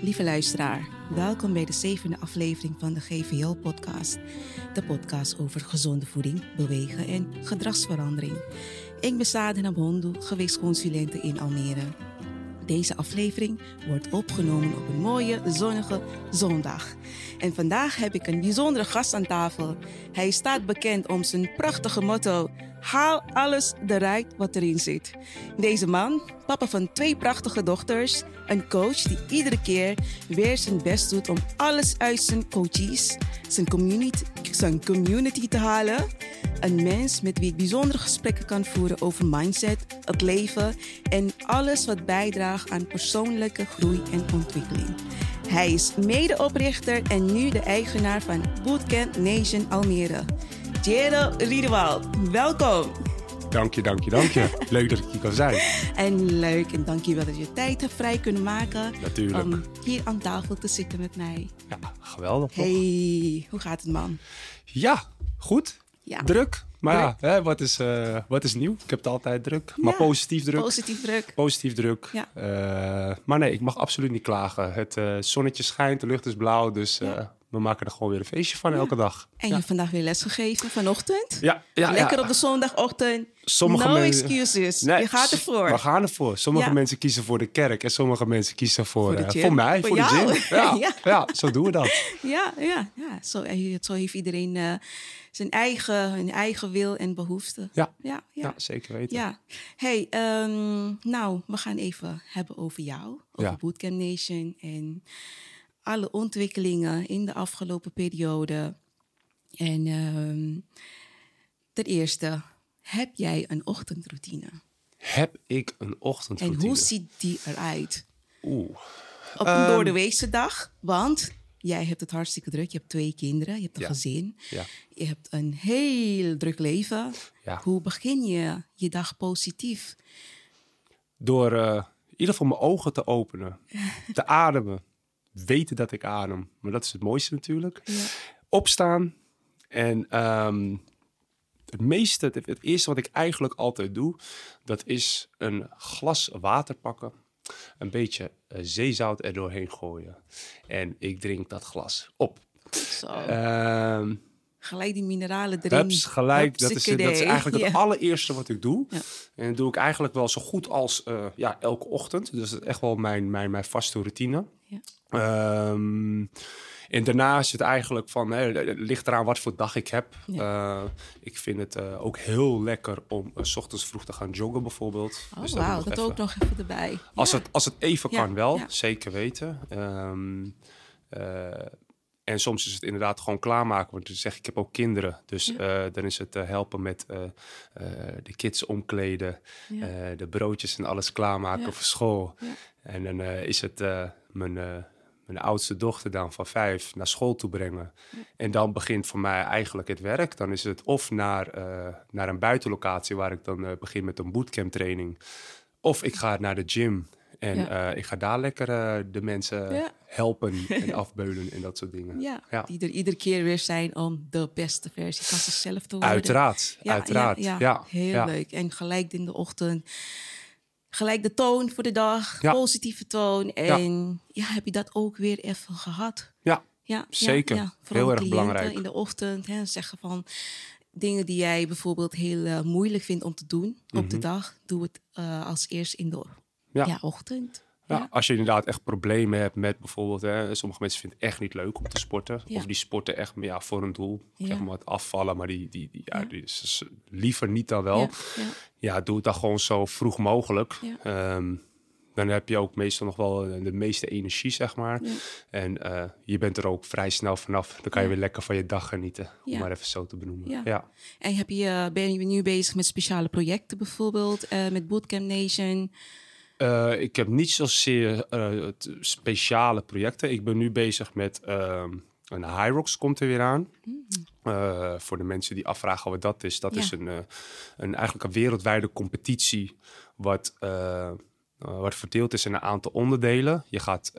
Lieve luisteraar, welkom bij de zevende aflevering van de GVL-podcast. De podcast over gezonde voeding, bewegen en gedragsverandering. Ik ben Sadina Bondu, gewichtsconsulente in Almere. Deze aflevering wordt opgenomen op een mooie, zonnige zondag. En vandaag heb ik een bijzondere gast aan tafel. Hij staat bekend om zijn prachtige motto: Haal alles eruit wat erin zit. Deze man, papa van twee prachtige dochters, een coach die iedere keer weer zijn best doet om alles uit zijn coaches, zijn community, zijn community te halen. Een mens met wie ik bijzondere gesprekken kan voeren over mindset, het leven en alles wat bijdraagt aan persoonlijke groei en ontwikkeling. Hij is medeoprichter en nu de eigenaar van Bootcamp Nation Almere. Jero Riedewald, welkom. Dank je, dank je, dank je. Leuk dat ik hier kan zijn. En leuk en dank je wel dat je tijd hebt vrij kunnen maken Natuurlijk. om hier aan tafel te zitten met mij. Ja, geweldig. toch? Hey, hoe gaat het man? Ja, goed. Ja. Druk. Maar ja, hè, wat, is, eh, wat is nieuw? Ik heb het altijd druk. Maar Ja, positief druk. Positief druk. Positief druk. Ja. Eh, maar nee, ik mag absoluut niet klagen. Het eh, zonnetje schijnt, de lucht is blauw. Dus Ja. We maken er gewoon weer een feestje van elke dag. En je hebt vandaag weer les gegeven vanochtend? Ja, ja, Lekker op de zondagochtend. Sommige no mensen- excuses. Nee, je gaat ervoor. We gaan ervoor. Sommige mensen kiezen voor de kerk en sommige mensen kiezen voor, Voor eh, voor mij, Voor voor, de gym. Ja, zo doen we dat. Ja, ja, ja. Zo, eh, zo heeft iedereen eh, zijn, eigen, hun eigen wil en behoeften. Ja, Ja, ja. ja zeker weten. Ja, hey, ehm, nou, we gaan even hebben over jou, over Ja. Bootcamp Nation en alle ontwikkelingen in de afgelopen periode. En ehm, ten eerste, heb jij een ochtendroutine? Heb ik een En ochtendroutine? hoe ziet die eruit? Oeh. Op een doordeweekse dag, want jij hebt het hartstikke druk. Je hebt twee kinderen, je hebt een Ja. gezin. Ja. Je hebt een heel druk leven. Ja. Hoe begin je je dag positief? Door eh, in ieder geval mijn ogen te openen, te ademen, weten dat ik adem. Maar dat is het mooiste natuurlijk. Ja. Opstaan en ehm, het meeste, het, het eerste wat ik eigenlijk altijd doe, dat is een glas water pakken, een beetje eh, zeezout er doorheen gooien en ik drink dat glas op. Zo. Ehm gelijk die mineralen erin. Hups, gelijk. Dat is, dat is eigenlijk het allereerste wat ik doe. Ja. En dat doe ik eigenlijk wel zo goed als eh, ja, elke ochtend. Dus dat is echt wel mijn, mijn, mijn vaste routine. Ja. Ehm, en daarna is het eigenlijk van, hè, het ligt eraan wat voor dag ik heb. Eh, ik vind het eh, ook heel lekker om eh, s ochtends vroeg te gaan joggen bijvoorbeeld. Oh, Dus wauw, dat ook nog even erbij. Als, Ja. het, als het even Ja, kan wel, zeker weten. Ehm, eh, en soms is het inderdaad gewoon klaarmaken. Want dan zeg ik, ik heb ook kinderen. Dus dan is het helpen met de kids omkleden. Ja. de broodjes en alles klaarmaken Ja. voor school. En dan is het mijn, mijn oudste dochter dan van vijf naar school toe brengen. En dan begint voor mij eigenlijk het werk. Dan is het of naar, eh, naar een buitenlocatie waar ik dan eh, begin met een bootcamp training. Of ik ga naar de gym en Ja. eh, ik ga daar lekker de mensen Ja. helpen en afbeulen en dat soort dingen. Ja, Ja. die er iedere keer weer zijn om de beste versie van zichzelf te worden. Uiteraard, Ja, uiteraard. Ja, Ja, ja, heel ja. leuk. En gelijk in de ochtend, gelijk de toon voor de dag, Ja. positieve toon. En ja. heb je dat ook weer even gehad? Ja, Ja, Zeker. Ja, ja. Vooral Heel erg belangrijk. In de ochtend hè, zeggen van dingen die jij bijvoorbeeld heel eh, moeilijk vindt om te doen op de dag, doe het eh, als eerst in de Mhm. Ja. ja. ochtend. Ja, als je inderdaad echt problemen hebt met bijvoorbeeld, hè, sommige mensen vinden het echt niet leuk om te sporten. Ja. Of die sporten echt ja, voor een doel, Ja. zeg maar het afvallen, maar die, die, die, ja, die is liever niet dan wel. Ja, doe het dan gewoon zo vroeg mogelijk. Ehm, dan heb je ook meestal nog wel eh, de meeste energie, zeg maar. En eh, je bent er ook vrij snel vanaf. Dan kan je weer lekker van je dag genieten, om maar even zo te benoemen. Ja. Ja. En heb je, eh, ben je nu bezig met speciale projecten bijvoorbeeld, met Bootcamp Nation? Eh, ik heb niet zozeer het speciale projecten. Ik ben nu bezig met ehm, een Hyrox komt er weer aan. Eh, voor de mensen die afvragen wat dat is. Dat Ja. is een, een, eigenlijk een wereldwijde competitie wat, wat verdeeld is in een aantal onderdelen. Je gaat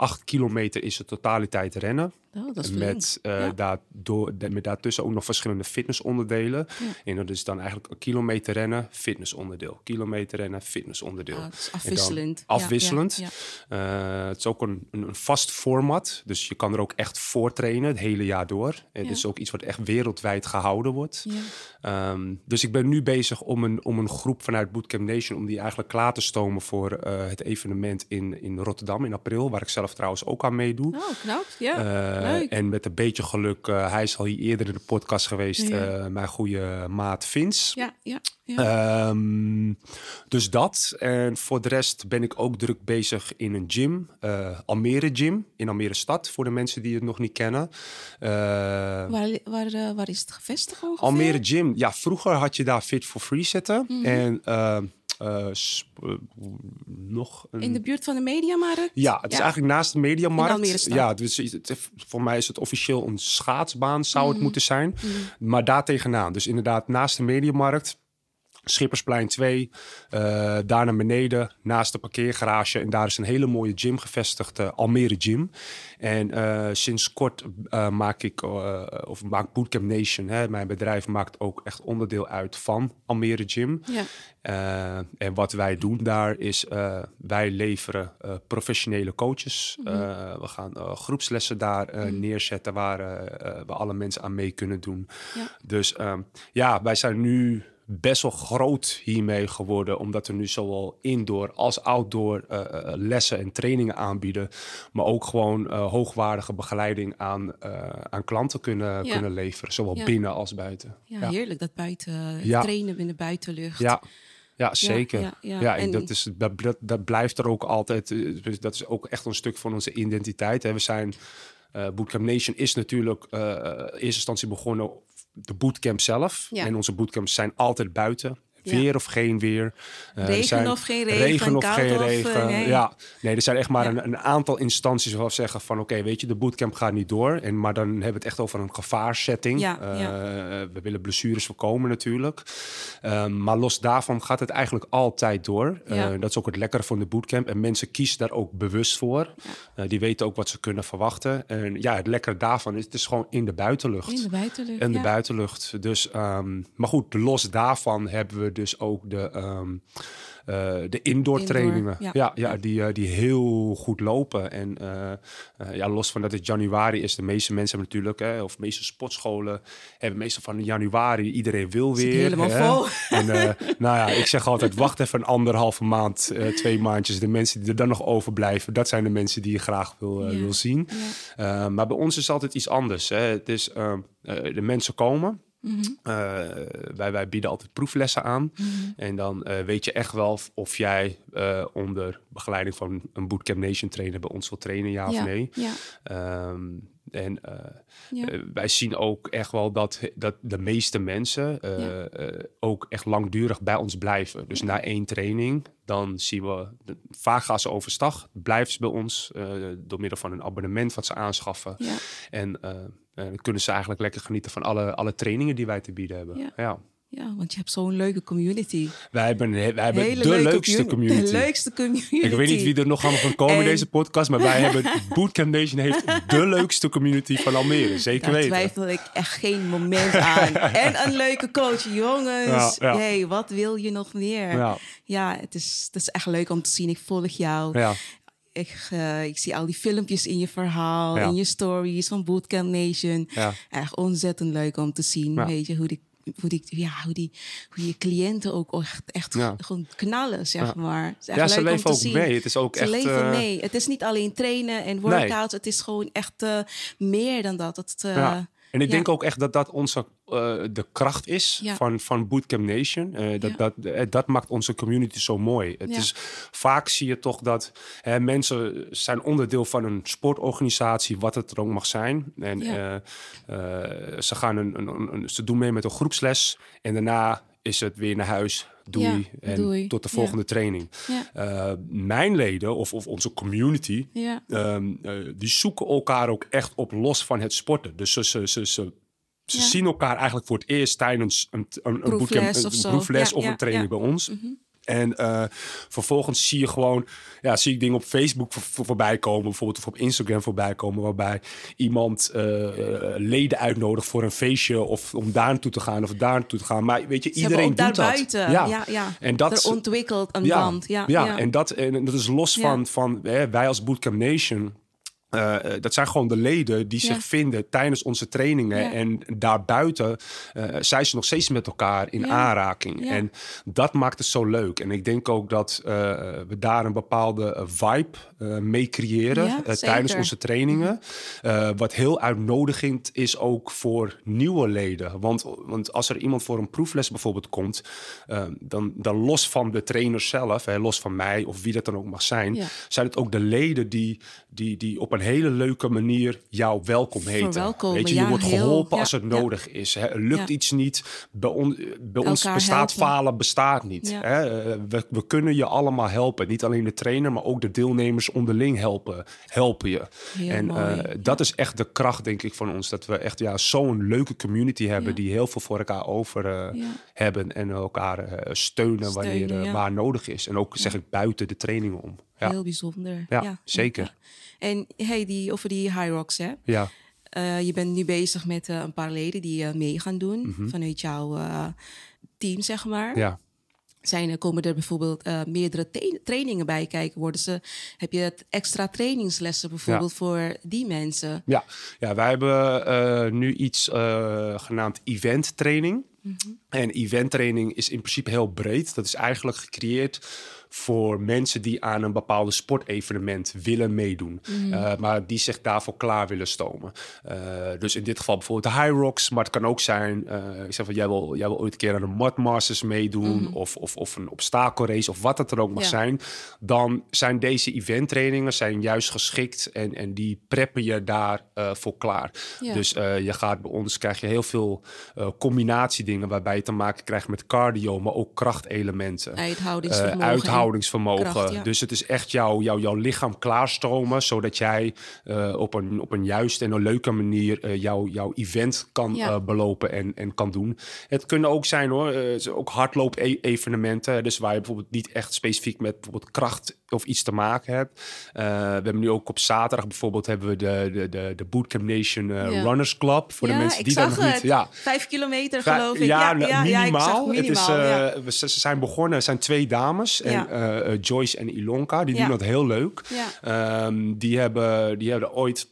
eh, eh, acht kilometer is de totaliteit rennen. Oh, dat is met, eh Ja. daardoor, da- met daartussen ook nog verschillende fitnessonderdelen. Ja. En dat is dan eigenlijk een kilometer rennen, fitnessonderdeel. Kilometer rennen, fitnessonderdeel. Ah, is afwisselend. Ja, afwisselend. ja. Eh, het is ook een, een, vast format, dus je kan er ook echt voor trainen het hele jaar door. Het is ook iets wat echt wereldwijd gehouden wordt. Ehm, dus ik ben nu bezig om een, om een groep vanuit Bootcamp Nation... om die eigenlijk klaar te stomen voor eh, het evenement in, in Rotterdam in april... waar ik zelf trouwens ook aan meedoe. Oh, knap. Ja, Eh, leuk. en met een beetje geluk, eh, hij is al hier eerder in de podcast geweest... Ja. eh, mijn goede maat Vince. ja, ja, ja. Ehm, dus dat. En voor de rest ben ik ook druk bezig in een gym. Almere Gym in Almere Stad, voor de mensen die het nog niet kennen. Waar, waar, waar is het gevestigd ongeveer? Almere Gym, ja, vroeger had je daar Fit for Free zitten. Mhm. En eh, eh, nog een... In de buurt van de Mediamarkt? Ja, het is eigenlijk naast de Mediamarkt. Ja, dus het- voor mij is het officieel een schaatsbaan, zou Mhm. het moeten zijn. Maar daar tegenaan. Dus inderdaad naast de Mediamarkt. Schippersplein 2, eh, daar naar beneden, naast de parkeergarage. En daar is een hele mooie gym gevestigd, eh, Almere Gym. En eh, sinds kort maak ik, of maakt Bootcamp Nation, hè, mijn bedrijf maakt ook echt onderdeel uit van Almere Gym. Ja. En wat wij doen daar is, wij leveren professionele coaches. Mhm. We gaan groepslessen daar eh, neerzetten waar, waar alle mensen aan mee kunnen doen. Ja. Dus ehm, ja, wij zijn nu best wel groot hiermee geworden, omdat we nu zowel indoor als outdoor eh, eh, lessen en trainingen aanbieden, maar ook gewoon eh, hoogwaardige begeleiding aan, aan klanten kunnen, Ja. kunnen leveren, zowel Ja. binnen als buiten. Ja, heerlijk dat buiten trainen binnen buitenlucht. Ja, ja zeker. ja, Ja, ja. en En- dat, is, dat, dat, blijft er ook altijd. dus Dat is ook echt een stuk van onze identiteit. Hè. We zijn, Bootcamp Nation is natuurlijk in eerste instantie begonnen de bootcamp zelf. Ja. En onze bootcamps zijn altijd buiten. Ja. Weer of geen weer. Eh, Regen zijn- of geen regen, of koud geen of, eh, regen. nee. Ja, nee, er zijn echt maar Ja. een, een aantal instanties waarvan zeggen van... oké, weet je, de bootcamp gaat niet door. En, maar dan hebben we het echt over een gevaarsetting. Ja, Eh, we willen blessures voorkomen natuurlijk. Ehm, maar los daarvan gaat het eigenlijk altijd door. Dat is ook het lekkere van de bootcamp. En mensen kiezen daar ook bewust voor. Die weten ook wat ze kunnen verwachten. En ja, het lekkere daarvan is, het is gewoon in de buitenlucht. In de buitenlucht. En de buitenlucht. Dus, ehm, maar goed, los daarvan hebben we dus ook de, ehm, eh, de indoor Indoor, trainingen. ja. Ja, ja, die, eh, die heel goed lopen. En eh, ja, los van dat het januari is, de meeste mensen hebben natuurlijk, hè, of de meeste sportscholen hebben meestal van januari, iedereen wil weer. helemaal hè. vol. En nou ja, ik zeg altijd, wacht even een anderhalve maand, twee maandjes. De mensen die er dan nog overblijven, dat zijn de mensen die je graag wil, Ja. wil zien. Ja. Maar bij ons is het altijd iets anders. Hè. Het is, uh, de mensen komen. Mhm. Uh, wij, wij bieden altijd proeflessen aan. Mhm. En dan uh, weet je echt wel of jij uh, onder begeleiding van een Bootcamp Nation trainer bij ons wil trainen, ja, ja. of nee. Ja. Um, en ja. wij zien ook echt wel dat, dat de meeste mensen ook echt langdurig bij ons blijven. Dus na één training, dan zien we, de, vaak gaan ze overstag, blijven ze bij ons door middel van een abonnement wat ze aanschaffen. En dan kunnen ze eigenlijk lekker genieten van alle, alle trainingen die wij te bieden hebben. Ja. ja. Ja, want je hebt zo'n leuke community. Wij hebben, wij hebben Hele de leukste community. De leukste community. Ik weet niet wie er nog allemaal van komen in deze podcast, maar wij hebben Bootcamp Nation heeft de leukste community van Almere. Zeker Daar weten. twijfel ik echt geen moment aan. en een leuke coach, jongens. Ja, ja. hey, wat wil je nog meer? Ja, Ja, het, is, het is echt leuk om te zien. Ik volg jou. Ik, eh, ik zie al die filmpjes in je verhaal, Ja. in je stories van Bootcamp Nation. ja. Echt ontzettend leuk om te zien. Ja. Weet je, hoe die, hoe, die, ja, hoe, die, hoe je cliënten ook echt, echt gewoon knallen, zeg maar. Het is echt ja ze leuk om leven ook zien. mee. Het is ook Ze echt. leven eh, mee. Het is niet alleen trainen en workouts. Het is gewoon echt eh, meer dan dat. Het, Ja. En ik ja. denk ook echt dat dat onze eh, de kracht is Ja. van, van Bootcamp Nation. Eh, dat, Ja. dat, eh, dat maakt onze community zo mooi. Het is, vaak zie je toch dat hè, mensen zijn onderdeel van een sportorganisatie, wat het er ook mag zijn. En ze, gaan een, een- een- ze doen mee met een groepsles en daarna is het weer naar huis. Doei. Ja, en doei. tot de Ja. volgende training. Ja, Eh, mijn leden of, of onze community, Ehm, eh, die zoeken elkaar ook echt op los van het sporten. Dus ze, ze, ze, ze, ze Ja. zien elkaar eigenlijk voor het eerst tijdens een, een, een, Proefles bootcamp, een, of een proefles of een training bij ons. Mhm. En uh, vervolgens zie je gewoon, ja, zie ik dingen op Facebook voor, voorbij komen, bijvoorbeeld of op Instagram voorbij komen, waarbij iemand uh, leden uitnodigt voor een feestje of om daar naartoe te gaan of daar naartoe te gaan. Maar weet je, iedereen doet dat. Buiten. Ja. ja, ja. En dat er ontwikkelt een ja, band. Ja, ja, en dat en dat is los van van hè, wij als Bootcamp Nation uh, dat zijn gewoon de leden die zich vinden tijdens onze trainingen. En daarbuiten uh, zijn ze nog steeds met elkaar in aanraking. En dat maakt het zo leuk. En ik denk ook dat uh, we daar een bepaalde vibe mee creëren tijdens onze trainingen. Mhm. wat heel uitnodigend is ook voor nieuwe leden. Want, want als er iemand voor een proefles bijvoorbeeld komt, dan, dan los van de trainer zelf, hè, los van mij of wie dat dan ook mag zijn, zijn het ook de leden die, die, die op een hele leuke manier jou welkom heten. Weet je, je wordt geholpen als het nodig is. Hè. Lukt iets niet, bij, bij ons bestaat falen, bestaat niet. Hè. Eh, we, we, kunnen je allemaal helpen. Niet alleen de trainer, maar ook de deelnemers onderling helpen, helpen je. en uh, dat is echt de kracht, denk ik, van ons. Dat we echt ja, zo'n leuke community hebben die heel veel voor elkaar over uh, hebben en elkaar steunen, wanneer waar nodig is. En ook zeg ik buiten de trainingen om. Heel bijzonder. Ja, zeker. En hey, die, over die High Rocks, hè? Ja. Uh, je bent nu bezig met uh, een paar leden die uh, mee gaan doen mm -hmm. vanuit jouw team, zeg maar. Ja. Zijn, komen er bijvoorbeeld meerdere trainingen bij kijken? Worden ze, heb je extra trainingslessen bijvoorbeeld ja. voor die mensen? Ja, ja wij hebben nu iets genaamd event training. Mm -hmm. En event training is in principe heel breed. Dat is eigenlijk gecreëerd voor mensen die aan een bepaalde sportevenement willen meedoen. Mm. Uh, maar die zich daarvoor klaar willen stomen. Uh, dus in dit geval bijvoorbeeld de High Rocks. Maar het kan ook zijn, uh, ik zeg van jij wil, jij wil ooit een keer aan de Mud Masters meedoen. Mm. Of, of, of een obstakelrace of wat het er ook mag ja. zijn. Dan zijn deze eventtrainingen zijn juist geschikt. En, en die preppen je daar voor klaar. Ja. Dus je gaat bij ons, krijg je heel veel combinatiedingen. Waarbij je te maken krijgt met cardio, maar ook krachtelementen. Uithoudingsvermogen. Kracht, ja. Dus het is echt jouw jou, jouw lichaam klaarstromen, zodat jij uh, op, een, op een juiste en een leuke manier uh, jouw jouw event kan ja. uh, belopen en, en kan doen. Het kunnen ook zijn hoor, ook hardloop-evenementen. Dus waar je bijvoorbeeld niet echt specifiek met bijvoorbeeld kracht of iets te maken hebt. we hebben nu ook op zaterdag bijvoorbeeld hebben we de, de, de, de Bootcamp Nation ja. Runners Club. Voor de mensen die dat nog niet. Ja, vijf kilometer geloof ik. Ja, ja, minimaal. minimaal. Het is, we, ze zijn begonnen, het zijn twee dames. En uh, Joyce en Ilonka. Die doen dat heel leuk. Um, die, hebben, die hebben ooit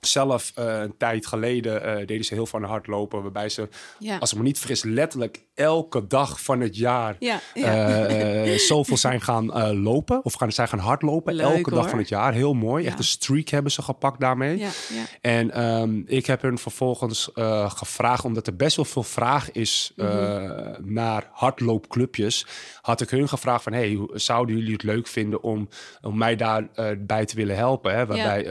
zelf uh, een tijd geleden uh, deden ze heel van hardlopen. Waarbij ze, ja. als ik me niet vergis, letterlijk elke dag van het jaar ja, ja. Uh, zoveel zijn gaan lopen. Of gaan, zijn gaan hardlopen. Leuk, elke hoor. dag van het jaar. Heel mooi. Echt een streak hebben ze gepakt daarmee. En um, ik heb hun vervolgens gevraagd, omdat er best wel veel vraag is mm -hmm. naar hardloopclubjes. Had ik hun gevraagd van, hey, zouden jullie het leuk vinden om, om mij daarbij bij te willen helpen? Hè? Waarbij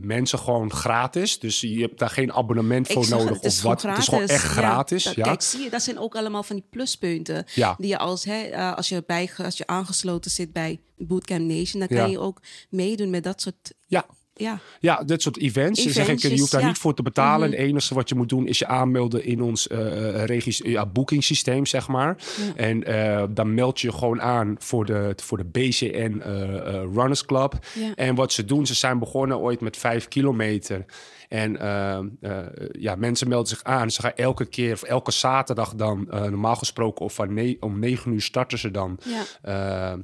mensen gewoon gratis. Dus je hebt daar geen abonnement voor nodig of wat. Het is gewoon echt gratis. Ja, dat, ja. Kijk, zie je, dat zijn ook allemaal van die pluspunten. Ja. Die je als, hè, uh, als, je bij, als je aangesloten zit bij Bootcamp Nation, dan kan ja. je ook meedoen met dat soort. Ja. Ja. ja, dit soort events. zeg ik, je hoeft daar ja. niet voor te betalen. Mm -hmm. Het enige wat je moet doen is je aanmelden in ons uh, regis, ja, boekingssysteem, zeg maar. Ja. En uh, dan meld je gewoon aan voor de, voor de BCN uh, Runners Club. En wat ze doen, ze zijn begonnen ooit met vijf kilometer. En ja, mensen melden zich aan. Ze gaan elke keer, of elke zaterdag dan, normaal gesproken, of van om negen uur starten ze dan ja.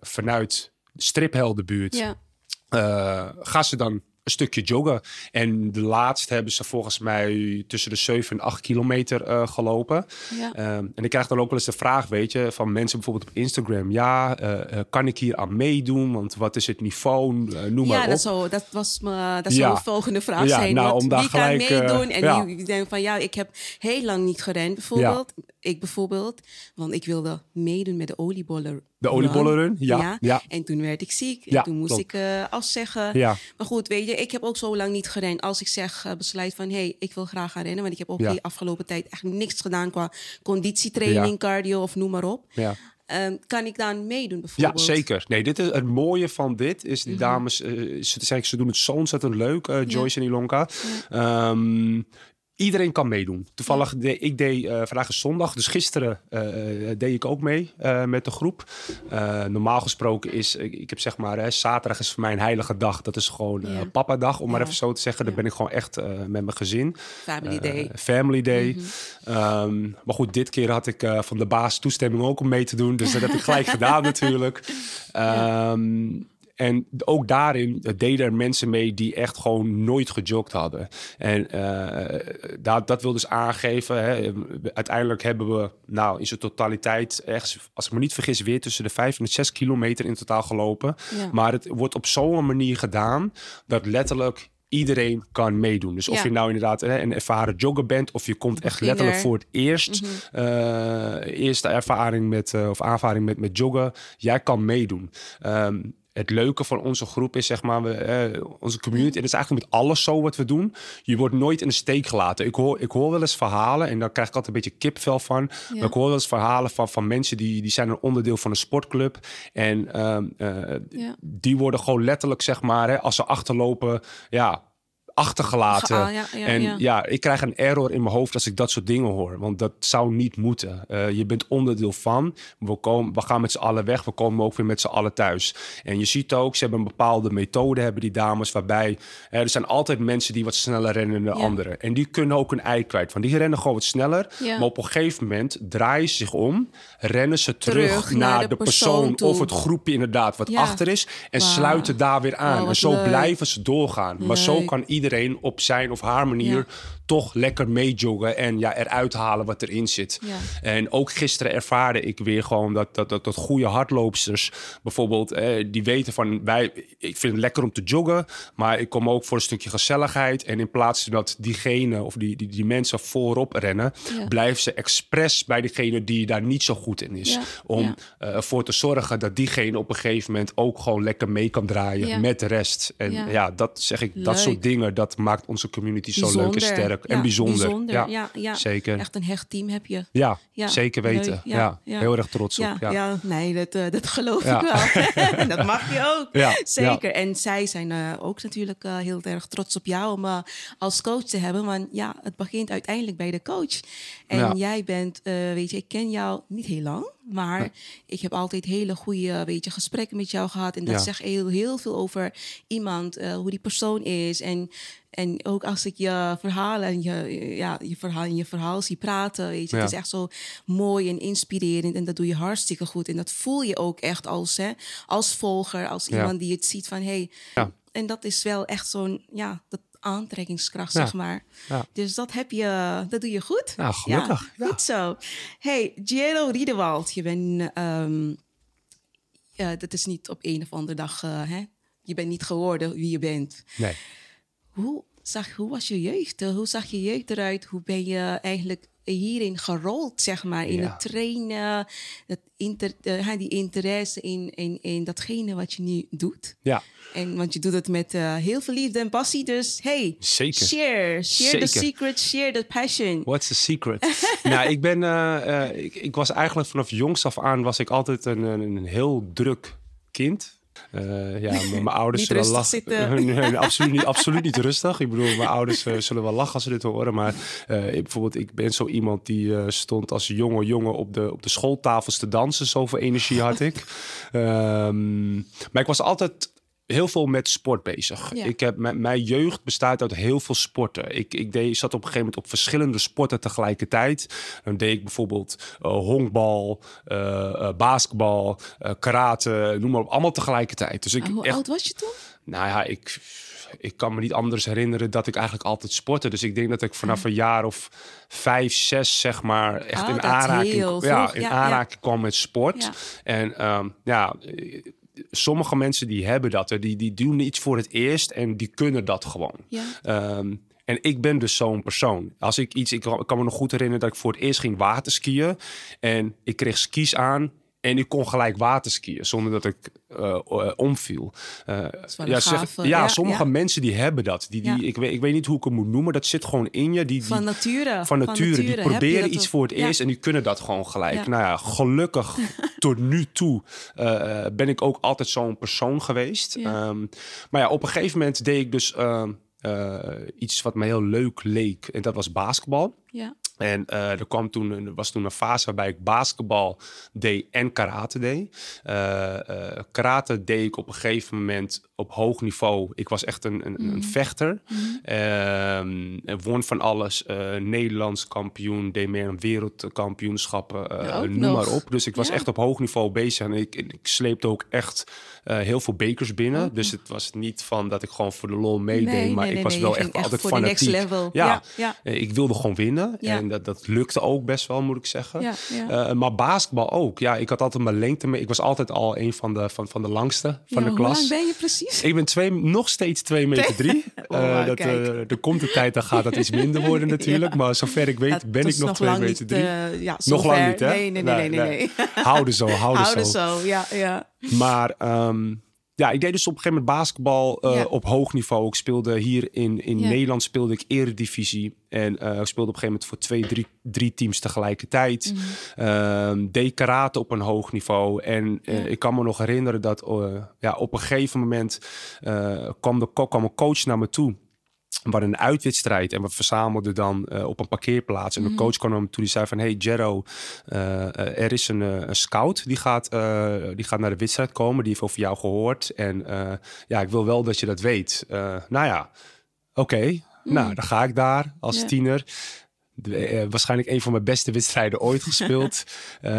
vanuit de stripheldenbuurt. Ja uh, gaan ze dan een stukje joggen. En de laatste hebben ze volgens mij tussen de 7 en 8 kilometer uh, gelopen. Ja. Um, en ik krijg dan ook wel eens de vraag, weet je, van mensen bijvoorbeeld op Instagram. Ja, uh, kan ik hier aan meedoen? Want wat is het niveau? noem ja, maar op. Dat, zou, dat was me, dat ja. de volgende vraag ja, zijn. Nou, wat, om daar wie gelijk, kan meedoen? en ja. nu denk van, ja, ik heb heel lang niet gerend bijvoorbeeld. Ik bijvoorbeeld, want ik wilde meedoen met de oliebollen. De oliebollenrun, ja, ja. ja. En toen werd ik ziek. En toen moest klopt. ik uh, afzeggen. Ja. Maar goed, weet je, ik heb ook zo lang niet gerend. Als ik zeg, uh, besluit van, hé, hey, ik wil graag gaan rennen. Want ik heb ook die afgelopen tijd echt niks gedaan qua conditietraining, cardio of noem maar op. Ja. Um, kan ik dan meedoen bijvoorbeeld? Ja, zeker. Nee, dit is, het mooie van dit is, die mm -hmm. dames, uh, ze, ze doen het zo ontzettend leuk, Joyce en Ilonka. Um, Iedereen kan meedoen. Toevallig, de, ik deed uh, vandaag is zondag, dus gisteren uh, deed ik ook mee uh, met de groep. normaal gesproken is, ik, ik heb zeg maar, hè, zaterdag is voor mij een heilige dag. Dat is gewoon yeah. papa dag, om ja. maar even zo te zeggen. Dan ben ik gewoon echt met mijn gezin. Family day. Family day. Mm -hmm. um, maar goed, dit keer had ik van de baas toestemming ook om mee te doen. Dus dat heb ik gelijk gedaan natuurlijk. Um, en ook daarin deden er mensen mee die echt gewoon nooit gejogd hadden. En uh, dat, dat wil dus aangeven. Hè, uiteindelijk hebben we nou in zijn totaliteit echt, als ik me niet vergis, weer tussen de 5 en de 6 kilometer in totaal gelopen. Ja. Maar het wordt op zo'n manier gedaan dat letterlijk iedereen kan meedoen. Dus of je nou inderdaad hè, een ervaren jogger bent... of je komt echt letterlijk voor het eerst... Mm -hmm. uh, eerste ervaring met, uh, of aanvaring met, met joggen... jij kan meedoen. Um, het leuke van onze groep is, zeg maar, we, eh, onze community. Dat is eigenlijk met alles zo wat we doen. Je wordt nooit in de steek gelaten. Ik hoor, ik hoor wel eens verhalen, en daar krijg ik altijd een beetje kipvel van. Ja. Maar ik hoor wel eens verhalen van, van mensen die, die zijn een onderdeel van een sportclub. En um, uh, ja. die worden gewoon letterlijk, zeg maar, hè, als ze achterlopen, ja achtergelaten. Ja, ja, en ja. ja. ik krijg een error in mijn hoofd als ik dat soort dingen hoor. Want dat zou niet moeten. Uh, je bent onderdeel van. We, komen, we gaan met z'n allen weg. We komen ook weer met z'n allen thuis. En je ziet ook, ze hebben een bepaalde methode, hebben die dames, waarbij er zijn altijd mensen die wat sneller rennen dan de anderen. En die kunnen ook een ei kwijt. Van die rennen gewoon wat sneller. Maar op een gegeven moment draaien ze zich om, rennen ze terug, terug naar, naar, de, persoon, persoon of het groepje inderdaad wat achter is. En wow. sluiten daar weer aan. Oh, en zo leuk. blijven ze doorgaan. Maar zo kan iedereen iedereen op zijn of haar manier. Toch lekker meejoggen en ja, eruit halen wat erin zit. Ja. En ook gisteren ervaarde ik weer gewoon dat, dat, dat, dat goede hardloopsters bijvoorbeeld, eh, die weten van wij, ik vind het lekker om te joggen, maar ik kom ook voor een stukje gezelligheid. En in plaats dat diegene of die, die, die mensen voorop rennen, ja. blijven ze expres bij diegene die daar niet zo goed in is. Om uh, ervoor te zorgen dat diegene op een gegeven moment ook gewoon lekker mee kan draaien met de rest. En ja, dat zeg ik, Leuk. dat soort dingen, dat maakt onze community bijzonder. zo leuk en sterk en bijzonder. bijzonder. Ja, ja, zeker. Echt een hecht team heb je. Ja, zeker weten. Ja, heel erg trots op. Ja, nee, dat, uh, dat geloof ik wel. dat mag je ook. Ja, zeker. En zij zijn uh, ook natuurlijk uh, heel erg trots op jou om als coach te hebben. Want ja, het begint uiteindelijk bij de coach. En jij bent, weet je, ik ken jou niet heel lang. Maar ik heb altijd hele goede weet je, gesprekken met jou gehad. En dat zegt heel, heel veel over iemand, hoe die persoon is. En, en ook als ik je verhalen en je, ja, je, verhaal, je verhaal zie praten, weet je, ja. het is echt zo mooi en inspirerend. En dat doe je hartstikke goed. En dat voel je ook echt als, hè, als volger, als iemand die het ziet van hé. Hey, en dat is wel echt zo'n, ja, dat, aantrekkingskracht, zeg maar. Ja. Dus dat heb je, dat doe je goed. Nou, gelukkig. Ja, goed zo. Hey, Giero Riedewald, je bent, um, ja, dat is niet op een of andere dag, uh, hè? Je bent niet geworden wie je bent. Nee. Hoe, zag, hoe was je jeugd? Hoe zag je jeugd eruit? Hoe ben je eigenlijk hierin gerold, zeg maar, in ja. het trainen, dat inter, uh, die interesse in, in, in datgene wat je nu doet. Ja. En, want je doet het met uh, heel veel liefde en passie, dus hey, Zeker. share, share the secret, share the passion. What's the secret? nou, ik ben, uh, ik, ik, was eigenlijk vanaf jongs af aan was ik altijd een, een, een heel druk kind. Uh, ja, mijn ouders zullen lachen. nee, absoluut, niet, absoluut niet rustig. Ik bedoel, mijn ouders uh, zullen wel lachen als ze dit horen. Maar uh, ik, bijvoorbeeld, ik ben zo iemand die stond als jonge jongen op de, op de schooltafels te dansen. Zoveel energie had ik. um, maar ik was altijd heel veel met sport bezig. Ja. Ik heb, mijn jeugd bestaat uit heel veel sporten. Ik, ik deed, zat op een gegeven moment op verschillende sporten tegelijkertijd. Dan deed ik bijvoorbeeld uh, honkbal, uh, uh, basketbal, karate, noem maar op, allemaal tegelijkertijd. Dus ik, hoe echt, oud was je toen? Nou ja, ik, ik kan me niet anders herinneren dat ik eigenlijk altijd sportte. Dus ik denk dat ik vanaf een jaar of vijf, zes, zeg maar, echt oh, in aanraking, ja, in ja, aanraking ja. kwam met sport. En um, ja sommige mensen die hebben dat. Die, die doen iets voor het eerst en die kunnen dat gewoon. Ja. Um, en ik ben dus zo'n persoon. Als ik iets, ik kan me nog goed herinneren dat ik voor het eerst ging waterskiën. En ik kreeg skis aan en ik kon gelijk waterskiën zonder dat ik uh, uh, omviel. Uh, ja, zeg, ja, ja, sommige ja. mensen die hebben dat. Die, die, ik, weet, ik weet niet hoe ik het moet noemen. Dat zit gewoon in je. Die, die, van nature. Van nature. Die proberen iets voor het eerst en die kunnen dat gewoon gelijk. Nou ja, gelukkig tot nu toe ben ik ook altijd zo'n persoon geweest. Um, maar ja, op een gegeven moment deed ik dus... Uh, iets wat me heel leuk leek. En dat was basketbal. Ja. En uh, er kwam toen, er was toen een fase waarbij ik basketbal deed en karate deed. Uh, uh, karate deed ik op een gegeven moment op hoog niveau. Ik was echt een, een, een vechter. Mm won van alles. Nederlands kampioen, deed meer een wereldkampioenschappen, noem maar op. Dus ik was echt op hoog niveau bezig. En ik, ik sleepte ook echt heel veel bekers binnen. Oh. Dus het was niet van dat ik gewoon voor de lol meedeed. Nee, maar ik was wel echt altijd fanatiek. Ja, ja, ja, ik wilde gewoon winnen. Ja. En dat, dat lukte ook best wel, moet ik zeggen. Ja, ja. Uh, maar basketbal ook. Ja, ik had altijd mijn lengte mee. Ik was altijd al een van de, van, van de langste van de klas. Hoe lang ben je precies? Ik ben twee, nog steeds 2 meter 3. oh, uh, dat, uh, er komt een tijd, dan gaat dat iets minder worden natuurlijk. Maar zover ik weet, ben ik nog 2 meter 3. ja, nog lang niet, hè? Nee, nee, nee. nee, nee, nee. Houden zo, houden, houden zo. zo. Ja, ja. Maar... Um, ja, ik deed dus op een gegeven moment basketbal uh, op hoog niveau. Ik speelde hier in, in ja. Nederland speelde ik eredivisie. En uh, ik speelde op een gegeven moment voor twee, drie, drie teams tegelijkertijd. Mm -hmm. deed karate op een hoog niveau. En uh, ja. ik kan me nog herinneren dat ja, op een gegeven moment kwam, de, kwam een coach naar me toe. We hadden een uitwedstrijd en we verzamelden dan uh, op een parkeerplaats. En de mhm. coach kwam hem toe die zei van... Hey Jero, uh, er is een, een, scout die gaat, die gaat naar de wedstrijd komen. Die heeft over jou gehoord. En ja, ik wil wel dat je dat weet. nou ja, oké. Okay. Mhm. Nou, dan ga ik daar als tiener. De, uh, waarschijnlijk een van mijn beste wedstrijden ooit gespeeld. uh,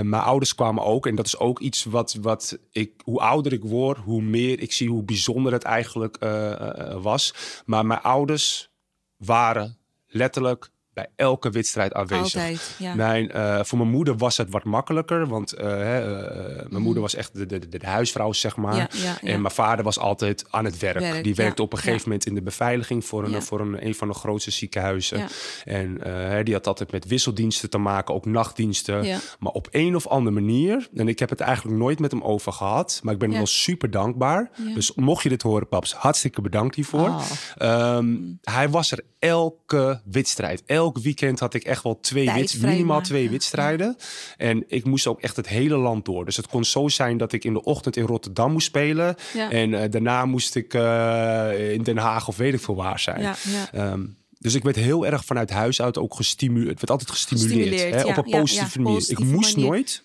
mijn ouders kwamen ook. En dat is ook iets wat, wat ik, hoe ouder ik word, hoe meer ik zie hoe bijzonder het eigenlijk uh, was. Maar mijn ouders waren letterlijk bij elke wedstrijd aanwezig. Altijd, ja. mijn, uh, voor mijn moeder was het wat makkelijker, want uh, uh, mijn mm. moeder was echt de, de, de, de huisvrouw, zeg maar. Ja, ja, en mijn vader was altijd aan het werk. werk die werkte op een gegeven moment in de beveiliging voor een, voor een, een van de grootste ziekenhuizen. En die had altijd met wisseldiensten te maken, ook nachtdiensten. Maar op een of andere manier, en ik heb het eigenlijk nooit met hem over gehad, maar ik ben hem wel super dankbaar. Dus mocht je dit horen, paps, hartstikke bedankt hiervoor. Oh. Um, hij was er elke wedstrijd, elke elk weekend had ik echt wel twee wit, minimaal twee wedstrijden. En ik moest ook echt het hele land door. Dus het kon zo zijn dat ik in de ochtend in Rotterdam moest spelen. Ja. En uh, daarna moest ik uh, in Den Haag of weet ik veel waar zijn. Ja, ja. Um, dus ik werd heel erg vanuit huis uit ook gestimuleerd. Het werd altijd gestimuleerd, gestimuleerd hè, op een positieve manier. Positieve ik moest manier. nooit.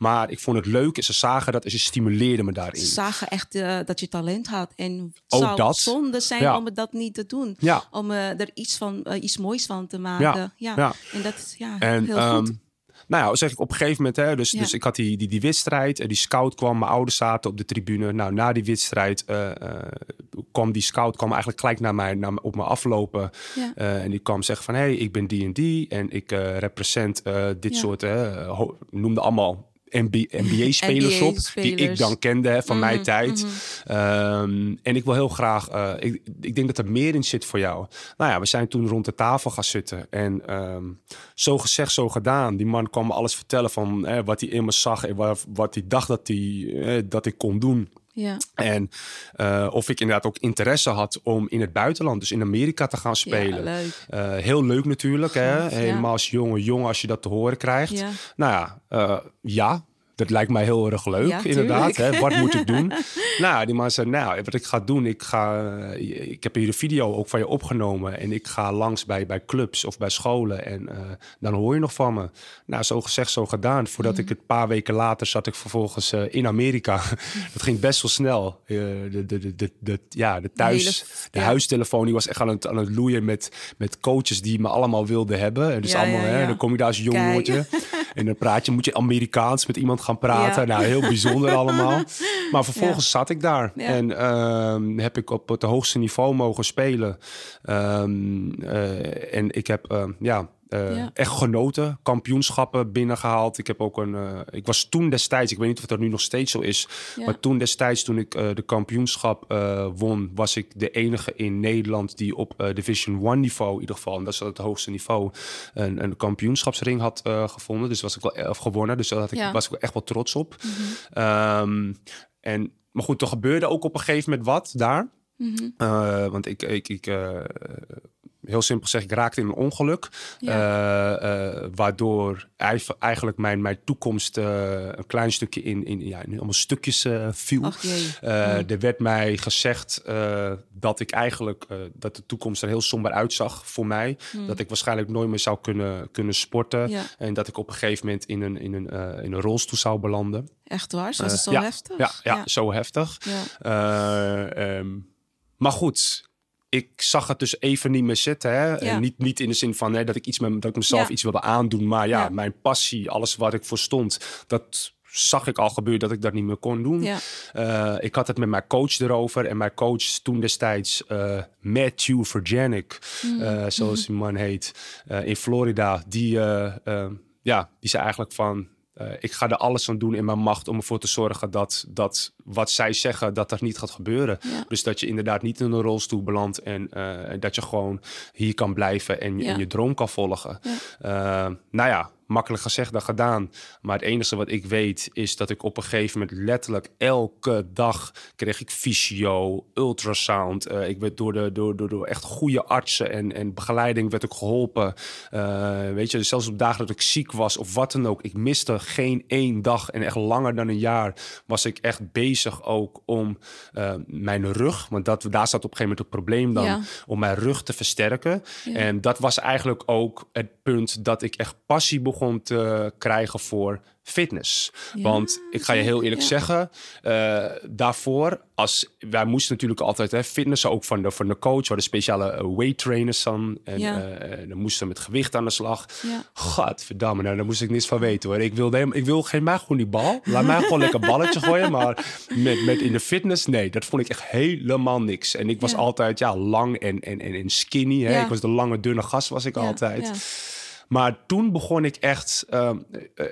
Maar ik vond het leuk en ze zagen dat en ze stimuleerden me daarin. Ze zagen echt uh, dat je talent had. En het zou dat. zonde zijn ja. om dat niet te doen. Ja. Om uh, er iets, van, uh, iets moois van te maken. Ja. ja. En dat is ja, en, heel um, goed. Nou ja, zeg ik op een gegeven moment, hè, dus, dus ik had die, die, die wedstrijd, en die scout kwam, mijn ouders zaten op de tribune. Nou, na die wedstrijd kwam die scout kwam eigenlijk gelijk naar mij, naar, op me aflopen. En die kwam zeggen van, hé, hey, ik ben die en die en ik represent dit soort, noemde allemaal NBA-spelers op, die ik dan kende hè, van mm -hmm, mijn tijd. Mm -hmm. um, en ik wil heel graag, uh, ik, ik denk dat er meer in zit voor jou. Nou ja, we zijn toen rond de tafel gaan zitten. En um, zo gezegd, zo gedaan. Die man kwam me alles vertellen van eh, wat hij in me zag en wat, wat hij dacht dat, hij, eh, dat ik kon doen. Ja. En uh, of ik inderdaad ook interesse had om in het buitenland, dus in Amerika te gaan spelen. Ja, leuk. Uh, heel leuk natuurlijk, hè? helemaal als jonge jongen als je dat te horen krijgt. Ja. Nou ja, uh, ja, dat lijkt mij heel erg leuk, ja, inderdaad. Hè? Wat moet ik doen? nou, die man zei, nou, wat ik ga doen, ik, ga, ik heb hier een video ook van je opgenomen. En ik ga langs bij, bij clubs of bij scholen. En uh, dan hoor je nog van me. Nou, zo gezegd, zo gedaan. Voordat mm. ik het paar weken later zat ik vervolgens uh, in Amerika. dat ging best wel snel. Uh, de, de, de, de, de, ja, de thuis, de, hele, de ja. huistelefoon, die was echt aan het, aan het loeien met, met coaches die me allemaal wilden hebben. En dus ja, allemaal, hè, dan kom je daar als jong en dan praat je, moet je Amerikaans met iemand gaan gaan praten. Ja. Nou, heel bijzonder allemaal. Maar vervolgens ja. zat ik daar en um, heb ik op het hoogste niveau mogen spelen. Um, uh, en ik heb, uh, ja, uh, ja. echt genoten. Kampioenschappen binnengehaald. Ik heb ook een. Uh, ik was toen destijds, ik weet niet of dat nu nog steeds zo is. Ja. Maar toen destijds, toen ik uh, de kampioenschap won, was ik de enige in Nederland die op Division 1 niveau, in ieder geval, en dat is het hoogste niveau, een, een kampioenschapsring had gevonden. Dus was ik wel of gewonnen. Dus daar ja. was ik echt wel trots op. Mm -hmm. um, en, maar goed, er gebeurde ook op een gegeven moment wat daar. Mm -hmm. want ik, ik, ik heel simpel gezegd, ik raakte in een ongeluk. Ja. waardoor eigenlijk mijn, mijn toekomst een klein stukje in, in, ja, in allemaal stukjes viel. Ach, Er werd mij gezegd dat ik eigenlijk dat de toekomst er heel somber uitzag voor mij. Hmm. Dat ik waarschijnlijk nooit meer zou kunnen, kunnen sporten. En dat ik op een gegeven moment in een, in een, in een rolstoel zou belanden. Echt waar? Was het zo heftig? Ja, ja, zo heftig. Ehm, maar goed, ik zag het dus even niet meer zitten. Hè? En niet, niet in de zin van hè, dat ik iets met dat ik mezelf iets wilde aandoen. Maar ja, mijn passie, alles waar ik voor stond, dat zag ik al gebeuren dat ik dat niet meer kon doen. Uh, ik had het met mijn coach erover. En mijn coach toen destijds uh, Matthew Virginik, mm. uh, zoals die man heet, in Florida. Die, ja, die zei eigenlijk van uh, ik ga er alles aan doen in mijn macht om ervoor te zorgen dat, dat wat zij zeggen, dat dat niet gaat gebeuren. Dus dat je inderdaad niet in een rolstoel belandt en uh, dat je gewoon hier kan blijven en, en je droom kan volgen. Ja. Uh, nou ja, makkelijk gezegd dan gedaan. Maar het enige wat ik weet is dat ik op een gegeven moment letterlijk elke dag kreeg ik fysio, ultrasound. Uh, ik werd door, de, door, door, door echt goede artsen en, en begeleiding werd ik geholpen. Uh, weet je, zelfs op dagen dat ik ziek was of wat dan ook. Ik miste geen één dag en echt langer dan een jaar was ik echt bezig ook om uh, mijn rug, want dat, daar zat op een gegeven moment het probleem dan, ja. om mijn rug te versterken. Ja. En dat was eigenlijk ook het punt dat ik echt passie begon begon te krijgen voor fitness. Want ik ga je heel eerlijk zeggen, uh, daarvoor, als wij moesten natuurlijk altijd hè, fitnessen, ook van de, van de coach, waar de speciale uh, weight trainers dan. En ja. uh, dan moesten met gewicht aan de slag. Gadverdamme, nou, daar moest ik niets van weten hoor. Ik wilde ik wil geen mij gewoon die bal. Laat mij gewoon lekker balletje gooien. Maar met, met in de fitness, nee, dat vond ik echt helemaal niks. En ik was altijd ja, lang en, en, en, skinny. Hè? Ik was de lange, dunne gast, was ik altijd. Maar toen begon ik echt, uh,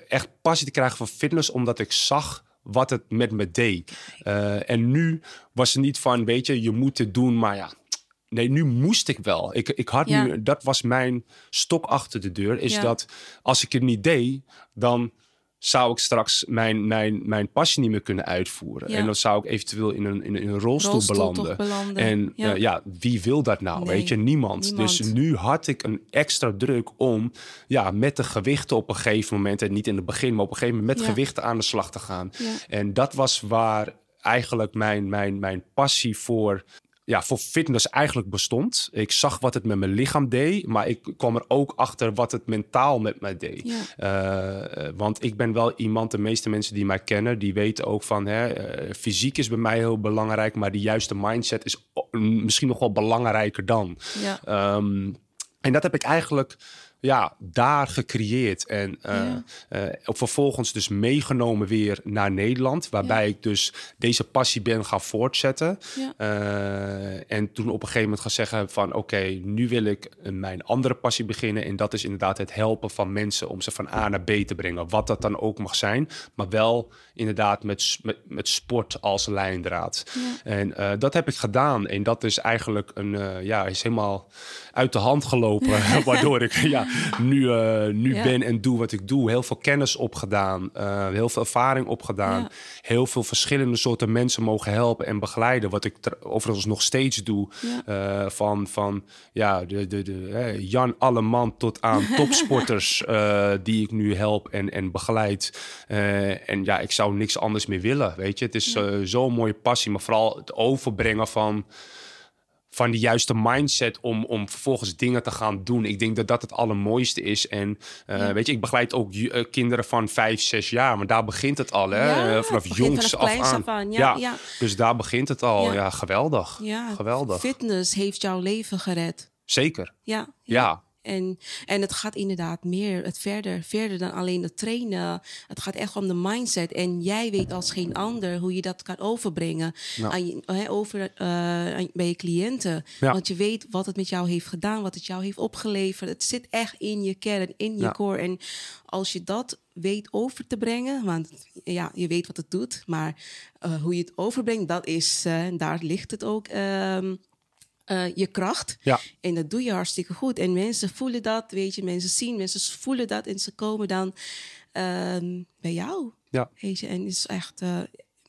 echt passie te krijgen voor fitness, omdat ik zag wat het met me deed. Uh, en nu was het niet van, weet je, je moet het doen, maar ja. Nee, nu moest ik wel. Ik, ik had ja. nu, dat was mijn stok achter de deur. Is ja. dat als ik het niet deed, dan zou ik straks mijn, mijn, mijn passie niet meer kunnen uitvoeren. Ja. En dan zou ik eventueel in een, in een rolstoel, rolstoel belanden. belanden. En ja. Uh, ja. wie wil dat nou? Nee, weet je, niemand. niemand. Dus nu had ik een extra druk om ja, met de gewichten op een gegeven moment, en niet in het begin, maar op een gegeven moment met ja. gewichten aan de slag te gaan. En dat was waar eigenlijk mijn, mijn, mijn passie voor ja, voor fitness eigenlijk bestond. Ik zag wat het met mijn lichaam deed, maar ik kwam er ook achter wat het mentaal met mij deed. Ja. Uh, want ik ben wel iemand, de meeste mensen die mij kennen, die weten ook van hè, uh, fysiek is bij mij heel belangrijk, maar die juiste mindset is misschien nog wel belangrijker dan. Ja. Um, en dat heb ik eigenlijk ja, daar gecreëerd. En uh, ja. uh, vervolgens dus meegenomen weer naar Nederland. Waarbij ja. ik dus deze passie ben gaan voortzetten. Ja. Uh, en toen op een gegeven moment gaan zeggen van... oké, okay, nu wil ik mijn andere passie beginnen. En dat is inderdaad het helpen van mensen... om ze van A naar B te brengen. Wat dat dan ook mag zijn. Maar wel inderdaad met, met, met sport als lijndraad. En dat heb ik gedaan. En dat is eigenlijk een... ja, is helemaal uit de hand gelopen. waardoor ik ja, nu, uh, nu ja. ben en doe wat ik doe. Heel veel kennis opgedaan. Uh, heel veel ervaring opgedaan. Ja. Heel veel verschillende soorten mensen mogen helpen en begeleiden. Wat ik overigens nog steeds doe. Ja. Uh, van, van ja, de, de, de, eh, Jan Alleman tot aan topsporters die ik nu help en, en begeleid. en ja, ik zou niks anders meer willen. Weet je, het is zo'n mooie passie. Maar vooral het overbrengen van van die juiste mindset om, om vervolgens dingen te gaan doen. Ik denk dat dat het allermooiste is. En uh, ja. weet je, ik begeleid ook uh, kinderen van vijf, zes jaar, maar daar begint het al, hè? Ja, uh, vanaf jongs vanaf af aan. aan. Ja, ja, dus daar begint het al. Ja, geweldig. Ja, geweldig. Fitness heeft jouw leven gered. Zeker. Ja. ja. En, en het gaat inderdaad meer, het verder, verder dan alleen het trainen. Het gaat echt om de mindset. En jij weet als geen ander hoe je dat kan overbrengen ja. aan je, over, uh, bij je cliënten. Ja. Want je weet wat het met jou heeft gedaan, wat het jou heeft opgeleverd. Het zit echt in je kern, in je ja. core. En als je dat weet over te brengen, want ja, je weet wat het doet, maar uh, hoe je het overbrengt, dat is, uh, daar ligt het ook. Uh, uh, je kracht. Ja. En dat doe je hartstikke goed. En mensen voelen dat, weet je, mensen zien, mensen voelen dat en ze komen dan uh, bij jou. Ja. Weet je, en het is echt, uh,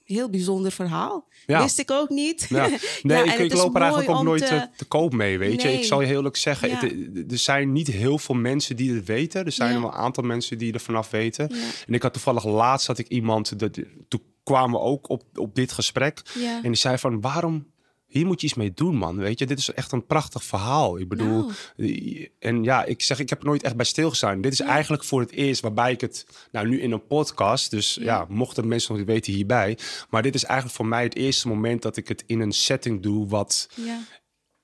heel bijzonder verhaal. Ja. Wist ik ook niet. Ja. Nee, Ja, ik, loop er eigenlijk ook nooit te- te, koop mee, weet je. Ik zal je heel eerlijk zeggen, het- er zijn niet heel veel mensen die het weten. Er zijn wel een aantal mensen die er vanaf weten. En ik had toevallig laatst dat ik iemand, dat, toen kwamen we ook op, op dit gesprek. En die zei van, waarom, hier moet je iets mee doen, man. Weet je, dit is echt een prachtig verhaal. Ik bedoel, en ja, ik zeg, ik heb er nooit echt bij stilgestaan. Dit is eigenlijk voor het eerst waarbij ik het, nou nu in een podcast, dus ja, mochten mensen nog niet weten hierbij. Maar dit is eigenlijk voor mij het eerste moment dat ik het in een setting doe wat Ja.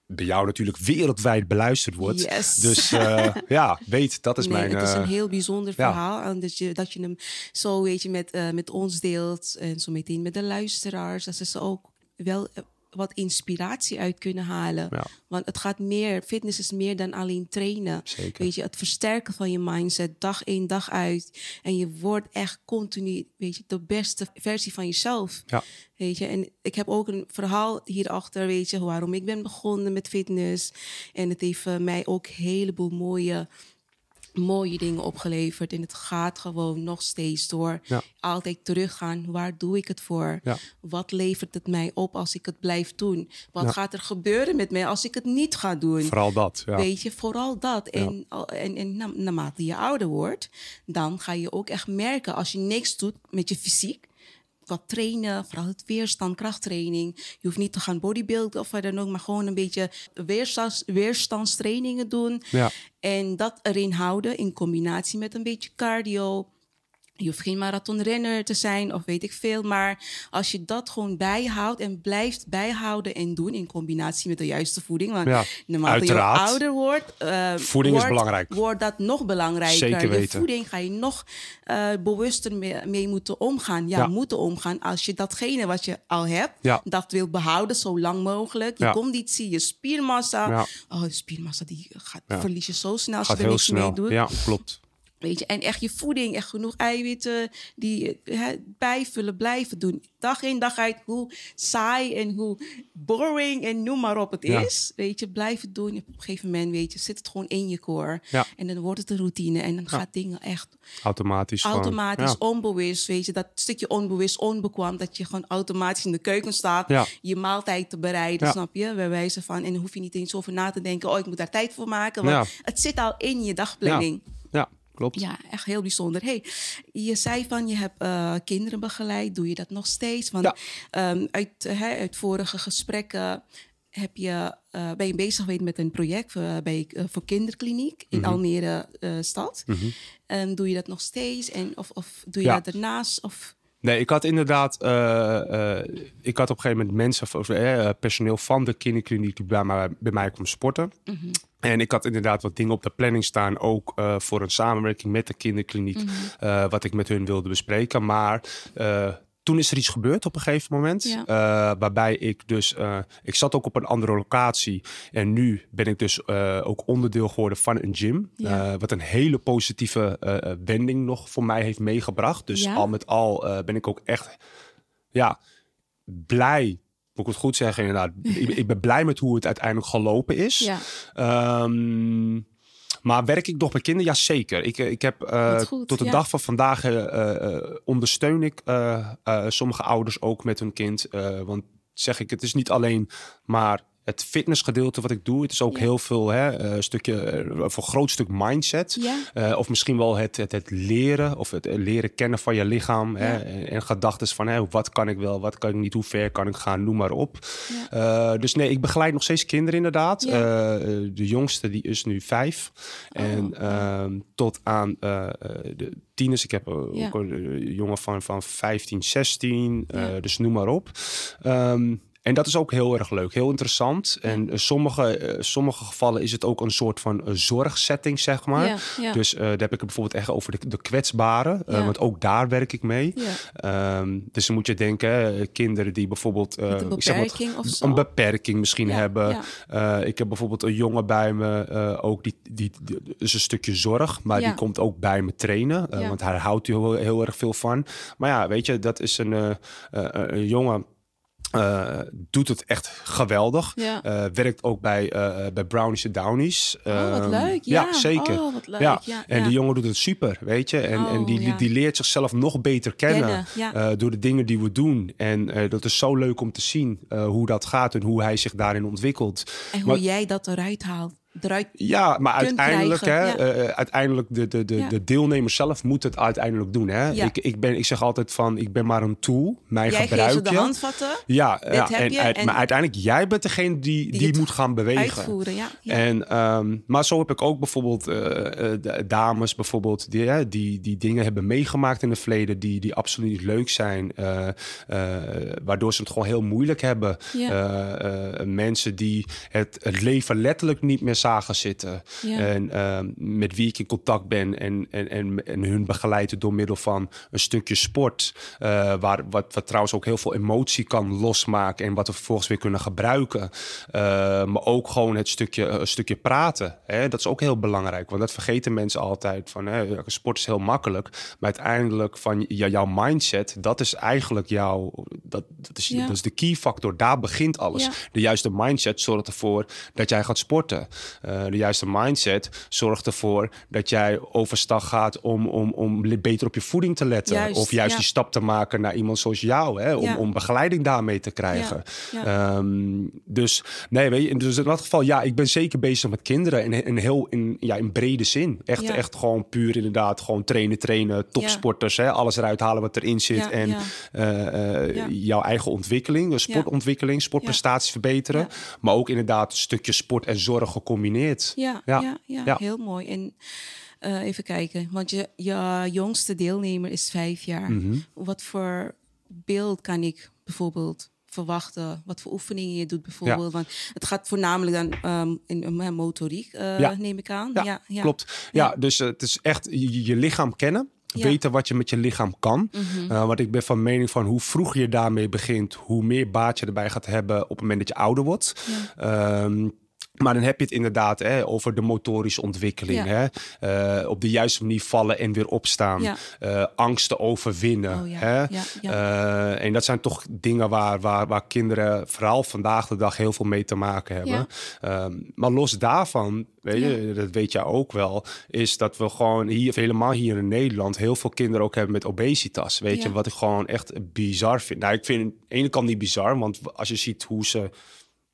bij jou natuurlijk wereldwijd beluisterd wordt. Yes. Dus eh, ja, weet, dat is nee, mijn... het is een eh, heel bijzonder ja. verhaal. En dat je, dat je hem zo, weet je, met, eh, met ons deelt. En zo meteen met de luisteraars. Dat ze ook wel eh, wat inspiratie uit kunnen halen. Ja. Want het gaat meer, fitness is meer dan alleen trainen. Zeker. Weet je, het versterken van je mindset, dag in, dag uit. En je wordt echt continu, weet je, de beste versie van jezelf. Ja. Weet je, en ik heb ook een verhaal hierachter, weet je, waarom ik ben begonnen met fitness. En het heeft eh, mij ook een heleboel mooie, mooie dingen opgeleverd. En het gaat gewoon nog steeds door. Ja. Altijd teruggaan. Waar doe ik het voor? Ja. Wat levert het mij op als ik het blijf doen? Wat Ja. gaat er gebeuren met mij als ik het niet ga doen? Vooral dat, ja. Weet je, vooral dat. En, en, en na- naarmate je ouder wordt, dan ga je ook echt merken als je niks doet met je fysiek. Wat trainen, vooral het weerstand, krachttraining. Je hoeft niet te gaan bodybuilden of wat dan ook, maar gewoon een beetje weerstands, weerstandstrainingen doen. Ja. En dat erin houden in combinatie met een beetje cardio. Je hoeft geen marathonrenner te zijn of weet ik veel. Maar als je dat gewoon bijhoudt en blijft bijhouden en doen in combinatie met de juiste voeding. Want Ja, naarmate je ouder wordt, eh, Voeding is wordt, belangrijk. wordt dat nog belangrijker. Zeker Je weten. voeding ga je nog eh, bewuster mee, mee moeten omgaan. Ja, Ja. moeten omgaan als je datgene wat je al hebt, Ja. dat wil behouden zo lang mogelijk. Je conditie, je spiermassa. Oh, de spiermassa die gaat, verlies je zo snel als Gaat je er niks mee snel. doet. Ja, klopt. Weet je, en echt je voeding, echt genoeg eiwitten die eh, hè, bijvullen, blijven doen. Dag in, dag uit, hoe saai en hoe boring en noem maar op het Ja. is. Weet je, blijven doen. Op een gegeven moment, weet je, zit het gewoon in je core. Ja. En dan wordt het een routine en dan gaat dingen echt Automatisch automatisch, onbewust. Weet je, dat stukje onbewust, onbekwam, dat je gewoon automatisch in de keuken staat. Je maaltijd te bereiden, snap je? Bij wijze van, en dan hoef je niet eens over na te denken, oh, ik moet daar tijd voor maken. Want Ja. het zit al in je dagplanning. Ja, klopt. Ja, echt heel bijzonder. Hey, je zei van je hebt eh, kinderen begeleid. Doe je dat nog steeds? Want Ja. ehm, uit, hè, uit vorige gesprekken heb je, eh, ben je bezig geweest met een project eh, bij, voor kinderkliniek in Mhm. Almere stad. En doe je dat nog steeds? En, of, of doe je Ja. dat ernaast? Of, Nee, ik had inderdaad, eh, eh, ik had op een gegeven moment mensen, eh, personeel van de kinderkliniek die bij mij, bij mij kwam sporten. En ik had inderdaad wat dingen op de planning staan, ook voor een samenwerking met de kinderkliniek, eh, wat ik met hun wilde bespreken. Maar toen is er iets gebeurd op een gegeven moment, Ja. eh, waarbij ik dus, eh, ik zat ook op een andere locatie en nu ben ik dus eh, ook onderdeel geworden van een gym, Ja. wat een hele positieve wending nog voor mij heeft meegebracht. Dus Ja? al met al ben ik ook echt, ja, blij. Moet ik het goed zeggen, inderdaad. ik, ik ben blij met hoe het uiteindelijk gelopen is. ja, Ehm, maar werk ik nog met kinderen? Ja, zeker. Ik, eh, ik heb eh, goed, tot de ja. dag van vandaag eh, ondersteun ik sommige ouders ook met hun kind. Want zeg ik, het is niet alleen maar het fitnessgedeelte wat ik doe. Het is ook Ja. heel veel hè, eh, stukje, eh, voor een groot stuk mindset. ja, Eh, of misschien wel het, het, het leren of het leren kennen van je lichaam. Hè, en, en gedachten van hè, wat kan ik wel, wat kan ik niet, hoe ver kan ik gaan, noem maar op. Dus nee, ik begeleid nog steeds kinderen inderdaad. De jongste die is nu vijf. Oh, en ja. ehm, tot aan de tieners. Ik heb ook een jongen van, van 15, 16. eh, Ja. dus noem maar op. Ehm, en dat is ook heel erg leuk, heel interessant. En eh, sommige, eh, sommige gevallen is het ook een soort van eh, zorgsetting, zeg maar. ja, ja. Dus daar heb ik het bijvoorbeeld echt over de, de kwetsbaren. want ook daar werk ik mee. Ehm, dus dan moet je denken, kinderen die bijvoorbeeld een ik zeg maar, beperking of zo. een beperking misschien hebben. ik heb bijvoorbeeld een jongen bij me, ook die, die, die is een stukje zorg, maar die komt ook bij me trainen, want hij houdt er heel, heel erg veel van. Maar ja, weet je, dat is een, een jongen Uh, doet het echt geweldig. Ja. Uh, werkt ook bij, uh, bij Brownies en Downies. Oh, wat Ehm, leuk. Ja, zeker. Oh, wat leuk. Ja. En die jongen doet het super, weet je. En, en Oh, die, die leert zichzelf nog beter kennen. Eh, door de dingen die we doen. En eh, dat is zo leuk om te zien eh, hoe dat gaat en hoe hij zich daarin ontwikkelt. En hoe maar- jij dat eruit haalt. Eruit. Ja, maar uiteindelijk, hè, krijgen, eh, uiteindelijk de, de, de, Ja. de deelnemer zelf moet het uiteindelijk doen. Hè? Ja. Ik, ik, ben, ik zeg altijd van, ik ben maar een tool. Mij Jij geeft gebruik ze de je. handvatten. Ja, ja en, je maar uiteindelijk jij bent degene die, die, moet gaan bewegen. Uitvoeren, ja. ja. En, ehm, maar zo heb ik ook bijvoorbeeld eh, eh, dames bijvoorbeeld die, die, die dingen hebben meegemaakt in het verleden die, die absoluut niet leuk zijn. eh, eh, waardoor ze het gewoon heel moeilijk hebben. Eh, eh, mensen die het, het leven letterlijk niet meer zagen zitten. Ja. En ehm, met wie ik in contact ben en, en, en, en hun begeleiden door middel van een stukje sport. eh, waar, wat, wat trouwens ook heel veel emotie kan losmaken en wat we vervolgens weer kunnen gebruiken. Eh, maar ook gewoon het stukje, een stukje praten. Hè? Dat is ook heel belangrijk, want dat vergeten mensen altijd. Van, hè, sport is heel makkelijk, maar uiteindelijk van ja, jouw mindset, dat is eigenlijk jouw, dat, dat, is, Ja. dat is de key factor. Daar begint alles. Ja. De juiste mindset zorgt ervoor dat jij gaat sporten. Eh, de juiste mindset zorgt ervoor dat jij overstag gaat om, om, om beter op je voeding te letten. Juist, of juist ja. die stap te maken naar iemand zoals jou, hè, om, Ja. om begeleiding daarmee te krijgen. Ja, Ehm, dus nee, weet je, dus in dat geval, ja, ik ben zeker bezig met kinderen in, in heel in, ja, in brede zin. Echt, echt gewoon puur inderdaad, gewoon trainen, trainen, topsporters, hè, alles eruit halen wat erin zit. En eh, eh, jouw eigen ontwikkeling, sportontwikkeling, sportprestaties verbeteren. Maar ook inderdaad een stukje sport en zorg gecombineerd. Ja, Ja. ja. Ja, Ja. heel mooi. En eh, even kijken, want je, je jongste deelnemer is vijf jaar. Mhm. Wat voor beeld kan ik bijvoorbeeld verwachten? Wat voor oefeningen je doet bijvoorbeeld? Want het gaat voornamelijk dan ehm, in eh, motoriek, eh, Ja. neem ik aan. Ja, klopt. Ja, dus het is echt je, je lichaam kennen. Ja. Weten wat je met je lichaam kan. Eh, want ik ben van mening van hoe vroeger je daarmee begint, hoe meer baat je erbij gaat hebben op het moment dat je ouder wordt. Ehm, maar dan heb je het inderdaad hè, over de motorische ontwikkeling. Ja. Hè? Eh, op de juiste manier vallen en weer opstaan. Ja. Eh, angsten overwinnen. Oh ja, Hè? Eh, en dat zijn toch dingen waar, waar, waar kinderen vooral vandaag de dag heel veel mee te maken hebben. Ehm, maar los daarvan, weet je, dat weet jij ook wel, is dat we gewoon hier, helemaal hier in Nederland, heel veel kinderen ook hebben met obesitas. Weet je, wat ik gewoon echt bizar vind. Nou, ik vind aan de ene kant niet bizar, want als je ziet hoe ze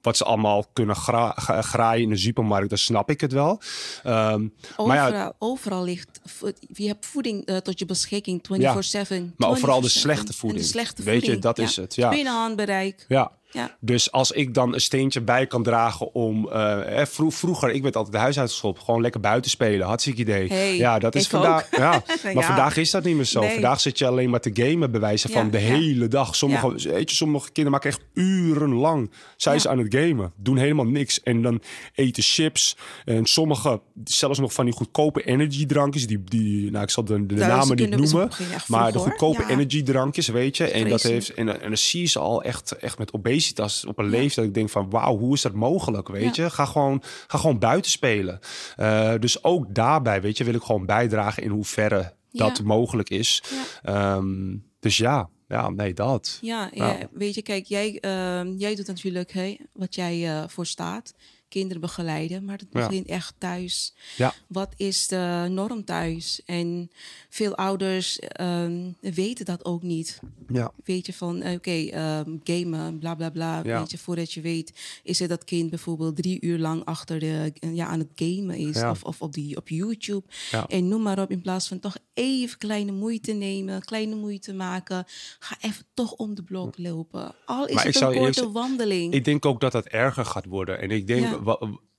wat ze allemaal kunnen gra- gra- graaien in de supermarkt, dan snap ik het wel. Ehm, maar ja, Overal, overal ligt, je hebt voeding eh, tot je beschikking 24-7. maar vooral de 24/7. slechte voeding. de slechte Weet je, dat is het, ja. Binnen handbereik. ja. Ja. Dus als ik dan een steentje bij kan dragen om... eh, vro- vroeger, ik werd altijd de huis uitgeschopt. Gewoon lekker buiten spelen. Hartstikke idee. Hey, ja, dat is vandaag... Ja, maar Ja. vandaag is dat niet meer zo. Nee. Vandaag zit je alleen maar te gamen, bewijzen van de hele dag. Sommige, weet je, sommige kinderen maken echt urenlang. Zijn Ja. ze aan het gamen. Doen helemaal niks. En dan eten chips. En sommige, zelfs nog van die goedkope energiedrankjes. Die, die, nou, ik zal de, de namen niet noemen. Maar de vroeg, goedkope energiedrankjes, weet je. En, dat heeft, en, en dan zie je ze al echt, echt met obesitas op een leeftijd. Dat ik denk van, wauw, hoe is dat mogelijk, weet je? Ga gewoon, ga gewoon buiten spelen. Eh, dus ook daarbij, weet je, wil ik gewoon bijdragen in hoeverre dat mogelijk is. Ehm, dus ja, ja, nee, dat. Ja, weet je, kijk, jij, ehm, jij doet natuurlijk hè, wat jij eh voor staat. Kinderen begeleiden, maar dat Ja. begint echt thuis. Ja. Wat is de norm thuis? En veel ouders ehm, weten dat ook niet. Ja. Weet je van, eh, oké, ehm, gamen, bla bla bla. Ja. Weet je, voordat je weet, is het dat kind bijvoorbeeld drie uur lang achter de, ja, aan het gamen is. Ja. Of, of op, die, op YouTube. Ja. En noem maar op, in plaats van toch even kleine moeite nemen, kleine moeite maken. Ga even toch om de blok lopen. Al is Maar het een korte eerst- wandeling. Ik denk ook dat dat erger gaat worden. En ik denk, Ja.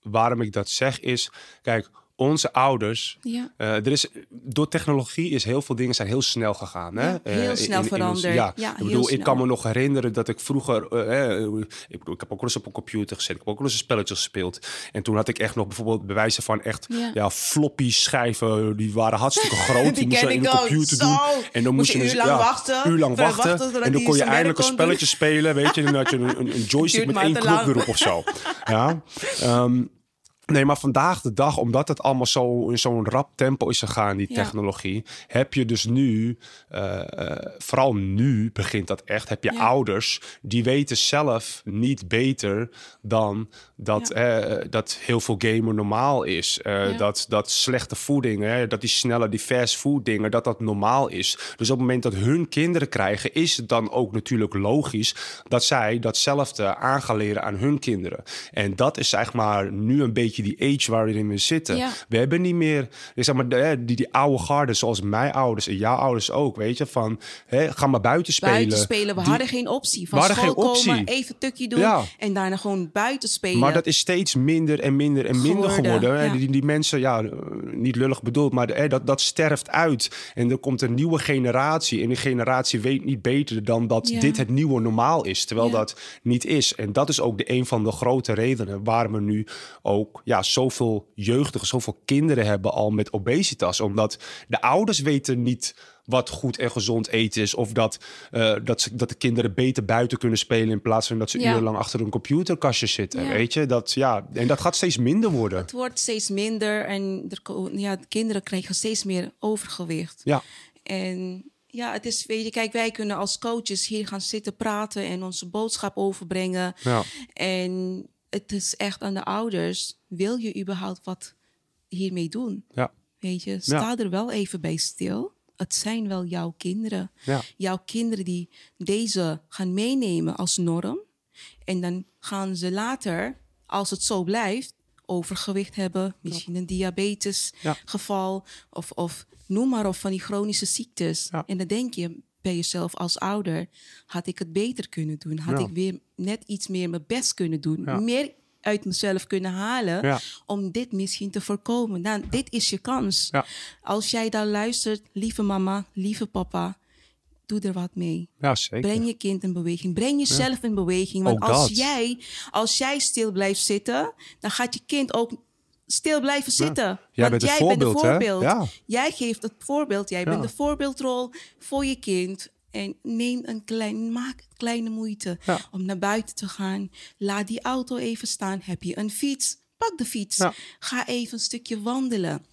Waarom ik dat zeg is, kijk, onze ouders, ja. Eh, er is, door technologie is heel veel dingen zijn heel snel gegaan. Hè? Ja, heel Eh, in- snel in veranderd. ja, Ja, ik heel bedoel, ik kan me nog herinneren dat ik vroeger, eh, ik bedoel, ik heb ook wel eens op een computer gezet, ik heb ook wel eens een spelletje gespeeld. En toen had ik echt nog bijvoorbeeld bewijzen van echt, Ja. floppy schijven, die waren hartstikke groot. Die Die, moest je in de computer Zo. doen. En dan Moest moest je je dus- uur lang wachten, uur lang wachten. en dan kon je eindelijk een doen. spelletje spelen, weet je. Dan had je een, een, een joystick met één knop erop of zo. Ja. Ehm, Nee, maar vandaag de dag, omdat het allemaal zo in zo'n rap tempo is gegaan, die Ja. technologie, heb je dus nu, eh, eh, vooral nu begint dat echt, heb je Ja. ouders die weten zelf niet beter dan dat, eh, dat heel veel gamen normaal is. Dat, dat slechte voeding, hè, dat die snelle, die fast food dingen, dat dat normaal is. Dus op het moment dat hun kinderen krijgen, is het dan ook natuurlijk logisch dat zij datzelfde aan gaan leren aan hun kinderen. En dat is zeg maar nu een beetje die age waarin we zitten. Ja. We hebben niet meer, zeg maar, de- hè, die, die oude garden, zoals mijn ouders en jouw ouders ook, weet je, van hè, ga maar buiten spelen. Buiten spelen. We Die- hadden geen optie. Van school geen optie. komen, even tukje doen Ja. en daarna gewoon buiten spelen. Maar dat is steeds minder en minder en minder Geworden, geworden. hè. ja. Die, die mensen, ja, niet lullig bedoeld, maar hè, dat, dat sterft uit. En er komt een nieuwe generatie. En die generatie weet niet beter dan dat Ja. dit het nieuwe normaal is. Terwijl dat niet is. En dat is ook de, een van de grote redenen waarom we nu ook ja, zoveel jeugdigen, zoveel kinderen hebben al met obesitas. Omdat de ouders weten niet wat goed en gezond eten is. Of dat, eh, dat, ze, dat de kinderen beter buiten kunnen spelen in plaats van dat ze Ja. urenlang achter een computerkastje zitten. Ja. Weet je, dat, ja, en dat gaat steeds minder worden. Het wordt steeds minder en er, ja, de kinderen krijgen steeds meer overgewicht. Ja, En ja, het is, weet je, kijk, wij kunnen als coaches hier gaan zitten praten en onze boodschap overbrengen. ja, En het is echt aan de ouders, wil je überhaupt wat hiermee doen? ja, Weet je, sta er wel even bij stil. Het zijn wel jouw kinderen. ja. Jouw kinderen die deze gaan meenemen als norm. En dan gaan ze later, als het zo blijft, overgewicht hebben. Misschien een diabetes Ja. geval. Of, of noem maar op van die chronische ziektes. En dan denk je bij jezelf als ouder, had ik het beter kunnen doen? Had Ja. ik weer net iets meer mijn best kunnen doen? Ja. Meer uit mezelf kunnen halen Ja. om dit misschien te voorkomen. Nou, dit is je kans. Als jij daar luistert, lieve mama, lieve papa, doe er wat mee. ja zeker. Breng je kind in beweging. Breng jezelf in beweging. Want Ook als dat. jij, als jij stil blijft zitten, dan gaat je kind ook stil blijven zitten. Jij bent jij bent de hè? voorbeeld. Ja. Jij geeft het voorbeeld. Jij bent de voorbeeldrol voor je kind. En neem een klein, maak kleine moeite om naar buiten te gaan. Laat die auto even staan. Heb je een fiets? Pak de fiets. Ga even een stukje wandelen.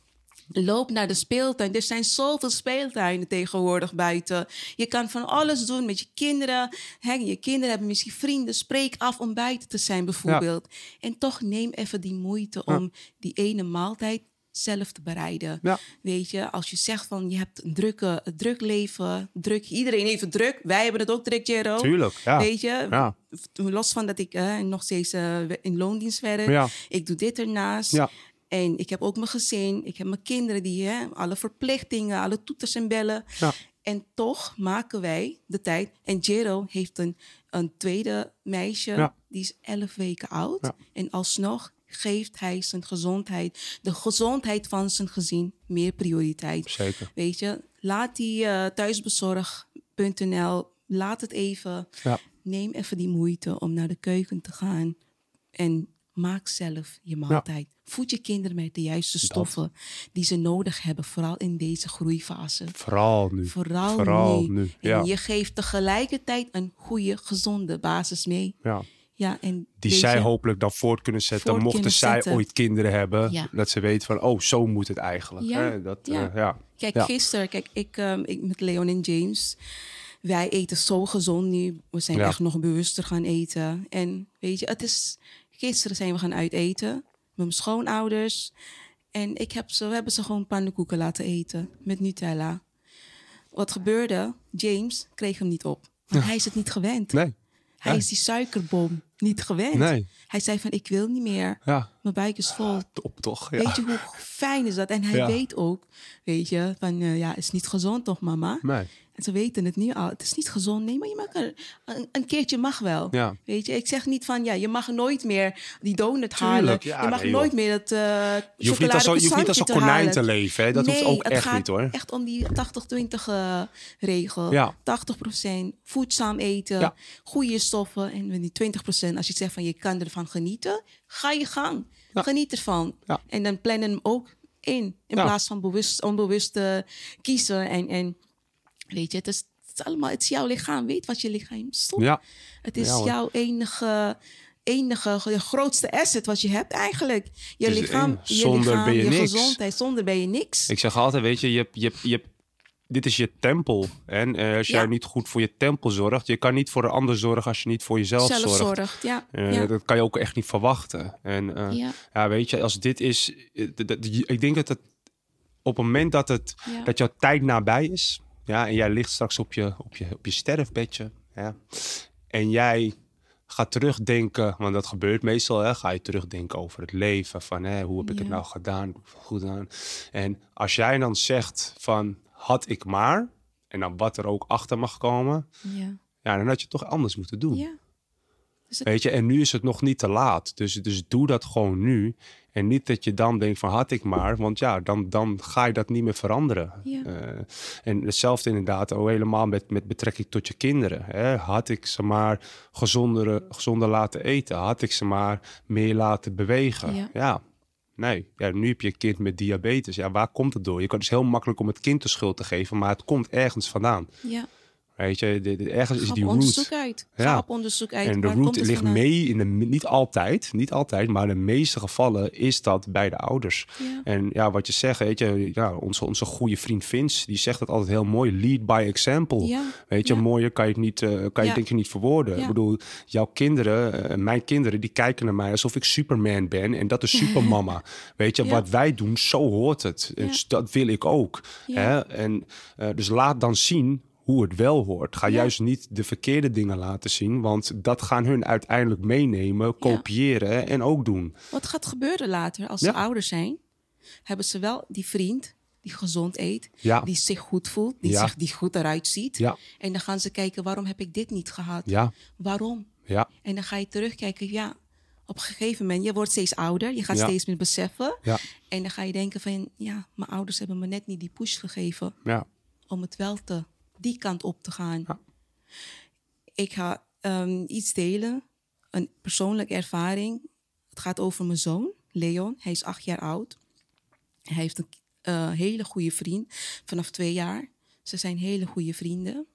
Loop naar de speeltuin. Er zijn zoveel speeltuinen tegenwoordig buiten. Je kan van alles doen met je kinderen. Hè, je kinderen hebben misschien vrienden. Spreek af om buiten te zijn bijvoorbeeld. En toch neem even die moeite om die ene maaltijd zelf te bereiden. Ja. Weet je, als je zegt van je hebt een drukke, een druk leven, druk, iedereen heeft het druk. Wij hebben het ook druk, Jero. Tuurlijk, ja. Weet je, Ja. los van dat ik eh, nog steeds eh, in loondienst werk. Ik doe dit ernaast. En ik heb ook mijn gezin, ik heb mijn kinderen die hè, alle verplichtingen, alle toeters en bellen. Ja. En toch maken wij de tijd. En Jero heeft een, een tweede meisje, Ja. die is 11 weken oud. Ja. En alsnog geeft hij zijn gezondheid, de gezondheid van zijn gezin, meer prioriteit. Zeker. Weet je, laat die eh, thuisbezorg.nl, laat het even. Ja. Neem even die moeite om naar de keuken te gaan en maak zelf je maaltijd. Voed je kinderen met de juiste stoffen die ze nodig hebben, vooral in deze groeifase. Vooral nu. Vooral, Vooral nu. nu, En ja. je geeft tegelijkertijd een goede, gezonde basis mee. Ja. Ja, en Die zij hopelijk dan voort kunnen zetten. Voort mochten kunnen zij zetten. ooit kinderen hebben. Ja. Dat ze weten van, oh, zo moet het eigenlijk. Ja, Hè? Dat, ja. eh, ja. Kijk, Ja. gisteren, kijk, ik, ehm, ik met Leon en James. Wij eten zo gezond nu. We zijn Ja. echt nog bewuster gaan eten. En weet je, het is. Gisteren zijn we gaan uiteten met mijn schoonouders. En ik heb ze, we hebben ze gewoon pannenkoeken laten eten met Nutella. Wat gebeurde? James kreeg hem niet op. Want hij is het niet gewend. Nee. Hij nee. is die suikerbom niet gewend. Nee. Hij zei van, ik wil niet meer. Ja, Mijn buik is vol. top toch? Ja. Weet je hoe fijn is dat? En hij Ja. weet ook, weet je, van eh, ja, is niet gezond toch, mama? Nee. En ze weten het nu al. Het is niet gezond. Nee, maar je mag er, een, een keertje mag wel. Ja. Weet je, ik zeg niet van ja, je mag nooit meer die donut halen. ja, je mag nee, nooit meer dat uh, Je hoeft, niet als, zo- je hoeft niet als een konijn te leven. Hè? Dat nee, hoeft ook het echt gaat niet hoor. echt om die 80-20 eh, regel. Ja. 80% voedzaam eten, goede stoffen. En die 20% als je zegt van je kan ervan genieten, ga je gang. Geniet ervan. En dan plannen hem ook in. In plaats van bewust, onbewust kiezen. En, en weet je, het is, het is allemaal, het is jouw lichaam. Weet wat je lichaam stopt. Ja. Het is Ja, jouw enige enige, je grootste asset wat je hebt eigenlijk. Je lichaam, je, Zonder lichaam, ben je je niks. gezondheid. Zonder ben je niks. Ik zeg altijd, weet je, je, je, je, dit is je tempel. En eh, als jij Ja. niet goed voor je tempel zorgt, je kan niet voor een ander zorgen als je niet voor jezelf zorgt. Zelfzorg, ja. Eh, ja. Dat kan je ook echt niet verwachten. En eh, ja. ja, weet je, als dit is, ik denk dat het op het moment dat, het, dat jouw tijd nabij is, ja, en jij ligt straks op je, op je, op je sterfbedje, ja, en jij gaat terugdenken, want dat gebeurt meestal, hè, ga je terugdenken over het leven, van hè, hoe heb ik het nou gedaan, goed gedaan. En als jij dan zegt van, had ik maar, en dan wat er ook achter mag komen, ja. ja, dan had je het toch anders moeten doen. ja. Dus het- Weet je, en nu is het nog niet te laat. Dus, dus doe dat gewoon nu. En niet dat je dan denkt van had ik maar. Want ja, dan, dan ga je dat niet meer veranderen. Ja. Eh, en hetzelfde inderdaad ook helemaal met, met betrekking tot je kinderen. Hè? Had ik ze maar gezonder, gezonder laten eten? Had ik ze maar meer laten bewegen? Ja. Nee, ja, nu heb je een kind met diabetes. Ja, waar komt het door? Je kan het is heel makkelijk om het kind de schuld te geven, maar het komt ergens vandaan. ja. Weet je, de- de- ergens is die root. onderzoek uit. Ga Ja. op onderzoek uit. En de root het ligt vandaan? mee in de niet altijd, niet altijd, maar in de meeste gevallen is dat bij de ouders. Ja. En ja, wat je zegt, weet je, ja, onze, onze goede vriend Vince, die zegt het altijd heel mooi: lead by example. Ja. Weet je, mooier kan je het niet, eh, kan je denk ik niet verwoorden. Ik bedoel, jouw kinderen, eh, mijn kinderen, die kijken naar mij alsof ik Superman ben en dat is Supermama. Weet je, wat wij doen, zo hoort het. Dus dat wil ik ook. Ja. Hè? En eh, dus laat dan zien hoe het wel hoort. Ga Ja. juist niet de verkeerde dingen laten zien, want dat gaan hun uiteindelijk meenemen, kopiëren en ook doen. Wat gaat gebeuren later als Ja. ze ouder zijn? Hebben ze wel die vriend die gezond eet, die zich goed voelt, die, zich, die goed eruit ziet. Ja. En dan gaan ze kijken, waarom heb ik dit niet gehad? Ja, Waarom? ja, En dan ga je terugkijken, ja, op een gegeven moment, je wordt steeds ouder, je gaat Ja. steeds meer beseffen. ja, En dan ga je denken van, ja, mijn ouders hebben me net niet die push gegeven ja. om het wel te, die kant op te gaan. Ja. Ik ga ehm, iets delen, een persoonlijke ervaring. Het gaat over mijn zoon, Leon. Hij is acht jaar oud. Hij heeft een eh, hele goede vriend vanaf twee jaar. Ze zijn hele goede vrienden.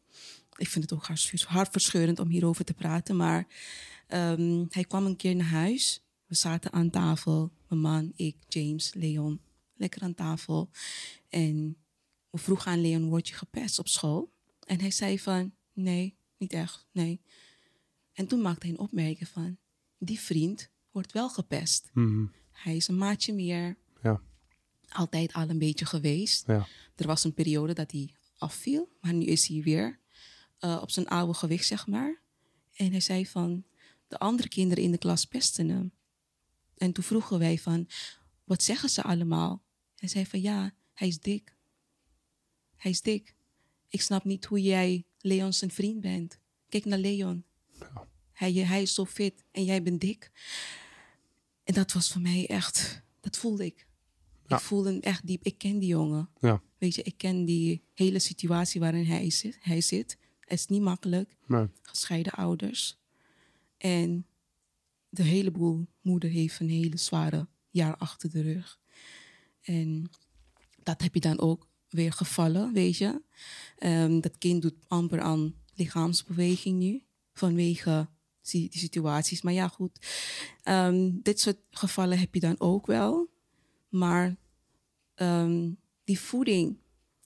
Ik vind het ook hartverscheurend om hierover te praten. Maar ehm, hij kwam een keer naar huis. We zaten aan tafel. Mijn man, ik, James, Leon. Lekker aan tafel. En we vroegen aan Leon, word je gepest op school? En hij zei van, nee, niet echt, nee. En toen maakte hij een opmerking van, die vriend wordt wel gepest. Mhm. Hij is een maatje meer, ja, altijd al een beetje geweest. ja. Er was een periode dat hij afviel, maar nu is hij weer eh, op zijn oude gewicht, zeg maar. En hij zei van, de andere kinderen in de klas pesten hem. En toen vroegen wij van, wat zeggen ze allemaal? Hij zei van, ja, hij is dik. Hij is dik. Ik snap niet hoe jij Leon zijn vriend bent. Kijk naar Leon. Hij, hij is zo fit en jij bent dik. En dat was voor mij echt, dat voelde ik. Ja. Ik voelde hem echt diep. Ik ken die jongen. ja. Weet je, ik ken die hele situatie waarin hij zit. Hij zit. Het is niet makkelijk. Nee. Gescheiden ouders. En de hele boel moeder heeft een hele zware jaar achter de rug. En dat heb je dan ook weer gevallen, weet je. Ehm, dat kind doet amper aan lichaamsbeweging nu. Vanwege die, situaties. Maar ja, goed. Ehm, dit soort gevallen heb je dan ook wel. Maar ehm, die voeding,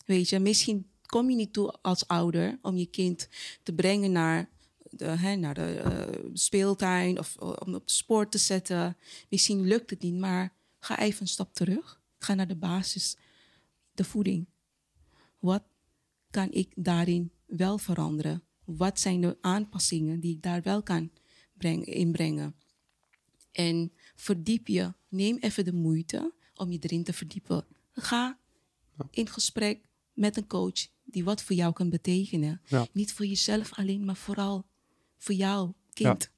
weet je, misschien kom je niet toe als ouder om je kind te brengen naar de, hè, naar de eh, speeltuin of eh, om op de sport te zetten. Misschien lukt het niet, maar ga even een stap terug. Ga naar de basis, de voeding. Wat kan ik daarin wel veranderen? Wat zijn de aanpassingen die ik daar wel kan breng, inbrengen? En verdiep je. Neem even de moeite om je erin te verdiepen. Ga in gesprek met een coach die wat voor jou kan betekenen. Ja. Niet voor jezelf alleen, maar vooral voor jouw kind.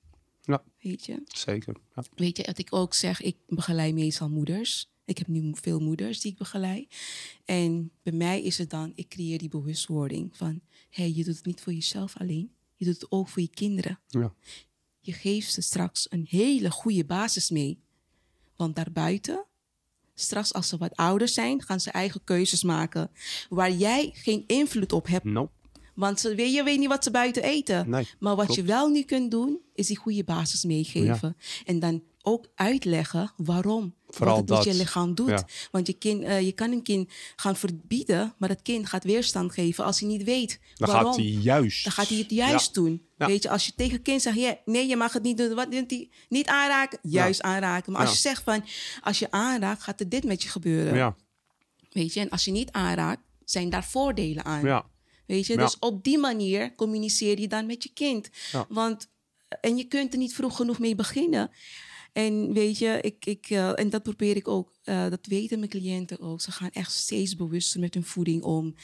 Ja, Weet je? zeker. Ja. Weet je, wat ik ook zeg, ik begeleid meestal moeders. Ik heb nu veel moeders die ik begeleid. En bij mij is het dan, ik creëer die bewustwording van... hé, hey, je doet het niet voor jezelf alleen. Je doet het ook voor je kinderen. Ja. Je geeft ze straks een hele goede basis mee. Want daarbuiten, straks als ze wat ouder zijn... gaan ze eigen keuzes maken. Waar jij geen invloed op hebt. Nope. Want ze, weet, je weet niet wat ze buiten eten. Nee, maar wat klopt. je wel nu kunt doen, is die goede basis meegeven. En dan ook uitleggen waarom. Vooral wat het met dat. je lichaam doet. Ja. Want je, kind, eh, je kan een kind gaan verbieden, maar dat kind gaat weerstand geven als hij niet weet Dan waarom. gaat hij juist. Dan gaat hij het juist doen. Ja. Weet je, als je tegen een kind zegt, ja, nee, je mag het niet doen. Wat doet hij? Niet aanraken, juist aanraken. Maar als je zegt van, als je aanraakt, gaat er dit met je gebeuren. Ja, Weet je, en als je niet aanraakt, zijn daar voordelen aan. ja. Weet je, dus op die manier communiceer je dan met je kind. Want, en je kunt er niet vroeg genoeg mee beginnen. En weet je, ik, ik, eh, en dat probeer ik ook, eh, dat weten mijn cliënten ook. Ze gaan echt steeds bewuster met hun voeding om.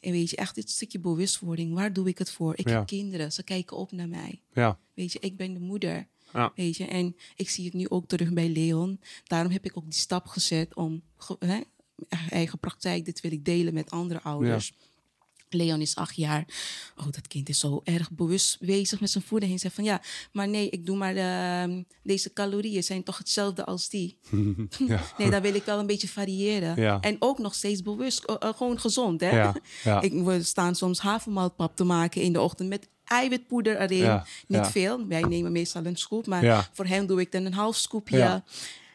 En weet je, echt dit stukje bewustwording. Waar doe ik het voor? Ik Ja. heb kinderen, ze kijken op naar mij. ja. Weet je, ik ben de moeder. Ja. Weet je, en ik zie het nu ook terug bij Leon. Daarom heb ik ook die stap gezet om hè, eigen praktijk, dit wil ik delen met andere ouders. Leon is acht jaar. Oh, dat kind is zo erg bewust bezig met zijn voeding. Hij zegt van ja, maar nee, ik doe maar ehm, deze calorieën zijn toch hetzelfde als die. ja. Nee, dan wil ik wel een beetje variëren. Ja. En ook nog steeds bewust, eh, eh, gewoon gezond, hè? Ja. Ik, we staan soms havermoutpap te maken in de ochtend met eiwitpoeder erin. Niet veel. Wij nemen meestal een scoop, maar voor hem doe ik dan een half scoopje.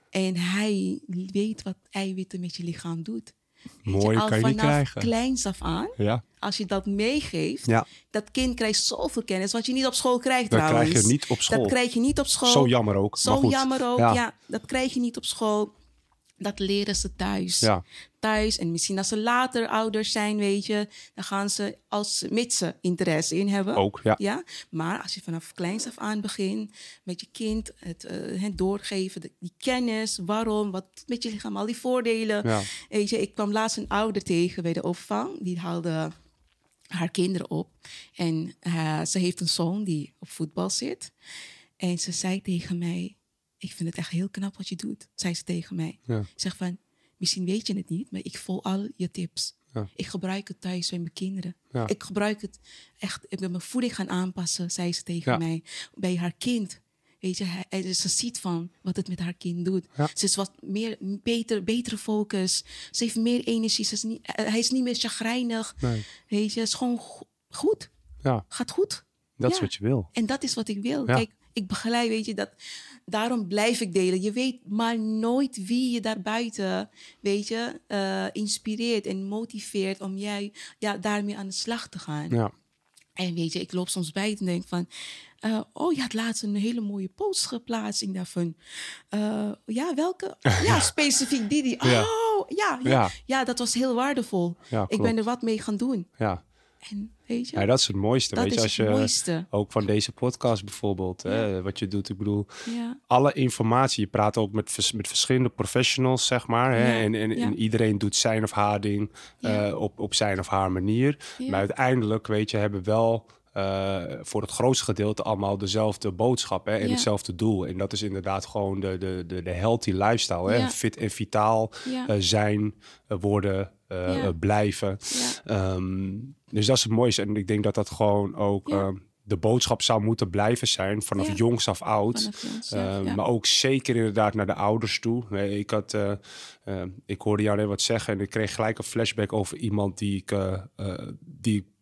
En hij weet wat eiwitten met je lichaam doet. Mooi, al kan je niet vanaf krijgen. kleins af aan, Ja, als je dat meegeeft, Ja. dat kind krijgt zoveel kennis wat je niet op school krijgt Dat trouwens. krijg je niet op school. Dat krijg je niet op school. Zo jammer ook, Zo maar goed. jammer ook, Ja. ja. Dat krijg je niet op school. Dat leren ze thuis. Ja. Thuis. En misschien als ze later ouders zijn, weet je, dan gaan ze als mits ze interesse in hebben. Ook, ja. ja. Maar als je vanaf kleins af aan begint met je kind het, eh, het doorgeven, de- die kennis, waarom, wat met je lichaam, al die voordelen. Ja. Weet je, ik kwam laatst een ouder tegen bij de opvang. Die haalde haar kinderen op. En eh, ze heeft een zoon die op voetbal zit. En ze zei tegen mij, ik vind het echt heel knap wat je doet, zei ze tegen mij. Ja. Zeg van, misschien weet je het niet, maar ik volg al je tips. Ja. Ik gebruik het thuis bij mijn kinderen. Ja. Ik gebruik het echt, ik ben mijn voeding gaan aanpassen, zei ze tegen Ja. mij. Bij haar kind. Weet je, hij, ze ziet van wat het met haar kind doet. Ja. Ze is wat meer, beter, betere focus. Ze heeft meer energie. Ze is niet, eh, hij is niet meer chagrijnig. Nee. Weet je, het is gewoon go- goed. Ja, Gaat goed. dat Ja. is wat je wil. En dat is wat ik wil. Ja. Kijk, ik begeleid, weet je, dat, daarom blijf ik delen. Je weet maar nooit wie je daarbuiten, weet je, eh, inspireert en motiveert om jij ja, daarmee aan de slag te gaan. Ja, En weet je, ik loop soms bij en denk van... eh, oh, je had laatst een hele mooie post geplaatst. Ik dacht van... eh, ja, welke? Ja, specifiek die. die. Oh, ja, ja. Ja. Ja. dat was heel waardevol. Ja, ik ben er wat mee gaan doen. ja. En weet je, ja dat is het mooiste. dat weet je, is als het je mooiste. ook van deze podcast bijvoorbeeld, hè, wat je doet, ik bedoel, Ja, alle informatie. Je praat ook met, met verschillende professionals, zeg maar. Hè? En, en, iedereen doet zijn of haar ding eh, op, op zijn of haar manier. Maar uiteindelijk, weet je, hebben wel eh, voor het grootste gedeelte allemaal dezelfde boodschap hè? en Ja. hetzelfde doel. En dat is inderdaad gewoon de, de, de, de healthy lifestyle. Hè? Ja. Fit en vitaal Ja. eh, zijn, worden, Ja. eh, blijven. Ehm, dus dat is het mooiste. En ik denk dat dat gewoon ook ehm, de boodschap zou moeten blijven zijn vanaf Ja. jongs af oud. Ehm, ja. Maar ook zeker inderdaad naar de ouders toe. Ik, had, eh, ik hoorde jou net wat zeggen en ik kreeg gelijk een flashback over iemand die, ik, eh, die,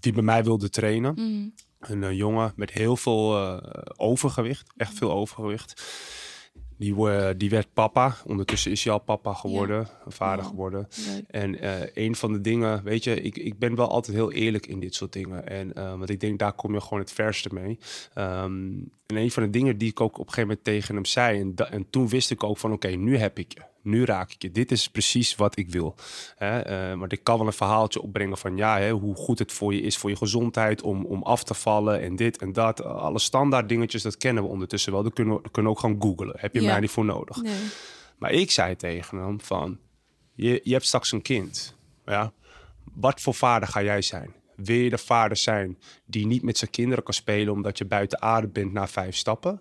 die bij mij wilde trainen. Mm, Een jongen met heel veel overgewicht, echt veel overgewicht. Die, werd papa. Ondertussen is hij al papa geworden, vader Wow. geworden. leuk. En eh, een van de dingen, weet je, ik, ik ben wel altijd heel eerlijk in dit soort dingen. En eh, want ik denk, daar kom je gewoon het verste mee. Ehm, en een van de dingen die ik ook op een gegeven moment tegen hem zei. En, en toen wist ik ook van, oké, nu heb ik je. Nu raak ik je. Dit is precies wat ik wil. Hè? eh, maar ik kan wel een verhaaltje opbrengen van ja, hè, hoe goed het voor je is, voor je gezondheid, om, om af te vallen en dit en dat. Alle standaard dingetjes, dat kennen we ondertussen wel. Dat kunnen we, dat kunnen we ook gaan googlen. Heb je Ja. mij niet voor nodig. Nee. Maar ik zei tegen hem van, je, je hebt straks een kind. Ja? Wat voor vader ga jij zijn? Wil je de vader zijn die niet met zijn kinderen kan spelen omdat je buiten adem bent na vijf stappen?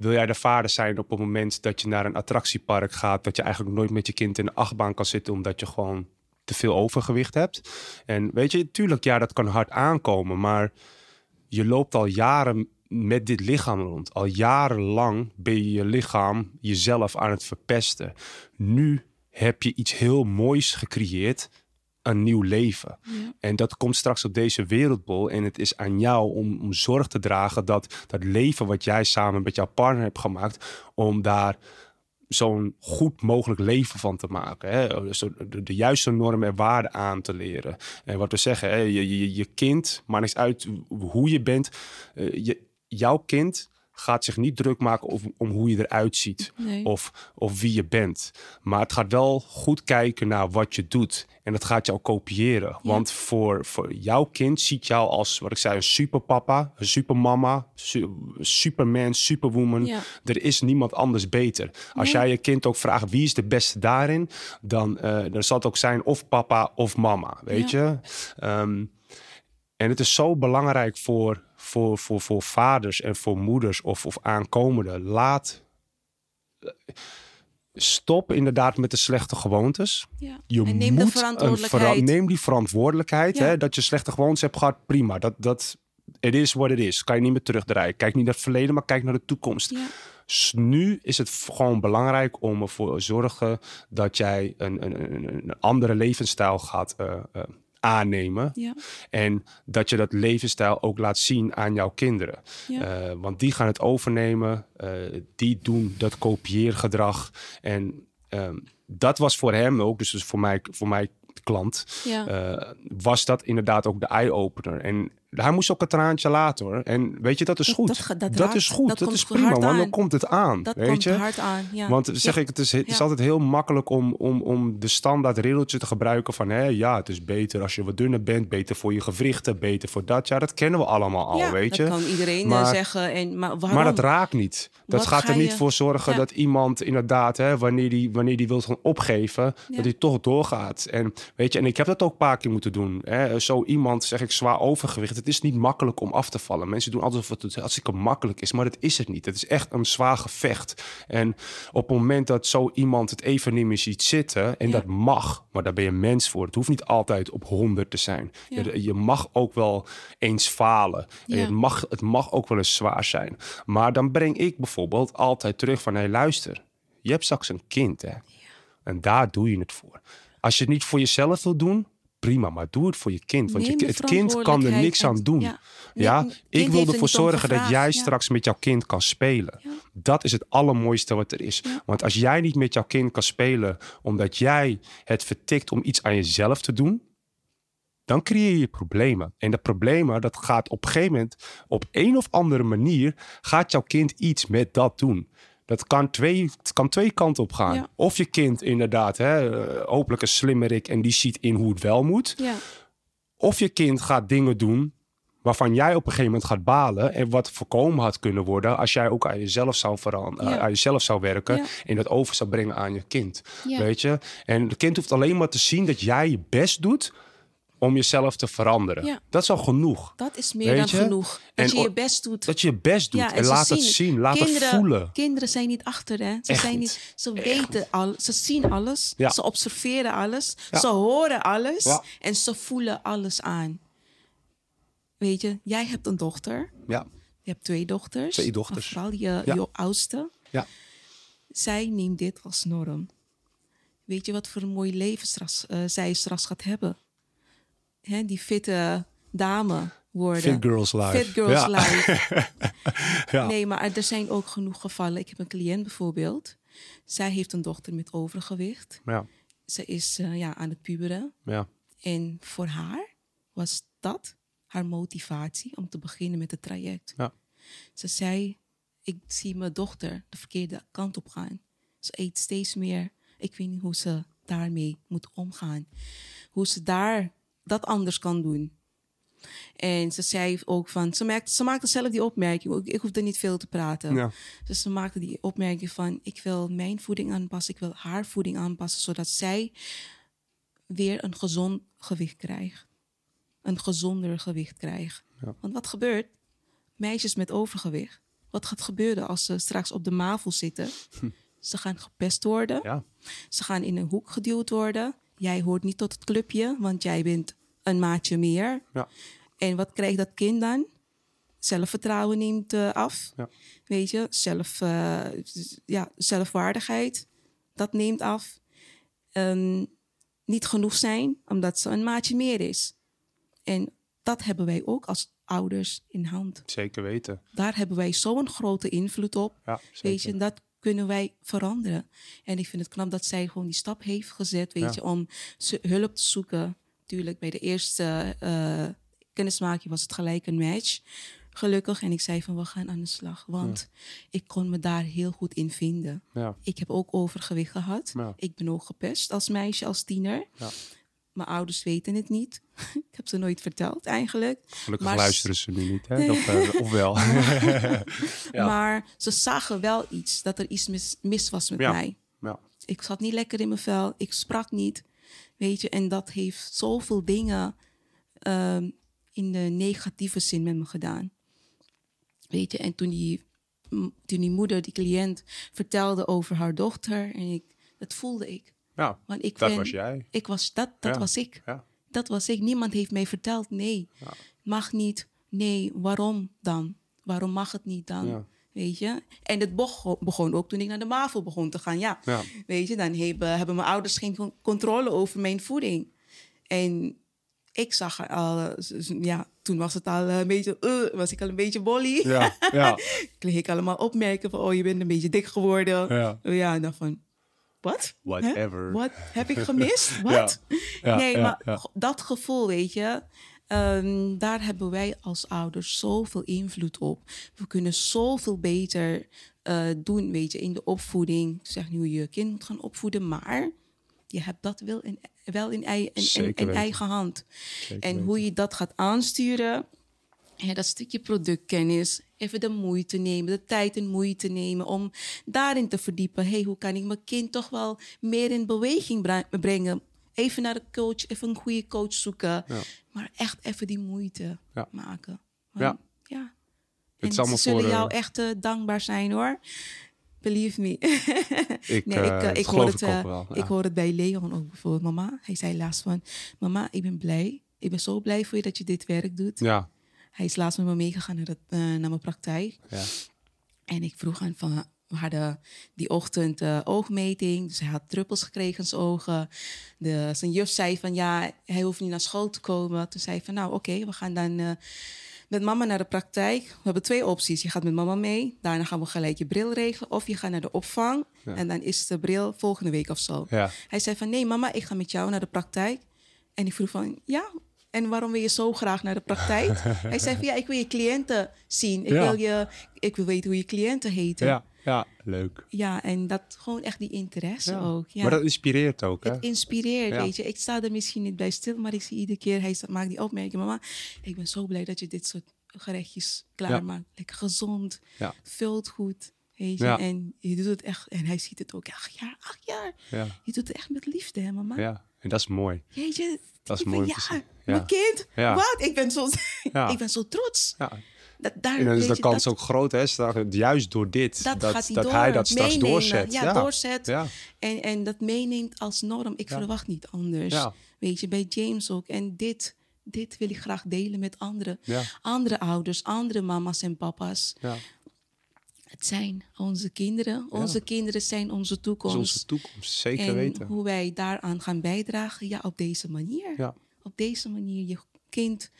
Wil jij de vader zijn op het moment dat je naar een attractiepark gaat, dat je eigenlijk nooit met je kind in de achtbaan kan zitten omdat je gewoon te veel overgewicht hebt? En weet je, tuurlijk, ja, dat kan hard aankomen, maar je loopt al jaren met dit lichaam rond. Al jarenlang ben je je lichaam jezelf aan het verpesten. Nu heb je iets heel moois gecreëerd een nieuw leven. Ja. En dat komt straks op deze wereldbol. En het is aan jou om, om zorg te dragen dat dat leven wat jij samen met jouw partner hebt gemaakt, om daar zo'n goed mogelijk leven van te maken. Hè? Zo de, de juiste normen en waarden aan te leren. En wat we zeggen, hè? Je, je, je kind, maar niks uit hoe je bent. eh, je, jouw kind gaat zich niet druk maken om, om hoe je eruit ziet Nee. of, of wie je bent. Maar het gaat wel goed kijken naar wat je doet. En dat gaat jou kopiëren. Want voor, voor jouw kind ziet jou als, wat ik zei, een superpapa, een supermama, su- superman, superwoman. Ja. Er is niemand anders beter. Als Nee. jij je kind ook vraagt wie is de beste daarin, dan, eh, dan zal het ook zijn of papa of mama, weet je. Ehm, en het is zo belangrijk voor, voor, voor, voor vaders en voor moeders of, of aankomenden. Laat. Stop inderdaad met de slechte gewoontes. Ja. Je en neem moet de verantwoordelijkheid. vera- neem die verantwoordelijkheid. Ja. Hè, dat je slechte gewoontes hebt gehad, prima. Dat, dat, it is what it is. Kan je niet meer terugdraaien. Kijk niet naar het verleden, maar kijk naar de toekomst. Ja. Nu is het gewoon belangrijk om ervoor te zorgen dat jij een, een, een, een andere levensstijl gaat eh, eh, aannemen. Ja. En dat je dat levensstijl ook laat zien aan jouw kinderen. Ja. Eh, want die gaan het overnemen. eh, die doen dat kopieergedrag. En ehm, dat was voor hem ook, dus, dus voor mij, voor mij klant, Ja. eh, was dat inderdaad ook de eye-opener. En hij moest ook een traantje laten hoor. En weet je, dat is Dat- goed. dat Dat, ge- dat raakt- is goed. dat is prima, want dan komt het aan. dat weet komt je? hard aan. Ja. Want zeg Ja. ik, het is, het is Ja. altijd heel makkelijk om, om, om de standaard riddeltje te gebruiken van hè, ja, het is beter als je wat dunner bent, beter voor je gewrichten, beter voor dat. Ja, dat kennen we allemaal al, weet je. dat kan iedereen eh, Maar- zeggen. En, maar waarom? Maar dat raakt niet. Dat Wat gaat ga er niet je- voor zorgen dat iemand inderdaad, hè, wanneer die, wanneer die wil gaan opgeven, dat hij toch doorgaat. En weet je, en ik heb dat ook een paar keer moeten doen. Hè. Zo iemand, zeg ik, zwaar overgewicht. Het is niet makkelijk om af te vallen. Mensen doen altijd alsof het hartstikke makkelijk is, maar dat is het niet. Het is echt een zwaar gevecht. En op het moment dat zo iemand het even niet meer ziet zitten, en Ja. dat mag, maar daar ben je mens voor. Het hoeft niet altijd op 100 te zijn. Ja. Je, je mag ook wel eens falen. En het, mag, het mag ook wel eens zwaar zijn. Maar dan breng ik bijvoorbeeld altijd terug van... hé, luister, je hebt straks een kind, hè? En daar doe je het voor. Als je het niet voor jezelf wil doen, prima, maar doe het voor je kind. Want je, het kind kan er niks aan doen. en- Ja, ik wil er ervoor zorgen dat jij ja. straks met jouw kind kan spelen. Dat is het allermooiste wat er is. Want als jij niet met jouw kind kan spelen, omdat jij het vertikt om iets aan jezelf te doen, dan creëer je problemen. En de problemen, dat gaat op een gegeven moment, op een of andere manier, gaat jouw kind iets met dat doen. Dat kan twee, het kan twee kanten op gaan. Ja. Of je kind inderdaad, hè, eh, hopelijk een slimmerik en die ziet in hoe het wel moet. Ja. Of je kind gaat dingen doen waarvan jij op een gegeven moment gaat balen en wat voorkomen had kunnen worden als jij ook aan jezelf zou veranderen, Ja. aan jezelf zou werken Ja. en dat over zou brengen aan je kind. Ja. Weet je? En het kind hoeft alleen maar te zien dat jij je best doet om jezelf te veranderen. Ja. Dat is al genoeg. Dat is meer dan je? genoeg. Dat En je je best doet. Dat je je best doet Ja, en, laat het zien, laat kinderen, het voelen. Kinderen zijn niet achter, hè? Ze, Echt zijn niet. ze weten al, ze zien alles, Ja. ze observeren alles, ze horen alles en ze voelen alles aan. Weet je, jij hebt een dochter, Ja, je hebt twee dochters. Twee dochters. Vooral je, je oudste. ja. Zij neemt dit als norm. Weet je wat voor een mooi leven straks, eh, zij straks gaat hebben? Hè, die fitte dame worden. Fit girls life. Fit girls Ja. life. Ja. Nee, maar er zijn ook genoeg gevallen. Ik heb een cliënt bijvoorbeeld. Zij heeft een dochter met overgewicht. Ja, Ze is eh, ja, aan het puberen. ja, En voor haar was dat haar motivatie om te beginnen met het traject. ja. Ze zei, ik zie mijn dochter de verkeerde kant op gaan. Ze eet steeds meer. Ik weet niet hoe ze daarmee moet omgaan. Hoe ze daar dat anders kan doen. En ze zei ook van, ze, maakte, ze maakte zelf die opmerking. Ik, ik hoefde niet veel te praten. Ja. Dus ze maakte die opmerking van, ik wil mijn voeding aanpassen, ik wil haar voeding aanpassen, zodat zij weer een gezond gewicht krijgt. Een gezonder gewicht krijgt. Ja. Want wat gebeurt? Meisjes met overgewicht. Wat gaat gebeuren als ze straks op de MAVO zitten? Ze gaan gepest worden. ja. Ze gaan in een hoek geduwd worden. Jij hoort niet tot het clubje, want jij bent een maatje meer. ja. En wat krijgt dat kind dan? Zelfvertrouwen neemt eh, af. Ja. Weet je, zelf, eh, ja, zelfwaardigheid, dat neemt af. Ehm, niet genoeg zijn omdat ze een maatje meer is. En dat hebben wij ook als ouders in hand. Zeker weten. Daar hebben wij zo'n grote invloed op. Ja, Weet je, dat kunnen wij veranderen. En ik vind het knap dat zij gewoon die stap heeft gezet, weet Ja. je, om hulp te zoeken. Tuurlijk, bij de eerste eh kennismaking was het gelijk een match. Gelukkig. En ik zei van, we gaan aan de slag. Want ik kon me daar heel goed in vinden. Ja. Ik heb ook overgewicht gehad. Ja. Ik ben ook gepest als meisje, als tiener. Ja. Mijn ouders weten het niet. ik heb ze nooit verteld eigenlijk. Gelukkig Maar- luisteren ze nu niet, hè? Of, eh, of wel. Ja. Maar ze zagen wel iets, dat er iets mis, mis was met mij. ja. Ik zat niet lekker in mijn vel. Ik sprak niet. Weet je, en dat heeft zoveel dingen ehm, in de negatieve zin met me gedaan. Weet je, en toen die, toen die moeder, die cliënt, vertelde over haar dochter, en ik, dat voelde ik. ja, Want ik dat ben- was jij. Ik was, dat dat Ja. was ik. Ja. Dat was ik. Niemand heeft mij verteld, nee, Ja. mag niet. Nee, waarom dan? Waarom mag het niet dan? Weet je? En het begon, ook toen ik naar de MAVO begon te gaan. Ja, Ja. weet je, dan hebben, hebben mijn ouders geen con- controle over mijn voeding. En ik zag al, eh, ja, toen was het al een beetje, eh, was ik al een beetje bolly. Ja, ja, Kreeg ik allemaal opmerken van, oh, je bent een beetje dik geworden. Ja. ja en dan van, wat? Whatever. Wat? Heb ik gemist? Wat? Ja, nee, maar dat gevoel, weet je, ehm, daar hebben wij als ouders zoveel invloed op. We kunnen zoveel beter eh, doen, weet je, in de opvoeding. Ik zeg nu hoe je je kind moet gaan opvoeden, maar je hebt dat wel in, wel in, eigen hand. Zeker en hoe je dat gaat aansturen, hè, dat stukje productkennis, even de moeite nemen, de tijd en moeite nemen om daarin te verdiepen. hey, hoe kan ik mijn kind toch wel meer in beweging brengen? Even naar de coach, even een goede coach zoeken. Ja. Maar echt even die moeite Ja. maken. Ja. Want, ja. Het En is allemaal ze zullen voor, eh, jou echt eh, dankbaar zijn hoor. Believe me. Ik, Nee, eh, ik, eh, ik, hoor het, ik eh, wel, hoor het bij Leon ook bijvoorbeeld. Mama, hij zei laatst van... Mama, ik ben blij. Ik ben zo blij voor je dat je dit werk doet. Ja, Hij is laatst met me meegegaan naar, het, eh, naar mijn praktijk. ja. En ik vroeg aan van... We hadden die ochtend eh, oogmeting. Dus hij had druppels gekregen in zijn ogen. De, zijn juf zei van ja, hij hoeft niet naar school te komen. Toen zei hij van nou oké, we gaan dan eh, met mama naar de praktijk. We hebben twee opties. Je gaat met mama mee. Daarna gaan we gelijk je bril regelen. Of je gaat naar de opvang. En dan is de bril volgende week of zo. Ja. Hij zei van nee mama, ik ga met jou naar de praktijk. En ik vroeg van ja, en waarom wil je zo graag naar de praktijk? hij zei van ja, ik wil je cliënten zien. Ik, Ja. wil, je, ik wil weten hoe je cliënten heten. Ja, ja, leuk. Ja, en dat gewoon echt die interesse Ja. ook. Ja. Maar dat inspireert ook, hè? het inspireert, Ja. weet je. Ik sta er misschien niet bij stil, maar ik zie iedere keer, hij maakt die opmerking. Mama, ik ben zo blij dat je dit soort gerechtjes klaarmaakt. Lekker gezond, Ja. vult goed, weet je. Ja. En je doet het echt, en hij ziet het ook, acht jaar, acht jaar. Ja, Je doet het echt met liefde, hè mama? ja. En dat is mooi. Jeetje, Dat is ik ben- mooi Ja, te zien. mijn kind, Ja. wat? Ik ben zo, Ja. ik ben zo trots. Ja. Dat, daar, En dan is de je, kans dat- ook groot, hè? Juist door dit. Dat, dat hij dat door, hij dat straks meenemen. doorzet. Ja, doorzet. Ja. En, en dat meeneemt als norm. Ik verwacht niet anders. Weet je, bij James ook. En dit, dit wil ik graag delen met anderen. Andere ouders, andere mama's en papa's. ja. Het zijn onze kinderen. Onze kinderen zijn onze toekomst. onze toekomst. Zeker en weten. hoe wij daaraan gaan bijdragen, ja, op deze manier. Op deze manier je kind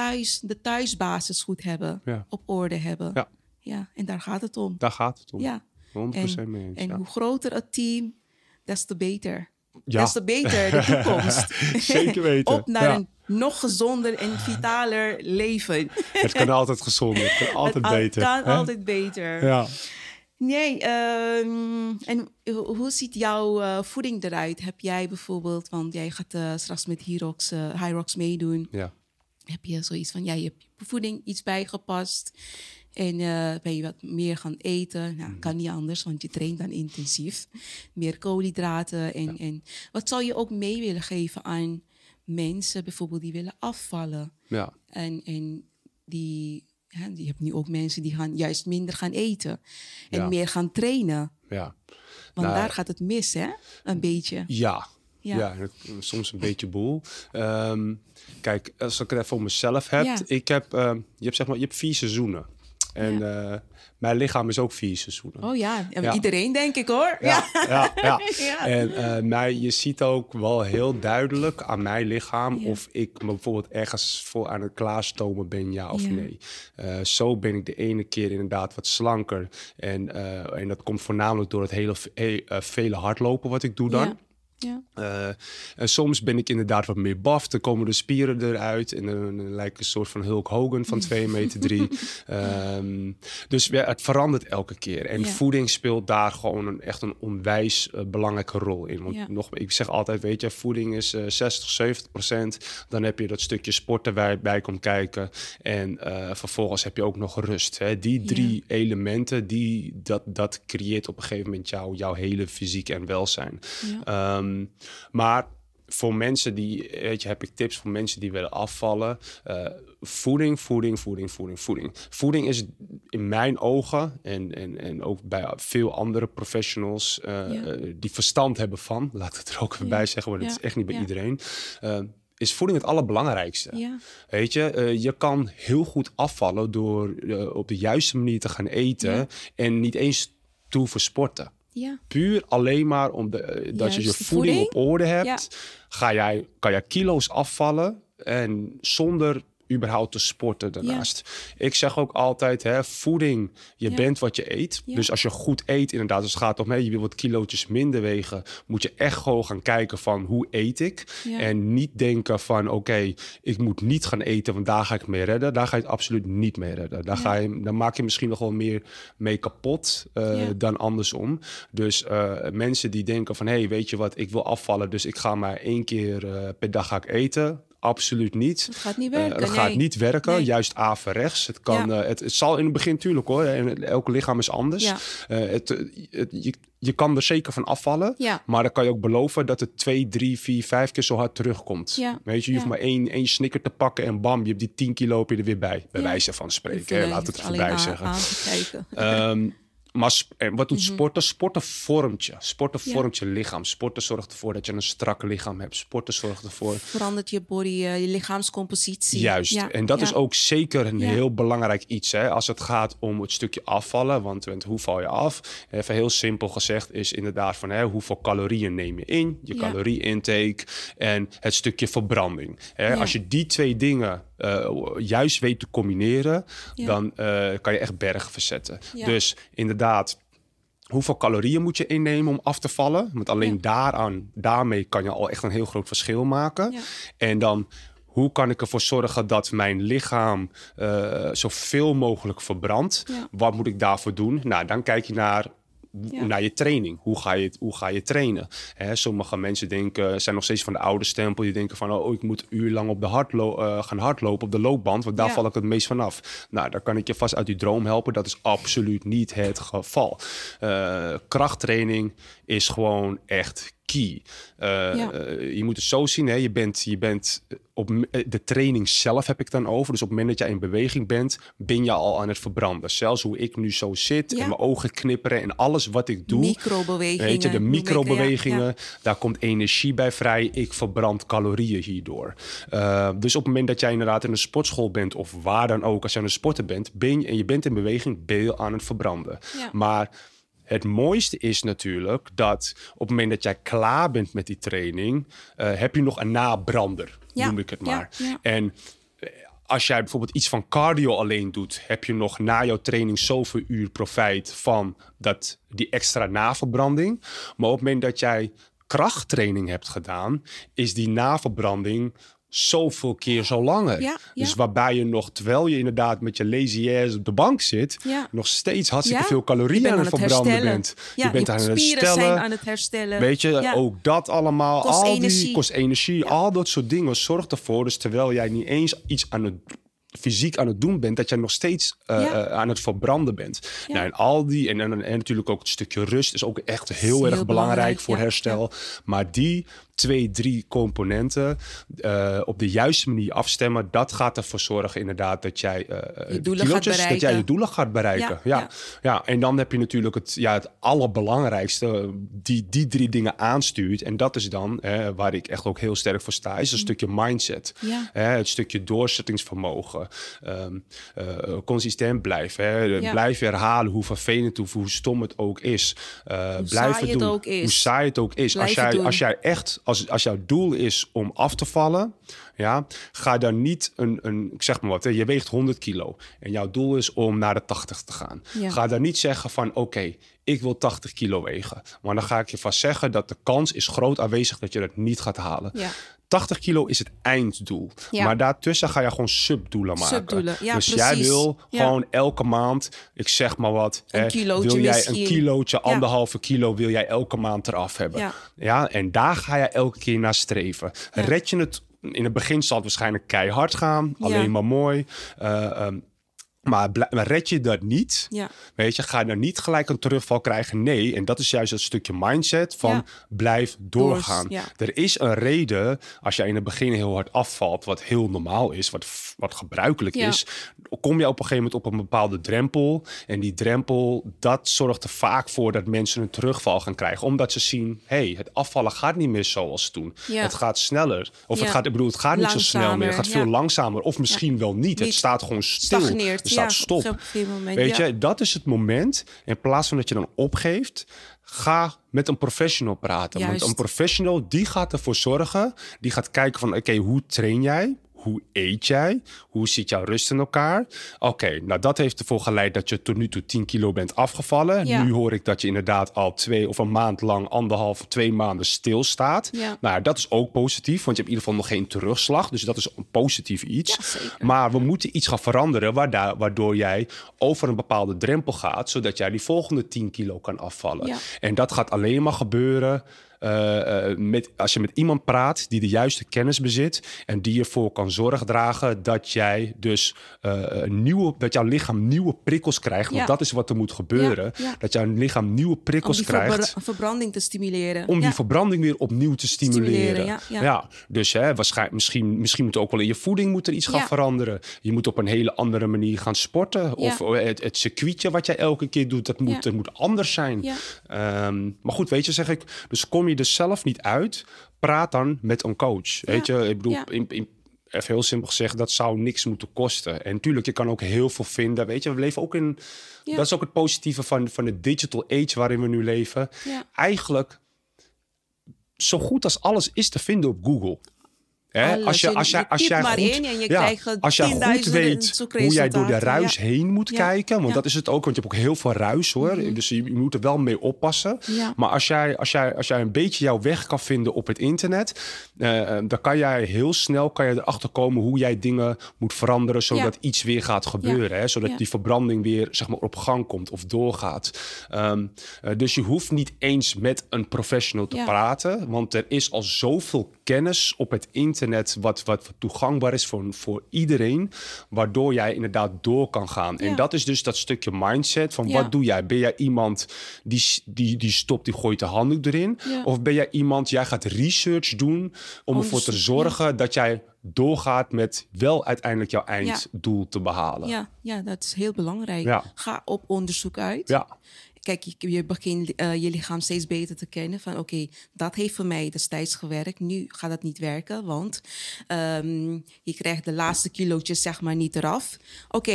thuis, de thuisbasis goed hebben, Ja. op orde hebben. Ja. ja, en daar gaat het om. Daar gaat het om. Ja. 100% En, mee eens. en ja. hoe groter het team, des te beter. Ja. Des te beter de toekomst. Zeker weten. Op naar een nog gezonder en vitaler leven. Het kan altijd gezonder. Het kan altijd Het al- beter. kan hè? altijd beter. Ja. Nee, ehm, en ho- hoe ziet jouw eh, voeding eruit? Heb jij bijvoorbeeld, want jij gaat eh, straks met Hyrox, eh Hyrox meedoen. ja. Heb je zoiets van, ja, je hebt je voeding iets bijgepast. En eh, ben je wat meer gaan eten? Nou, Mhm. kan niet anders, want je traint dan intensief. Meer koolhydraten. En, en wat zou je ook mee willen geven aan mensen bijvoorbeeld die willen afvallen? Ja. En, en die, hè, je hebt nu ook mensen die gaan juist minder gaan eten. En Ja. meer gaan trainen. Ja. Want Nou, daar gaat het mis, hè? Een beetje. Ja. Ja. En soms een beetje boel. Ehm, kijk, als ik het even voor mezelf heb. Ja. Ik heb, ehm, je hebt zeg maar, je hebt vier seizoenen. En eh, mijn lichaam is ook vier seizoenen. Oh ja, ja. iedereen denk ik hoor. Ja, ja, ja. ja. En uh, mij, je ziet ook wel heel duidelijk aan mijn lichaam of ik me bijvoorbeeld ergens voor aan het klaarstomen ben, ja of nee. Uh, zo ben ik de ene keer inderdaad wat slanker. En, en dat komt voornamelijk door het hele vele hardlopen wat ik doe dan. Ja. Uh, en soms ben ik inderdaad wat meer buff. Dan komen de spieren eruit. En dan, lijkt een soort van Hulk Hogan van 2 meter 3. um, dus ja, het verandert elke keer. En voeding speelt daar gewoon een, echt een onwijs uh, belangrijke rol in. Want ja. nog, ik zeg altijd, weet je, voeding is uh, 60, 70 procent. Dan heb je dat stukje sporten bij, bij komt kijken. En uh, vervolgens heb je ook nog rust. Hè. Die drie elementen, die, dat, dat creëert op een gegeven moment jou, jouw hele fysiek en welzijn. Um, Um, maar voor mensen die, weet je, heb ik tips voor mensen die willen afvallen. Uh, voeding, voeding, voeding, voeding, voeding. Voeding is in mijn ogen en, en, en ook bij veel andere professionals uh, ja. uh, die verstand hebben van, laat ik het er ook even ja. bij zeggen, want het is echt niet bij iedereen. is voeding het allerbelangrijkste. Weet je, je kan heel goed afvallen door op de juiste manier te gaan eten en niet eens toe voor sporten. Ja. Puur alleen maar om de, eh, dat je je voeding, op orde hebt, ga jij, kan jij kilo's afvallen en zonder überhaupt te sporten daarnaast. Ik zeg ook altijd, hè, voeding, je bent wat je eet. Dus als je goed eet, inderdaad, als het gaat om, hè, je wil wat kilootjes minder wegen, moet je echt gewoon gaan kijken van, hoe eet ik? En niet denken van, oké, ik moet niet gaan eten, want daar ga ik mee redden. Daar ga je het absoluut niet mee redden. Daar, ga je, dan maak je misschien nog wel meer mee kapot uh, dan andersom. Dus uh, mensen die denken van, hé, hey, weet je wat, ik wil afvallen, dus ik ga maar één keer uh, per dag ga ik eten absoluut niet. Het gaat niet werken. Uh, dat gaat niet werken, nee. juist averechts. Het, kan, ja. uh, het, het, zal in het begin natuurlijk hoor, en elk lichaam is anders. Ja. Uh, het, het, je, je kan er zeker van afvallen, ja. maar dan kan je ook beloven dat het twee, drie, vier, vijf keer zo hard terugkomt. Weet je, je hoeft maar één, één snicker te pakken en bam, je hebt die tien kilo er weer bij. Bij wijze van spreken, laat het voorbij zeggen. Um, Maar en wat doet mhm. sporten? Sporten vormt je. Sporten vormt je lichaam. Sporten zorgt ervoor dat je een strak lichaam hebt. Sporten zorgt ervoor... Verandert je body, uh, je lichaamscompositie. Juist. Ja. En dat ja. is ook zeker een heel belangrijk iets. Hè? Als het gaat om het stukje afvallen. Want, want hoe val je af? Even heel simpel gezegd is inderdaad van... Hè, hoeveel calorieën neem je in? Je calorie-intake. En het stukje verbranding. Hè? Als je die twee dingen uh, juist weet te combineren, dan uh, kan je echt bergen verzetten. Dus inderdaad, hoeveel calorieën moet je innemen om af te vallen? Want alleen ja. daaraan, daarmee kan je al echt een heel groot verschil maken. En dan hoe kan ik ervoor zorgen dat mijn lichaam uh, zoveel mogelijk verbrandt? Wat moet ik daarvoor doen? Nou, dan kijk je naar ja. naar je training. Hoe ga je, hoe ga je trainen? Hè, sommige mensen denken, zijn nog steeds van de oude stempel. Die denken van, oh, ik moet uurlang op de hardlo uh, gaan hardlopen op de loopband. Want daar ja. val ik het meest vanaf. Nou, daar kan ik je vast uit die droom helpen. Dat is absoluut niet het geval. Uh, krachttraining is gewoon echt key. Uh, ja. uh, je moet het zo zien, hè? Je bent, je bent op de training zelf heb ik dan over. Dus op het moment dat jij in beweging bent, ben je al aan het verbranden. Zelfs hoe ik nu zo zit ja. en mijn ogen knipperen en alles wat ik doe. Microbewegingen. Weet je, de microbewegingen, ja. daar komt energie bij vrij. Ik verbrand calorieën hierdoor. Uh, dus op het moment dat jij inderdaad in een sportschool bent of waar dan ook, als je aan het sporten bent, ben je, en je bent in beweging, ben je aan het verbranden. Maar het mooiste is natuurlijk dat op het moment dat jij klaar bent met die training, uh, heb je nog een nabrander, ja. noem ik het maar. Ja, ja. En als jij bijvoorbeeld iets van cardio alleen doet, heb je nog na jouw training zoveel uur profijt van dat, die extra naverbranding. Maar op het moment dat jij krachttraining hebt gedaan, is die naverbranding zoveel keer zo langer. Ja, ja. Dus waarbij je nog, terwijl je inderdaad met je lazy ass op de bank zit, ja. nog steeds hartstikke veel calorieën aan het verbranden herstellen. bent. je bent je aan, het herstellen. aan het herstellen. Weet je, ook dat allemaal, kost al energie. die kost energie, al dat soort dingen zorgt ervoor. Dus terwijl jij niet eens iets aan het fysiek aan het doen bent, dat jij nog steeds uh, ja. uh, aan het verbranden bent. Ja. Nou, en al die, en, en, en, natuurlijk ook het stukje rust is ook echt heel, erg belangrijk, belangrijk voor ja. herstel. Maar die twee, drie componenten uh, op de juiste manier afstemmen, dat gaat ervoor zorgen inderdaad dat jij uh, je doelen gaat bereiken. dat jij je doelen gaat bereiken. Ja, ja, ja. en dan heb je natuurlijk het, ja, het allerbelangrijkste die die drie dingen aanstuurt. En dat is dan waar ik echt ook heel sterk voor sta, is een mm. stukje mindset. Ja. het stukje doorzettingsvermogen, um, consistent blijven, hè, blijven herhalen hoe vervelend of hoe stom het ook is. blijven doen. ook is. Hoe saai het ook is. als jij, als jij echt als, als jouw doel is om af te vallen, ja, ga dan niet een, een ik zeg maar wat, je weegt 100 kilo en jouw doel is om naar de 80 te gaan. Ga dan niet zeggen van oké, ik wil 80 kilo wegen. Maar dan ga ik je vast zeggen dat de kans is groot aanwezig dat je het niet gaat halen. Ja. 80 kilo is het einddoel. Maar daartussen ga je gewoon subdoelen maken. Subdoelen, ja, dus jij wil gewoon elke maand, ik zeg maar wat, een hè, wil jij misschien. een kilootje, anderhalve kilo wil jij elke maand eraf hebben. Ja. en daar ga je elke keer naar streven. Red je het in het begin zal het waarschijnlijk keihard gaan. Alleen maar mooi. Uh, maar, red je dat niet, ja. weet je, ga je dan niet gelijk een terugval krijgen. Nee, en dat is juist het stukje mindset van blijf doorgaan. Er is een reden als jij in het begin heel hard afvalt, wat heel normaal is, wat, wat gebruikelijk is. Kom je op een gegeven moment op een bepaalde drempel. En die drempel, dat zorgt er vaak voor dat mensen een terugval gaan krijgen. Omdat ze zien, hey, het afvallen gaat niet meer zoals toen. Het gaat sneller. Of het gaat, ik bedoel, het gaat niet zo snel meer. Het gaat veel langzamer. Of misschien wel niet. Het staat gewoon stil. Stagneert staat stop. Weet je, dat is het moment. In plaats van dat je dan opgeeft, ga met een professional praten. Want een professional die gaat ervoor zorgen, die gaat kijken van oké, hoe train jij? Hoe eet jij? Hoe zit jouw rust in elkaar? Oké, nou dat heeft ervoor geleid dat je tot nu toe 10 kilo bent afgevallen. Nu hoor ik dat je inderdaad al twee of een maand lang, anderhalf, twee maanden stilstaat. Ja. Nou, dat is ook positief, want je hebt in ieder geval nog geen terugslag. Dus dat is een positief iets. maar we moeten iets gaan veranderen waardoor jij over een bepaalde drempel gaat, zodat jij die volgende 10 kilo kan afvallen. En dat gaat alleen maar gebeuren uh, met, als je met iemand praat die de juiste kennis bezit en die ervoor kan zorg dragen dat jij dus uh, nieuwe, dat jouw lichaam nieuwe prikkels krijgt. Want dat is wat er moet gebeuren. Dat jouw lichaam nieuwe prikkels krijgt. Om verbranding te stimuleren. Om die verbranding weer opnieuw te stimuleren. ja, dus hè, waarschijnlijk, misschien, misschien moet ook wel in je voeding moet er iets gaan veranderen. Je moet op een hele andere manier gaan sporten. Of het, het circuitje wat jij elke keer doet, dat moet, dat moet anders zijn. Um, maar goed, weet je, zeg ik. Dus kom je er zelf niet uit, praat dan met een coach. Weet je, ik bedoel, in, in, even heel simpel gezegd, dat zou niks moeten kosten. En natuurlijk, je kan ook heel veel vinden. Weet je, we leven ook in. Dat is ook het positieve van, van de digital age waarin we nu leven. Eigenlijk, zo goed als alles is te vinden op Google. Hè? Als je, als jij, als jij goed, en je ja, als jij goed weet hoe jij door de ruis heen moet kijken, want dat is het ook, want je hebt ook heel veel ruis hoor, mhm. dus je, moet er wel mee oppassen. Maar als jij, als, jij, als jij een beetje jouw weg kan vinden op het internet, uh, dan kan jij heel snel kan je erachter komen hoe jij dingen moet veranderen, zodat iets weer gaat gebeuren. Hè? Zodat die verbranding weer zeg maar, op gang komt of doorgaat. Um, uh, dus je hoeft niet eens met een professional te praten, want er is al zoveel kennis op het internet wat, wat toegankbaar is voor, voor iedereen, waardoor jij inderdaad door kan gaan. En dat is dus dat stukje mindset van wat doe jij? Ben jij iemand die, die, die stopt, die gooit de handdoek erin? Of ben jij iemand, jij gaat research doen om ervoor te zorgen dat jij doorgaat met wel uiteindelijk jouw einddoel te behalen. Ja, ja, dat is heel belangrijk. Ga op onderzoek uit. Ja kijk, je, begint uh, je lichaam steeds beter te kennen. Van oké, dat heeft voor mij destijds gewerkt. Nu gaat dat niet werken, want um, je krijgt de laatste kilootjes zeg maar niet eraf. Oké,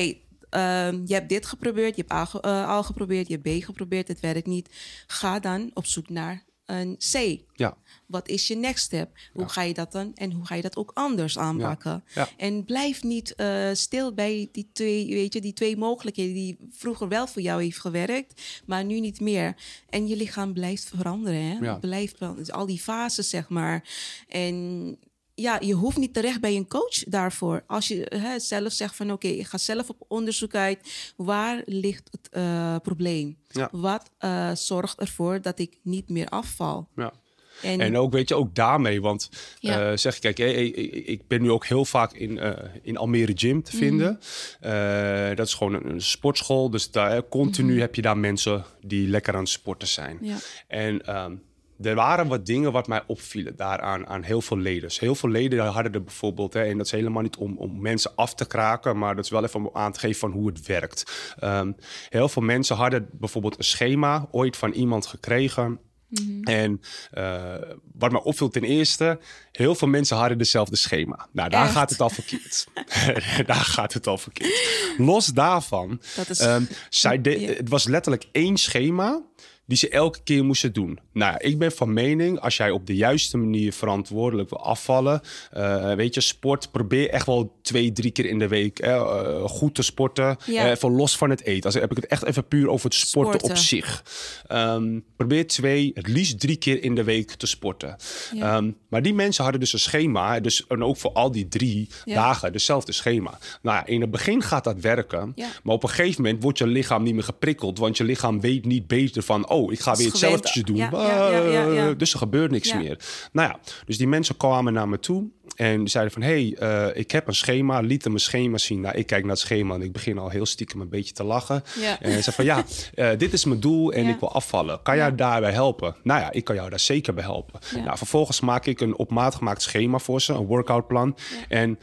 um, je hebt dit geprobeerd, je hebt A, uh, al geprobeerd, je hebt B geprobeerd, het werkt niet. Ga dan op zoek naar een C. Ja. Wat is je next step? Hoe ga je dat dan en hoe ga je dat ook anders aanpakken? En blijf niet uh, stil bij die twee, weet je, die twee mogelijkheden die vroeger wel voor jou heeft gewerkt, maar nu niet meer. En je lichaam blijft veranderen. Hè? Ja. Blijft dus al die fases, zeg maar. En ja, je hoeft niet terecht bij een coach daarvoor. Als je hè, zelf zegt van oké, ik ga zelf op onderzoek uit. Waar ligt het uh, probleem? Ja. Wat uh, zorgt ervoor dat ik niet meer afval? Ja. En, en, ook, weet je, ook daarmee, want ja. uh, zeg, kijk, ik, ik, ben nu ook heel vaak in, uh, in Almere Gym te mhm. vinden. Uh, dat is gewoon een, een, sportschool, dus daar continu mm -hmm. heb je daar mensen die lekker aan het sporten zijn. Ja. En um, er waren wat dingen wat mij opvielen daaraan aan heel veel leden. Heel veel leden hadden er bijvoorbeeld, hè, en dat is helemaal niet om, om mensen af te kraken, maar dat is wel even om aan te geven van hoe het werkt. Ehm, heel veel mensen hadden bijvoorbeeld een schema ooit van iemand gekregen. Mhm. En uh, wat mij opviel ten eerste, heel veel mensen hadden dezelfde schema. Nou, daar gaat het al verkeerd. daar gaat het al verkeerd. Los daarvan, dat is... um, zij het was letterlijk één schema die ze elke keer moesten doen. Nou, ik ben van mening, als jij op de juiste manier verantwoordelijk wil afvallen, uh, weet je, sport, probeer echt wel twee, drie keer in de week uh, goed te sporten. Ja. even los van het eten. Als heb ik het echt even puur over het sporten, op zich. Um, probeer twee, het liefst drie keer in de week te sporten. Ja. Um, maar die mensen hadden dus een schema, dus en ook voor al die drie dagen dezelfde schema. Nou ja, in het begin gaat dat werken, maar op een gegeven moment wordt je lichaam niet meer geprikkeld, want je lichaam weet niet beter van oh, ik ga weer hetzelfde doen. Uh, dus er gebeurt niks meer. Nou ja, dus die mensen kwamen naar me toe en zeiden van... hey, uh, ik heb een schema, lieten mijn schema zien. Nou, ik kijk naar het schema en ik begin al heel stiekem een beetje te lachen. En ze zei van, ja, uh, dit is mijn doel en ik wil afvallen. Kan jij daarbij helpen? Nou ja, ik kan jou daar zeker bij helpen. Nou, vervolgens maak ik een op maat gemaakt schema voor ze, een workoutplan. En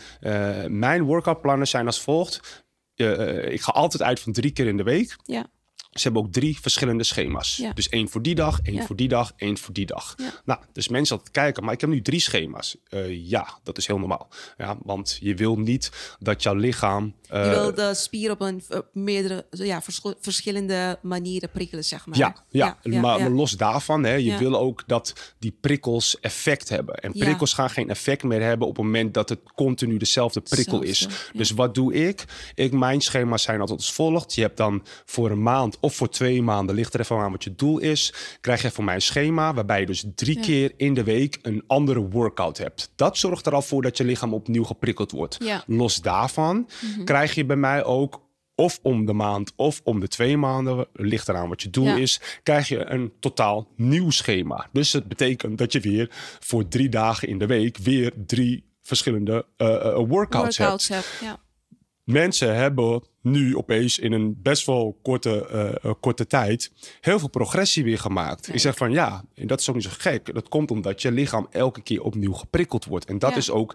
mijn workoutplannen zijn als volgt. ik ga altijd uit van drie keer in de week. Ja. Ze hebben ook drie verschillende schema's. Dus één voor die dag, één voor die dag, één voor die dag. Nou, dus mensen altijd kijken, maar ik heb nu drie schema's. Uh, ja, dat is heel normaal. Ja, want je wil niet dat jouw lichaam... Uh, je wil de spier op een meerdere, ja, verschillende manieren prikkelen, zeg maar. Ja, ja, maar, los daarvan, hè, je wil ook dat die prikkels effect hebben. En prikkels gaan geen effect meer hebben op het moment dat het continu dezelfde prikkel is. Dus wat doe ik? ik? Mijn schema's zijn altijd als volgt. Je hebt dan voor een maand of voor twee maanden, ligt er even aan wat je doel is, krijg je van mij een schema waarbij je dus drie keer in de week een andere workout hebt. Dat zorgt er al voor dat je lichaam opnieuw geprikkeld wordt. Los daarvan mhm. krijg je bij mij ook of om de maand of om de twee maanden, ligt eraan wat je doel is, krijg je een totaal nieuw schema. Dus het betekent dat je weer voor drie dagen in de week weer drie verschillende uh, workouts, workouts hebt. ja. Mensen hebben nu opeens in een best wel korte, uh, korte tijd heel veel progressie weer gemaakt. Ik zeg van ja, en dat is ook niet zo gek. Dat komt omdat je lichaam elke keer opnieuw geprikkeld wordt. En dat is ook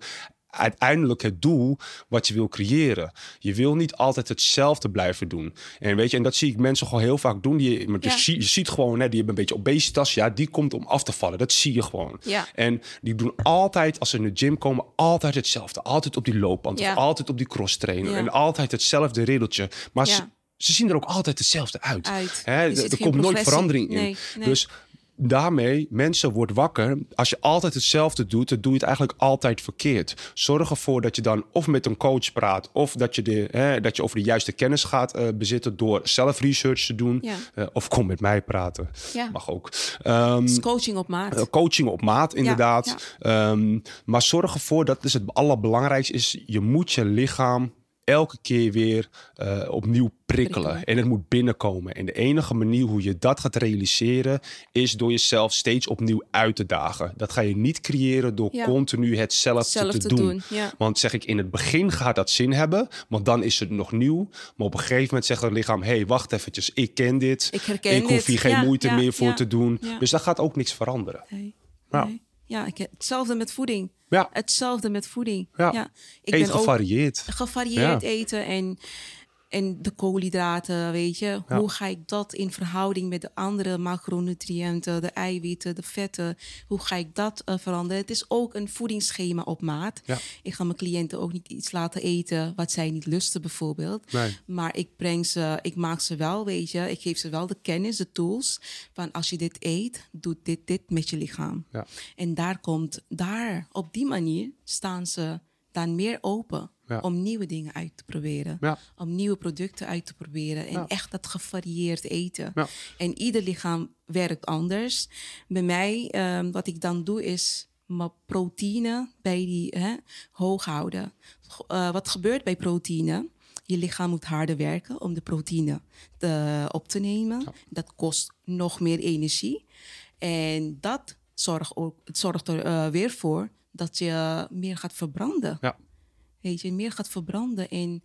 uiteindelijk het doel wat je wil creëren. Je wil niet altijd hetzelfde blijven doen. En weet je, en dat zie ik mensen gewoon heel vaak doen. Die, maar je, ziet, je ziet gewoon, hè, die hebben een beetje obesitas. Ja, die komt om af te vallen. Dat zie je gewoon. Ja. En die doen altijd, als ze in de gym komen, altijd hetzelfde. Altijd op die loopband. Of altijd op die cross trainer. En altijd hetzelfde riddeltje. Maar ze, ze, zien er ook altijd hetzelfde uit. uit. Hè, er, komt nooit verandering in. Nee, nee. Dus daarmee, mensen wordt wakker. Als je altijd hetzelfde doet, dan doe je het eigenlijk altijd verkeerd. Zorg ervoor dat je dan of met een coach praat, of dat je, de, hè, dat je over de juiste kennis gaat uh, bezitten door zelf research te doen. Ja. Uh, of kom met mij praten. Ja. Mag ook. Um, coaching op maat. Uh, coaching op maat, inderdaad. Ja. Um, maar zorg ervoor, dat is het allerbelangrijkste, is je moet je lichaam elke keer weer uh, opnieuw prikkelen. En het moet binnenkomen. En de enige manier hoe je dat gaat realiseren is door jezelf steeds opnieuw uit te dagen. Dat ga je niet creëren door continu hetzelfde te, doen. doen. Ja. Want zeg ik, in het begin gaat dat zin hebben, want dan is het nog nieuw. Maar op een gegeven moment zegt het lichaam: hé, hey, wacht eventjes, ik ken dit. Ik, herken ik hoef hier geen moeite meer voor te doen. Dus daar gaat ook niks veranderen. Nee. Nou. Ja, ik, hetzelfde met voeding. Ja. Hetzelfde met voeding. Ja. ja. Ik Eet ben gevarieerd. gevarieerd eten en en de koolhydraten, weet je. Hoe ga ik dat in verhouding met de andere macronutriënten, de eiwitten, de vetten, hoe ga ik dat uh, veranderen? Het is ook een voedingsschema op maat. Ja. Ik ga mijn cliënten ook niet iets laten eten wat zij niet lusten, bijvoorbeeld. Nee. Maar ik breng ze, ik maak ze wel, weet je, ik geef ze wel de kennis, de tools van als je dit eet, doet dit, dit met je lichaam. Ja. En daar komt, daar, op die manier staan ze dan meer open om nieuwe dingen uit te proberen. Om nieuwe producten uit te proberen. En echt dat gevarieerd eten. En ieder lichaam werkt anders. Bij mij, um, wat ik dan doe, is mijn proteïne bij die hè, hoog houden. Uh, wat gebeurt bij proteïne? Je lichaam moet harder werken om de proteïne te, op te nemen. Dat kost nog meer energie. En dat zorgt, ook, het zorgt er uh, weer voor dat je meer gaat verbranden. Ja weet je, meer gaat verbranden. En,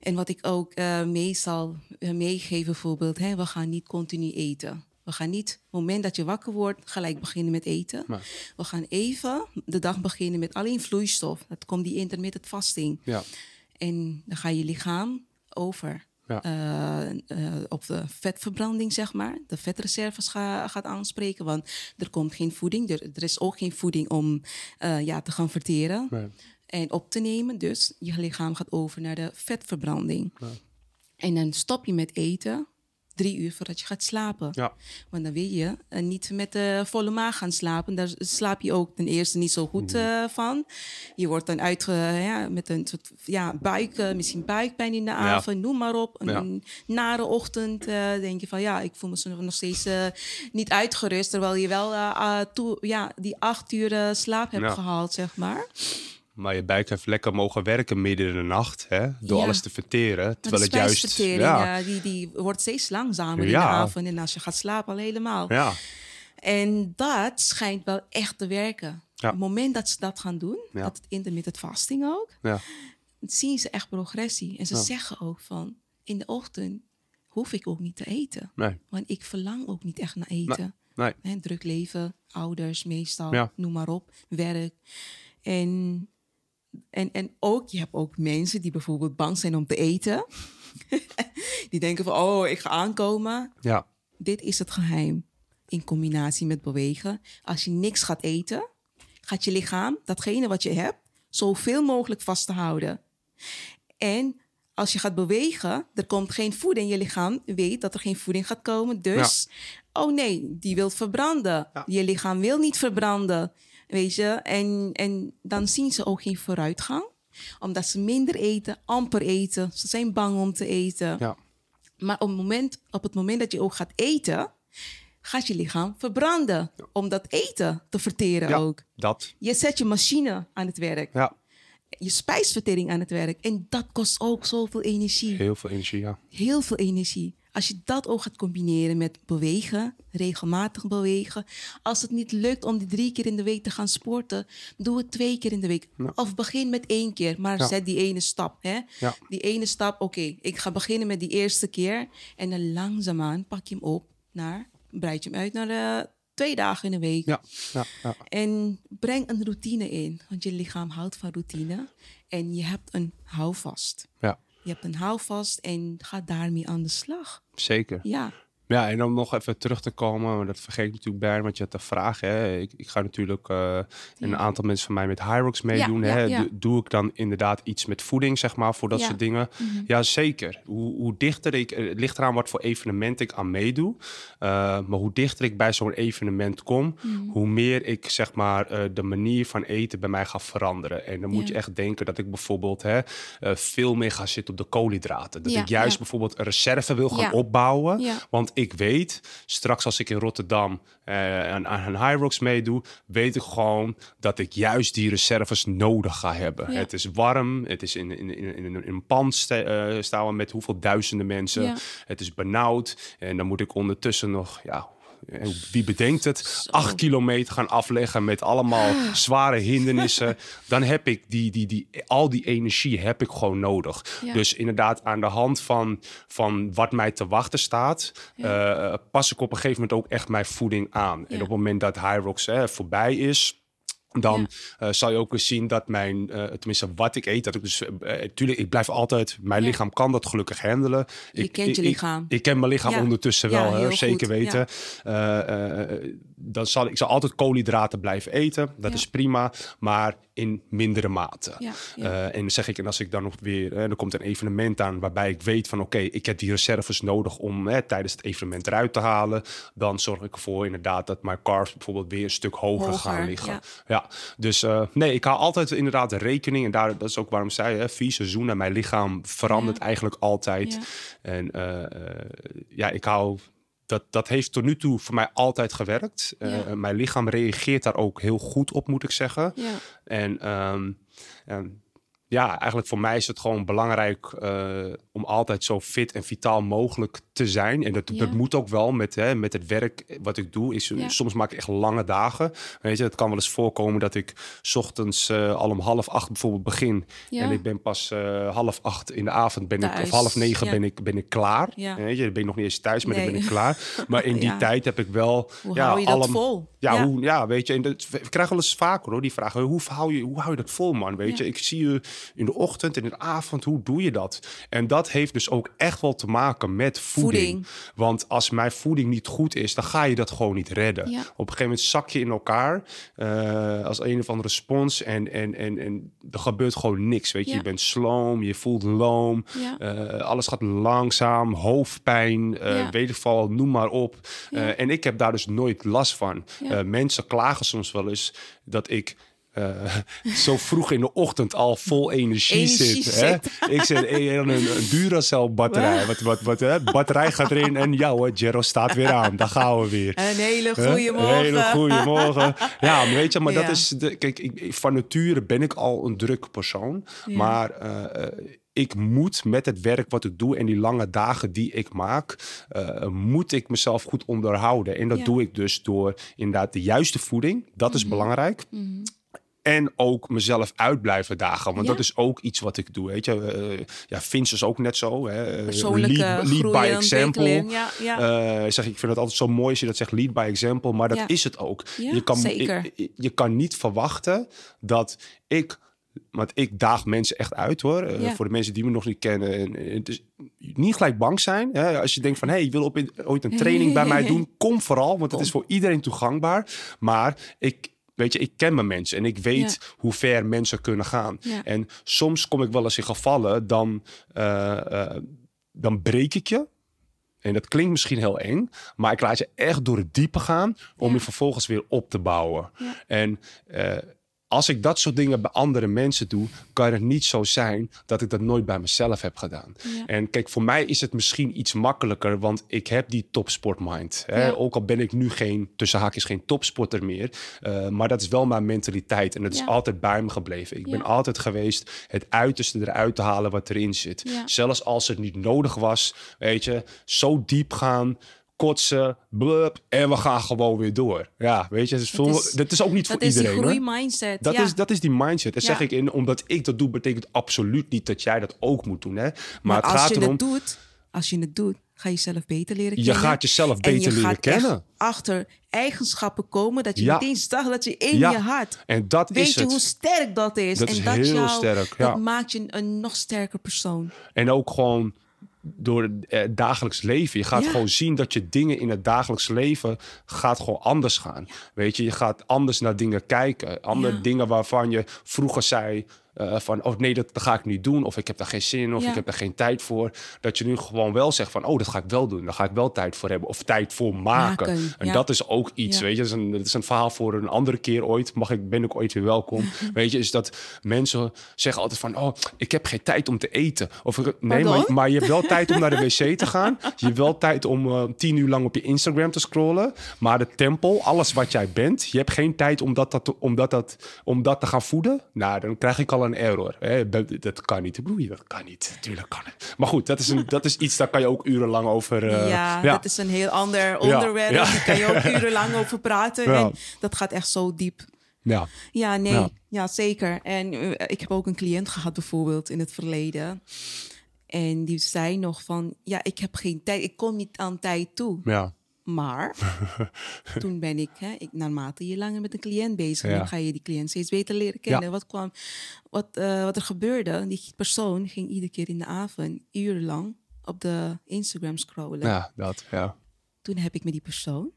en wat ik ook uh, meestal uh, meegeef bijvoorbeeld, hè, we gaan niet continu eten. We gaan niet, het moment dat je wakker wordt, gelijk beginnen met eten. We gaan even de dag beginnen met alleen vloeistof. Dat komt die intermittent fasting. Ja. En dan ga je lichaam over Ja. eh, eh, op de vetverbranding, zeg maar. De vetreserves ga- gaat aanspreken, want er komt geen voeding. Er, er is ook geen voeding om eh, ja, te gaan verteren Nee. En op te nemen. Dus je lichaam gaat over naar de vetverbranding. En dan stop je met eten drie uur voordat je gaat slapen. Ja. Want dan wil je eh, niet met de volle maag gaan slapen. Daar slaap je ook ten eerste niet zo goed eh, van. Je wordt dan uit ja, met een soort ja, buik, eh, misschien buikpijn in de avond, noem maar op. Een nare ochtend eh, denk je van ja, ik voel me zo nog steeds eh, niet uitgerust. Terwijl je wel eh, ah, toe, ja, die acht uur eh, slaap hebt gehaald, zeg maar. Maar je buik heeft lekker mogen werken midden in de nacht, hè? Door Ja. alles te verteren. Terwijl het juist... Ja, eh, die, die wordt steeds langzamer in de avond. En als je gaat slapen, al helemaal. ja, En dat schijnt wel echt te werken. Ja. Op het moment dat ze dat gaan doen, dat het intermittent fasting ook, ja, zien ze echt progressie. En ze zeggen ook van, in de ochtend hoef ik ook niet te eten. nee, Want ik verlang ook niet echt naar eten. nee. Druk leven, ouders meestal, noem maar op, werk. En, en, en ook, je hebt ook mensen die bijvoorbeeld bang zijn om te eten. die denken van, oh, ik ga aankomen. Ja, Dit is het geheim. In combinatie met bewegen. Als je niks gaat eten, gaat je lichaam datgene wat je hebt zoveel mogelijk vast te houden. En als je gaat bewegen, er komt geen voeding. Je lichaam weet dat er geen voeding gaat komen. Dus, oh nee, die wil verbranden. Ja. Je lichaam wil niet verbranden. Weet je? En, en dan zien ze ook geen vooruitgang. Omdat ze minder eten, amper eten. Ze zijn bang om te eten. ja, Maar op het, moment, op het moment dat je ook gaat eten, gaat je lichaam verbranden. Om dat eten te verteren ja. ook. Dat. Je zet je machine aan het werk. Ja, Je spijsvertering aan het werk. En dat kost ook zoveel energie. heel veel energie, ja. Heel veel energie. Als je dat ook gaat combineren met bewegen, regelmatig bewegen. Als het niet lukt om die drie keer in de week te gaan sporten, doe het twee keer in de week. Ja. Of begin met één keer, maar Ja. zet die ene stap. Hè? Ja. Die ene stap, oké, ik ga beginnen met die eerste keer. En dan langzaamaan pak je hem op naar, breid je hem uit naar eh, twee dagen in de week. Ja, ja, ja. En breng een routine in, want je lichaam houdt van routine. En je hebt een houvast. ja. Je hebt een houvast en ga daarmee aan de slag. Zeker. Ja, Ja, en om nog even terug te komen, maar dat vergeet ik natuurlijk bij, want je had de vraag. Hè? Ik, ik ga natuurlijk eh, een aantal mensen van mij met Hyrox meedoen. Ja, hè? ja. Doe- ik dan inderdaad iets met voeding, zeg maar, voor dat soort dingen? Ja, zeker. Hoe, hoe dichter ik, eh, het ligt eraan wat voor evenement ik aan meedoe. Eh, maar hoe dichter ik bij zo'n evenement kom, hoe meer ik, zeg maar, de manier van eten bij mij ga veranderen. En dan moet je echt denken dat ik bijvoorbeeld hè, veel meer ga zitten op de koolhydraten. Dat ik juist bijvoorbeeld een reserve wil gaan opbouwen. Ja. Want ik weet, straks als ik in Rotterdam eh, aan, aan een High Rocks meedoe, weet ik gewoon dat ik juist die reserves nodig ga hebben. Ja. Het is warm, het is in, in, in, in, een pand sta, eh, staan we met hoeveel duizenden mensen. Ja. Het is benauwd en dan moet ik ondertussen nog, ja, wie bedenkt het, Zo. acht kilometer gaan afleggen met allemaal zware hindernissen. Dan heb ik die, die, die, al die energie heb ik gewoon nodig. Ja. Dus inderdaad aan de hand van, van wat mij te wachten staat, eh, pas ik op een gegeven moment ook echt mijn voeding aan. En op het moment dat Hyrox hè, voorbij is, dan eh, zal je ook weer zien dat mijn, eh, tenminste wat ik eet, dat ik dus, eh tuurlijk, ik blijf altijd, mijn Ja. lichaam kan dat gelukkig handelen. Je Ik- kent je ik- lichaam. Ik, ik ken mijn lichaam Ja. ondertussen wel, hè, zeker goed, weten. Eh, eh, dan zal ik zal altijd koolhydraten blijven eten, dat is prima, maar in mindere mate. Eh, en dan zeg ik, en als ik dan nog weer, eh, er komt een evenement aan waarbij ik weet van oké, ik heb die reserves nodig om hè, tijdens het evenement eruit te halen, dan zorg ik ervoor inderdaad dat mijn carbs bijvoorbeeld weer een stuk hoger, Hoger, gaan liggen. ja. Ja, dus eh, nee, ik hou altijd inderdaad rekening en daar, dat is ook waarom ik zei, hè, vier seizoenen, mijn lichaam verandert Ja. eigenlijk altijd. Ja. En eh, eh, ja, ik hou. Dat, dat heeft tot nu toe voor mij altijd gewerkt. Mijn lichaam reageert daar ook heel goed op, moet ik zeggen. ja. En, ehm, en ja, eigenlijk voor mij is het gewoon belangrijk eh, om altijd zo fit en vitaal mogelijk te zijn. En dat, Ja. dat moet ook wel met, hè, met het werk wat ik doe. Is, Ja. Soms maak ik echt lange dagen. Weet je, het kan wel eens voorkomen dat ik 's ochtends eh, al om half acht bijvoorbeeld begin. Ja. En ik ben pas eh, half acht in de avond ben ik, of half negen ben, ik, ben ik klaar. Weet je, dan ben ik nog niet eens thuis, maar dan Nee. ben ik klaar. Maar in die tijd heb ik wel... Hoe ja, hou je dat allem- vol? ja, Ja. Hoe, ja, weet je, en dat, we krijgen wel eens vaker hoor, die vragen, hoe hou je, hoe hou je dat vol man, weet je. Ik zie je in de ochtend en in de avond, hoe doe je dat? En dat heeft dus ook echt wel te maken met voeding. Voeding. Want als mijn voeding niet goed is, dan ga je dat gewoon niet redden. Ja. Op een gegeven moment zak je in elkaar eh, als een of andere respons en, en, en, en er gebeurt gewoon niks, weet je. Ja. Je bent sloom, je voelt loom, Ja. eh, alles gaat langzaam, hoofdpijn, Ja. weet ik veel, noem maar op. En ik heb daar dus nooit last van. Mensen klagen soms wel eens dat ik eh, zo vroeg in de ochtend al vol energie, Energie zit. Hè? Ik zit in een, een Duracell batterij. Wat, wat, wat, hè? Batterij gaat erin en ja hoor, Jero staat weer aan. Daar gaan we weer. Een hele goede morgen. Hele goede morgen. Ja, maar weet je, maar Ja. dat is... De, kijk, ik, van nature ben ik al een druk persoon. Ja. Maar eh, eh, ik moet met het werk wat ik doe en die lange dagen die ik maak... moet ik mezelf goed onderhouden. En dat Ja. doe ik dus door inderdaad de juiste voeding. Dat is Mhm. belangrijk. En ook mezelf uit blijven dagen. Want Ja. dat is ook iets wat ik doe. Weet je, Eh, ja, Vince is ook net zo. Hè. Eh, Persoonlijke lead, lead by example. ontwikkeling. Ja, ja. Eh, zeg, ik vind het altijd zo mooi als je dat zegt, lead by example. Maar dat is het ook. Je, kan, zeker. ik- je kan niet verwachten dat ik... Want ik daag mensen echt uit hoor. Voor de mensen die me nog niet kennen. En, en het is niet gelijk bang zijn. Hè? Als je denkt van, hé, hey, je wil op in- ooit een training bij mij doen. Kom vooral, want het is voor iedereen toegankbaar. Maar ik... Weet je, ik ken mijn mensen en ik weet hoe ver mensen kunnen gaan. Ja. En soms kom ik wel eens in gevallen, dan, eh, eh, dan breek ik je. En dat klinkt misschien heel eng, maar ik laat je echt door het diepe gaan om Ja. je vervolgens weer op te bouwen. En eh, als ik dat soort dingen bij andere mensen doe, kan het niet zo zijn dat ik dat nooit bij mezelf heb gedaan. Ja. En kijk, voor mij is het misschien iets makkelijker, want ik heb die topsportmind. Hè? Ja. Ook al ben ik nu geen, tussen haakjes, geen topsporter meer. eh, maar dat is wel mijn mentaliteit en dat is altijd bij me gebleven. Ik ben altijd geweest het uiterste eruit te halen wat erin zit. Zelfs als het niet nodig was, weet je, zo diep gaan. Kotsen, blub, en we gaan gewoon weer door. Ja, weet je, het is Dat is- dat is ook niet Dat voor is die iedereen. hoor. groeimindset. Dat, ja. is, dat is die mindset. Dat Ja. zeg ik in, omdat ik dat doe, betekent absoluut niet dat jij dat ook moet doen. Hè? Maar, maar het als gaat je erom, het doet, als je het doet, ga je jezelf beter leren je kennen. gaat jezelf en je beter leren gaat kennen. achter eigenschappen komen dat je Ja. meteen zag dat je in Ja. je hart. En dat Weet is je het. hoe sterk dat is? Dat en is dat heel jou, sterk, ja. Dat maakt je een nog sterker persoon. En ook gewoon door het eh, dagelijks leven. Je gaat Ja. gewoon zien dat je dingen in het dagelijks leven gaat gewoon anders gaan. Weet je, je gaat anders naar dingen kijken. Andere Ja. dingen waarvan je vroeger zei eh, van, oh nee, dat, dat ga ik niet doen. Of ik heb daar geen zin in, of Ja. ik heb daar geen tijd voor. Dat je nu gewoon wel zegt van, oh, dat ga ik wel doen. Daar ga ik wel tijd voor hebben. Of tijd voor maken. Maken, en ja. dat is ook iets, Ja. weet je. Dat is, een, dat is een verhaal voor een andere keer ooit. Mag ik, ben ik ooit weer welkom. weet je, is dat mensen zeggen altijd van, oh, ik heb geen tijd om te eten. Of nee, Pardon? maar je hebt wel tijd om naar de wc te gaan. Je hebt wel tijd om eh, tien uur lang op je Instagram te scrollen. Maar de tempel, alles wat jij bent, je hebt geen tijd om dat, dat, om dat, dat, om dat te gaan voeden. Nou, dan krijg ik al een error. Hè? Dat, dat kan niet. Ik bedoel, dat kan niet. Tuurlijk kan het. Maar goed, dat is, een, dat is iets, daar kan je ook urenlang over... eh, ja, dat is een heel ander onderwerp. Ja. Daar kan je ook urenlang over praten. Ja. En dat gaat echt zo diep. ja. Ja, nee. Ja. Ja, zeker. En eh, ik heb ook een cliënt gehad bijvoorbeeld in het verleden. En die zei nog van, ja, ik heb geen tijd. Ik kom niet aan tijd toe. ja. Maar toen ben ik, hè, ik, naarmate je langer met een cliënt bezig Ja. bent, ga je die cliënt steeds beter leren kennen. Ja. Wat, kwam, wat, eh, wat er gebeurde, die persoon ging iedere keer in de avond urenlang op de Instagram scrollen. Ja, dat, ja. Toen heb ik met die persoon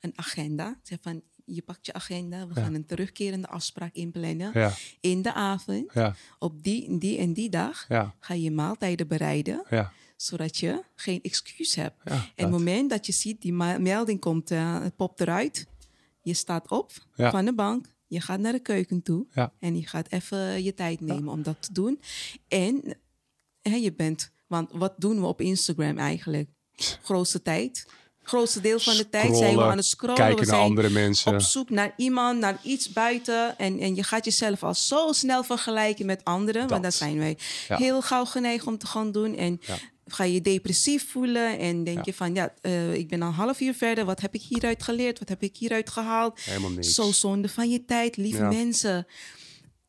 een agenda. Zeg van, je pakt je agenda, we gaan een terugkerende afspraak inplannen. Ja. In de avond, Ja, op die, die en die dag, ga je maaltijden bereiden ja. Zodat je geen excuus hebt. Ja, en het moment dat je ziet, die melding komt, eh, het popt eruit. Je staat op Ja. van de bank, je gaat naar de keuken toe Ja. en je gaat even je tijd nemen om dat te doen. En hè, je bent, want wat doen we op Instagram eigenlijk? Grootste tijd grootste deel van de tijd zijn we aan het scrollen. Kijken we naar zijn andere mensen. op zoek naar iemand, naar iets buiten. En, en je gaat jezelf al zo snel vergelijken met anderen. Want Dat. dat zijn wij Ja. heel gauw geneigd om te gaan doen. En Ja. Ga je depressief voelen. En denk Ja. je van, ja, eh, ik ben al een half uur verder. Wat heb ik hieruit geleerd? Wat heb ik hieruit gehaald? Helemaal niks. Zo zonde van je tijd, lieve Ja. mensen.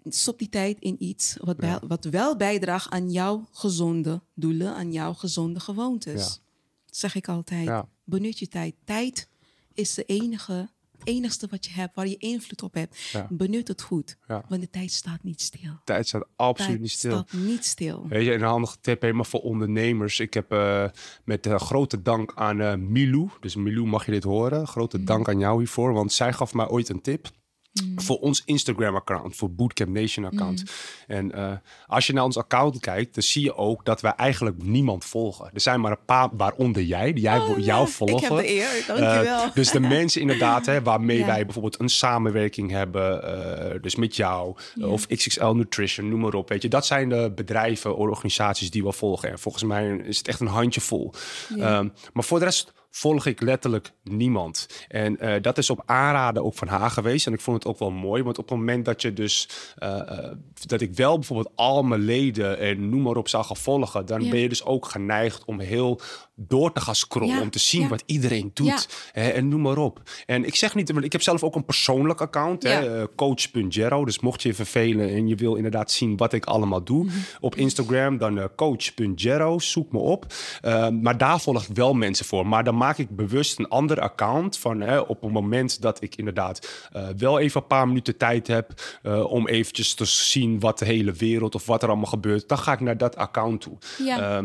Stop die tijd in iets wat, bij- wat wel bijdraagt aan jouw gezonde doelen, aan jouw gezonde gewoontes. Zeg ik altijd. Benut je tijd. Tijd is de enige, enigste wat je hebt, waar je invloed op hebt. Ja. Benut het goed, Ja. want de tijd staat niet stil. Tijd staat absoluut tijd niet stil. staat niet stil. Weet je, een handige tip helemaal voor ondernemers. Ik heb eh, met eh, grote dank aan eh, Milou, dus Milou mag je dit horen. Grote dank aan jou hiervoor, want zij gaf mij ooit een tip. Voor ons Instagram-account, voor Bootcamp Nation-account. En eh, als je naar ons account kijkt, dan zie je ook dat wij eigenlijk niemand volgen. Er zijn maar een paar, waaronder jij, die jij, Oh, jou volgen. Ik heb de eer, Eh, dankjewel. dus de mensen inderdaad, hè, waarmee Ja. wij bijvoorbeeld een samenwerking hebben, eh, dus met jou of XXL Nutrition, noem maar op. Weet je, dat zijn de bedrijven, organisaties die we volgen. En volgens mij is het echt een handjevol. Ehm, maar voor de rest volg ik letterlijk niemand. En eh, dat is op aanraden ook van haar geweest. En ik vond het ook wel mooi, want op het moment dat je dus eh, eh, dat ik wel bijvoorbeeld al mijn leden en noem maar op zou gaan volgen, dan Ja. ben je dus ook geneigd om heel door te gaan scrollen, Ja, om te zien ja. wat iedereen doet. Ja. Hè, en noem maar op. En ik zeg niet, want ik heb zelf ook een persoonlijk account, hè, eh, coach.jero. Dus mocht je je vervelen en je wil inderdaad zien wat ik allemaal doe Mhm. op Instagram, dan coach.jero, zoek me op. Eh, maar daar volg ik wel mensen voor. Maar dan maak ik bewust een ander account van hè, op het moment dat ik inderdaad eh, wel even een paar minuten tijd heb om eventjes te zien wat de hele wereld of wat er allemaal gebeurt, dan ga ik naar dat account toe. Ja.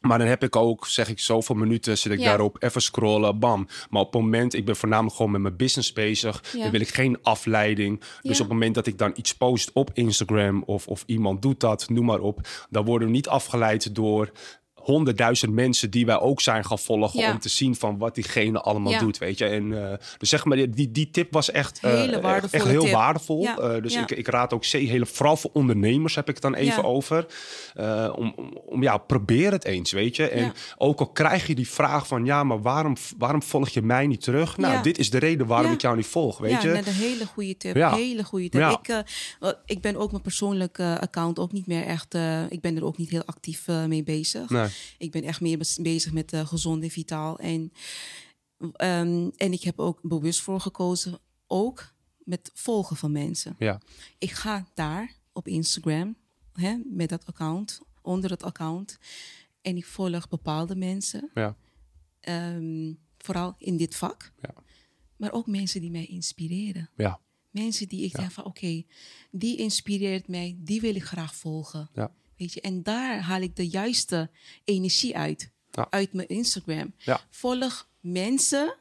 Maar dan heb ik ook, zeg ik, zoveel minuten zit ik daarop, even scrollen, bam. Maar op het moment, ik ben voornamelijk gewoon met mijn business bezig. Dan wil ik geen afleiding. Dus op het moment dat ik dan iets post op Instagram of, of iemand doet dat, noem maar op. Dan worden we niet afgeleid door honderdduizend mensen die wij ook zijn gaan volgen Ja. om te zien van wat diegene allemaal Ja. doet, weet je. En eh, dus zeg maar, die, die tip was echt, eh, echt- echt heel tip. waardevol. Ja. Eh, dus ik, ik raad ook hele, vooral voor ondernemers heb ik het dan even over. Om, om, ja, probeer het eens, weet je. En ook al krijg je die vraag van, ja, maar waarom, waarom volg je mij niet terug? Nou, dit is de reden waarom ik jou niet volg, weet ja, je. net een hele goede tip. Ja. Hele goede tip. Ik, ik ben ook mijn persoonlijke account ook niet meer echt. ik ben er ook niet heel actief mee bezig. Nee. Ik ben echt meer bezig met eh gezond en vitaal. En, ehm, en ik heb ook bewust voor gekozen, ook met volgen van mensen. Ja, Ik ga daar op Instagram hè, met dat account, onder het account. En ik volg bepaalde mensen, ja, ehm, vooral in dit vak. Ja. Maar ook mensen die mij inspireren. ja, Mensen die ik denk van oké, die inspireert mij, die wil ik graag volgen. ja. Weet je, en daar haal ik de juiste energie uit. Ja. Uit mijn Instagram. Ja. Volg mensen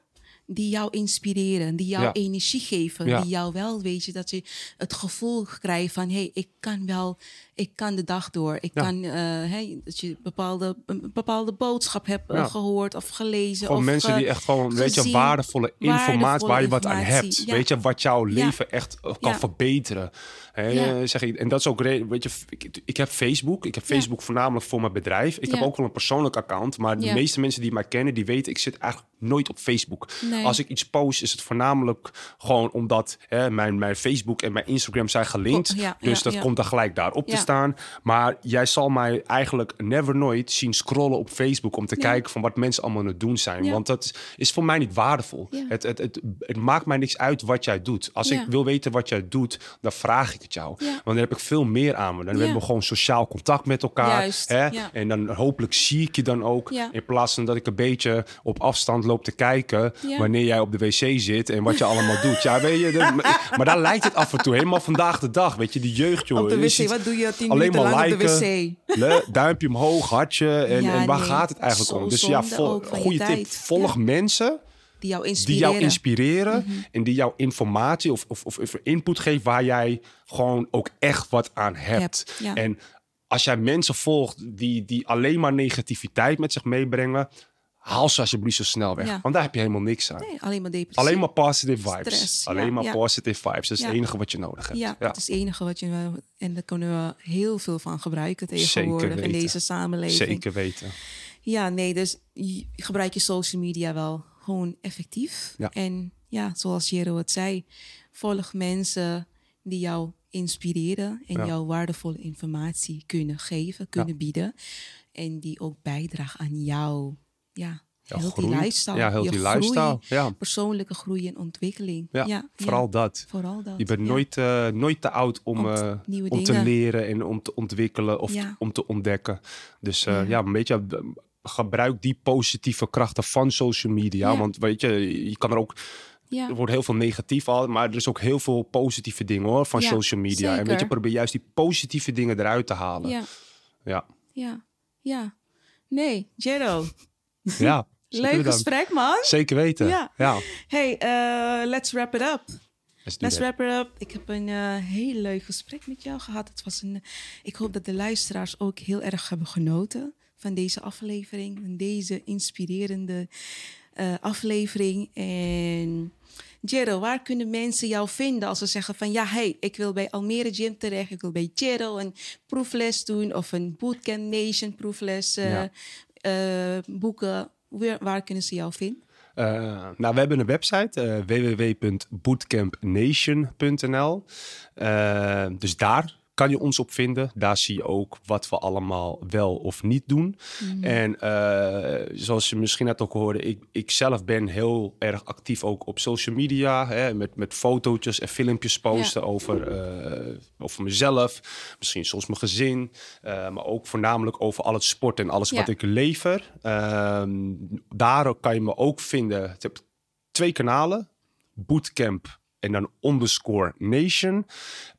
die jou inspireren, die jou Ja. energie geven, die jou wel, weet je, dat je het gevoel krijgt van, hé, hey, ik kan wel, ik kan de dag door. Ik Ja. kan, eh, hey, dat je bepaalde, een bepaalde boodschap hebt eh, gehoord of gelezen. Gewoon of mensen ge- die echt gewoon, weet je, waardevolle informatie waar je wat aan hebt. ja. Weet je, wat jouw Ja. leven echt eh, kan verbeteren. Eh, zeg ik, en dat is ook weet je, ik, ik heb Facebook. Ik heb. Facebook voornamelijk voor mijn bedrijf. Ik heb ook wel een persoonlijk account. Maar de meeste mensen die mij kennen, die weten, ik zit eigenlijk nooit op Facebook. Nee. Als ik iets post, is het voornamelijk gewoon omdat hè, mijn, mijn Facebook en mijn Instagram zijn gelinkt. Oh, dus dat komt dan gelijk daarop te Ja. Staan. Maar jij zal mij eigenlijk never nooit zien scrollen op Facebook om te Nee. kijken van wat mensen allemaal aan het doen zijn. Ja. Want dat is voor mij niet waardevol. Ja. Het, het, het, het maakt mij niks uit wat jij doet. Als Ja. ik wil weten wat jij doet, dan vraag ik het jou. Want dan heb ik veel meer aan me. Dan hebben we gewoon sociaal contact met elkaar. Juist, Hè? En dan hopelijk zie ik je dan ook. In plaats van dat ik een beetje op afstand loop te kijken wanneer jij op de wc zit en wat je allemaal doet. Ja, weet je, dat- maar, maar daar lijkt het af en toe helemaal vandaag de dag. Weet je, die jeugd, joh. Op de wc, ziet wat doe je tien alleen maar lang op de liken. wc? Le- duimpje omhoog, hartje. En, Ja, en waar nee, gaat het eigenlijk om? Dus ja, vol, goede tip. tijd. Volg Ja. mensen Die jou die inspireren. jou inspireren en die jou informatie of, of, of input geeft waar jij gewoon ook echt wat aan hebt. Ja. En als jij mensen volgt die, die alleen maar negativiteit met zich meebrengen, haal ze alsjeblieft zo snel weg. Ja. Want daar heb je helemaal niks aan. Nee, alleen maar depressie. Alleen maar positive vibes. Stress, alleen ja, maar ja. positive vibes. Dat is het enige wat je nodig hebt. Ja, dat is het enige wat je... En daar kunnen we heel veel van gebruiken tegenwoordig in deze samenleving. Zeker weten. Ja, nee, dus gebruik je social media wel gewoon effectief. En ja, zoals Jero het zei, volg mensen die jou inspireren en jou waardevolle informatie kunnen geven, kunnen bieden. En die ook bijdragen aan jou. Ja, Ja, heel groei. die lifestyle. Ja, heel je die groei, lifestyle. Ja, Persoonlijke groei en ontwikkeling. ja, ja vooral dat. Vooral dat. Je bent nooit, eh, nooit te oud om, eh, om te leren en om te ontwikkelen of om te ontdekken. Dus eh, Ja. een beetje gebruik die positieve krachten van social media. Want weet je, je kan er ook. Ja. Er wordt heel veel negatief al, maar er is ook heel veel positieve dingen hoor van social media. En weet je, probeer juist die positieve dingen eruit te halen. Ja, ja, ja. Nee, Jero, ja. leuk gesprek man. Zeker weten. Ja. ja. Hey, eh, let's wrap it up. Let's wrap it up. Ik heb een eh, heel leuk gesprek met jou gehad. Het was een, ik hoop dat de luisteraars ook heel erg hebben genoten van deze aflevering. Van deze inspirerende eh, aflevering. En Jero, waar kunnen mensen jou vinden als ze zeggen van... ja, hey, ik wil bij Almere Gym terecht. Ik wil bij Jero een proefles doen... of een Bootcamp Nation proefles eh, Ja. Eh, boeken. Waar, kunnen ze jou vinden? Eh, nou, we hebben een website, eh, www.bootcampnation.nl. Dus daar kan je ons op vinden. Daar zie je ook wat we allemaal wel of niet doen. En eh, zoals je misschien net ook hoorde, ik, ik zelf ben heel erg actief ook op social media. Hè, met, met fotootjes en filmpjes posten over, eh, over mezelf. Misschien soms mijn gezin. eh, maar ook voornamelijk over al het sport en alles Ja. wat ik lever. Ehm, daar kan je me ook vinden. Ik heb twee kanalen. Bootcamp en dan underscore nation.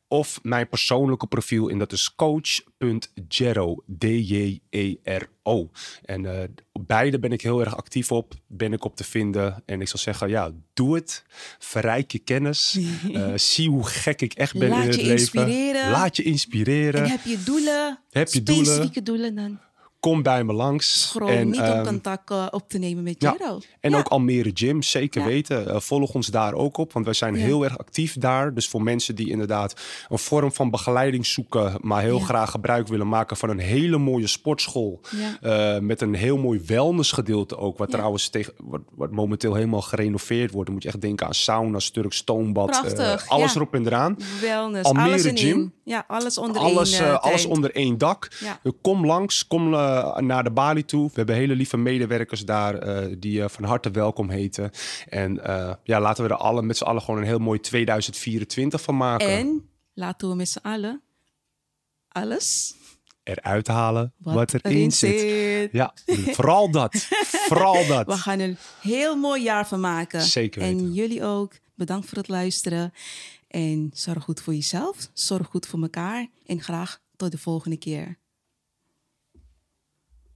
Of mijn persoonlijke profiel en dat is coach.jero, D-J-E-R-O. En eh, beide ben ik heel erg actief op, ben ik op te vinden. En ik zou zeggen, ja, doe het. Verrijk je kennis. Eh, zie hoe gek ik echt ben Laat in het je leven. inspireren. Laat je inspireren. En heb je doelen? Heb je doelen? specifieke doelen? dan Kom bij me langs. schroom En, niet om ehm, contact eh, op te nemen met ja. Jero. En Ja. ook Almere Gym, zeker Ja. weten. Eh, volg ons daar ook op, want wij zijn heel erg actief daar. Dus voor mensen die inderdaad een vorm van begeleiding zoeken, maar heel graag gebruik willen maken van een hele mooie sportschool. Eh, met een heel mooi wellnessgedeelte ook, wat trouwens tegen, wat, wat momenteel helemaal gerenoveerd wordt. Dan moet je echt denken aan sauna, Turk stoombad, Prachtig, alles erop en eraan. Wellness, Almere alles in Gym. Ja, alles onder Alles, één. alles onder één dak. Kom langs, kom naar de balie toe. We hebben hele lieve medewerkers daar eh, die je van harte welkom heten. En eh, ja, laten we er alle, met z'n allen gewoon een heel mooi 2024 van maken. En laten we met z'n allen alles Eruit halen wat, wat, erin zit. zit. Ja, vooral dat. vooral dat. We gaan een heel mooi jaar van maken. Zeker En jullie ook. Bedankt voor het luisteren. En zorg goed voor jezelf. Zorg goed voor elkaar. En graag tot de volgende keer.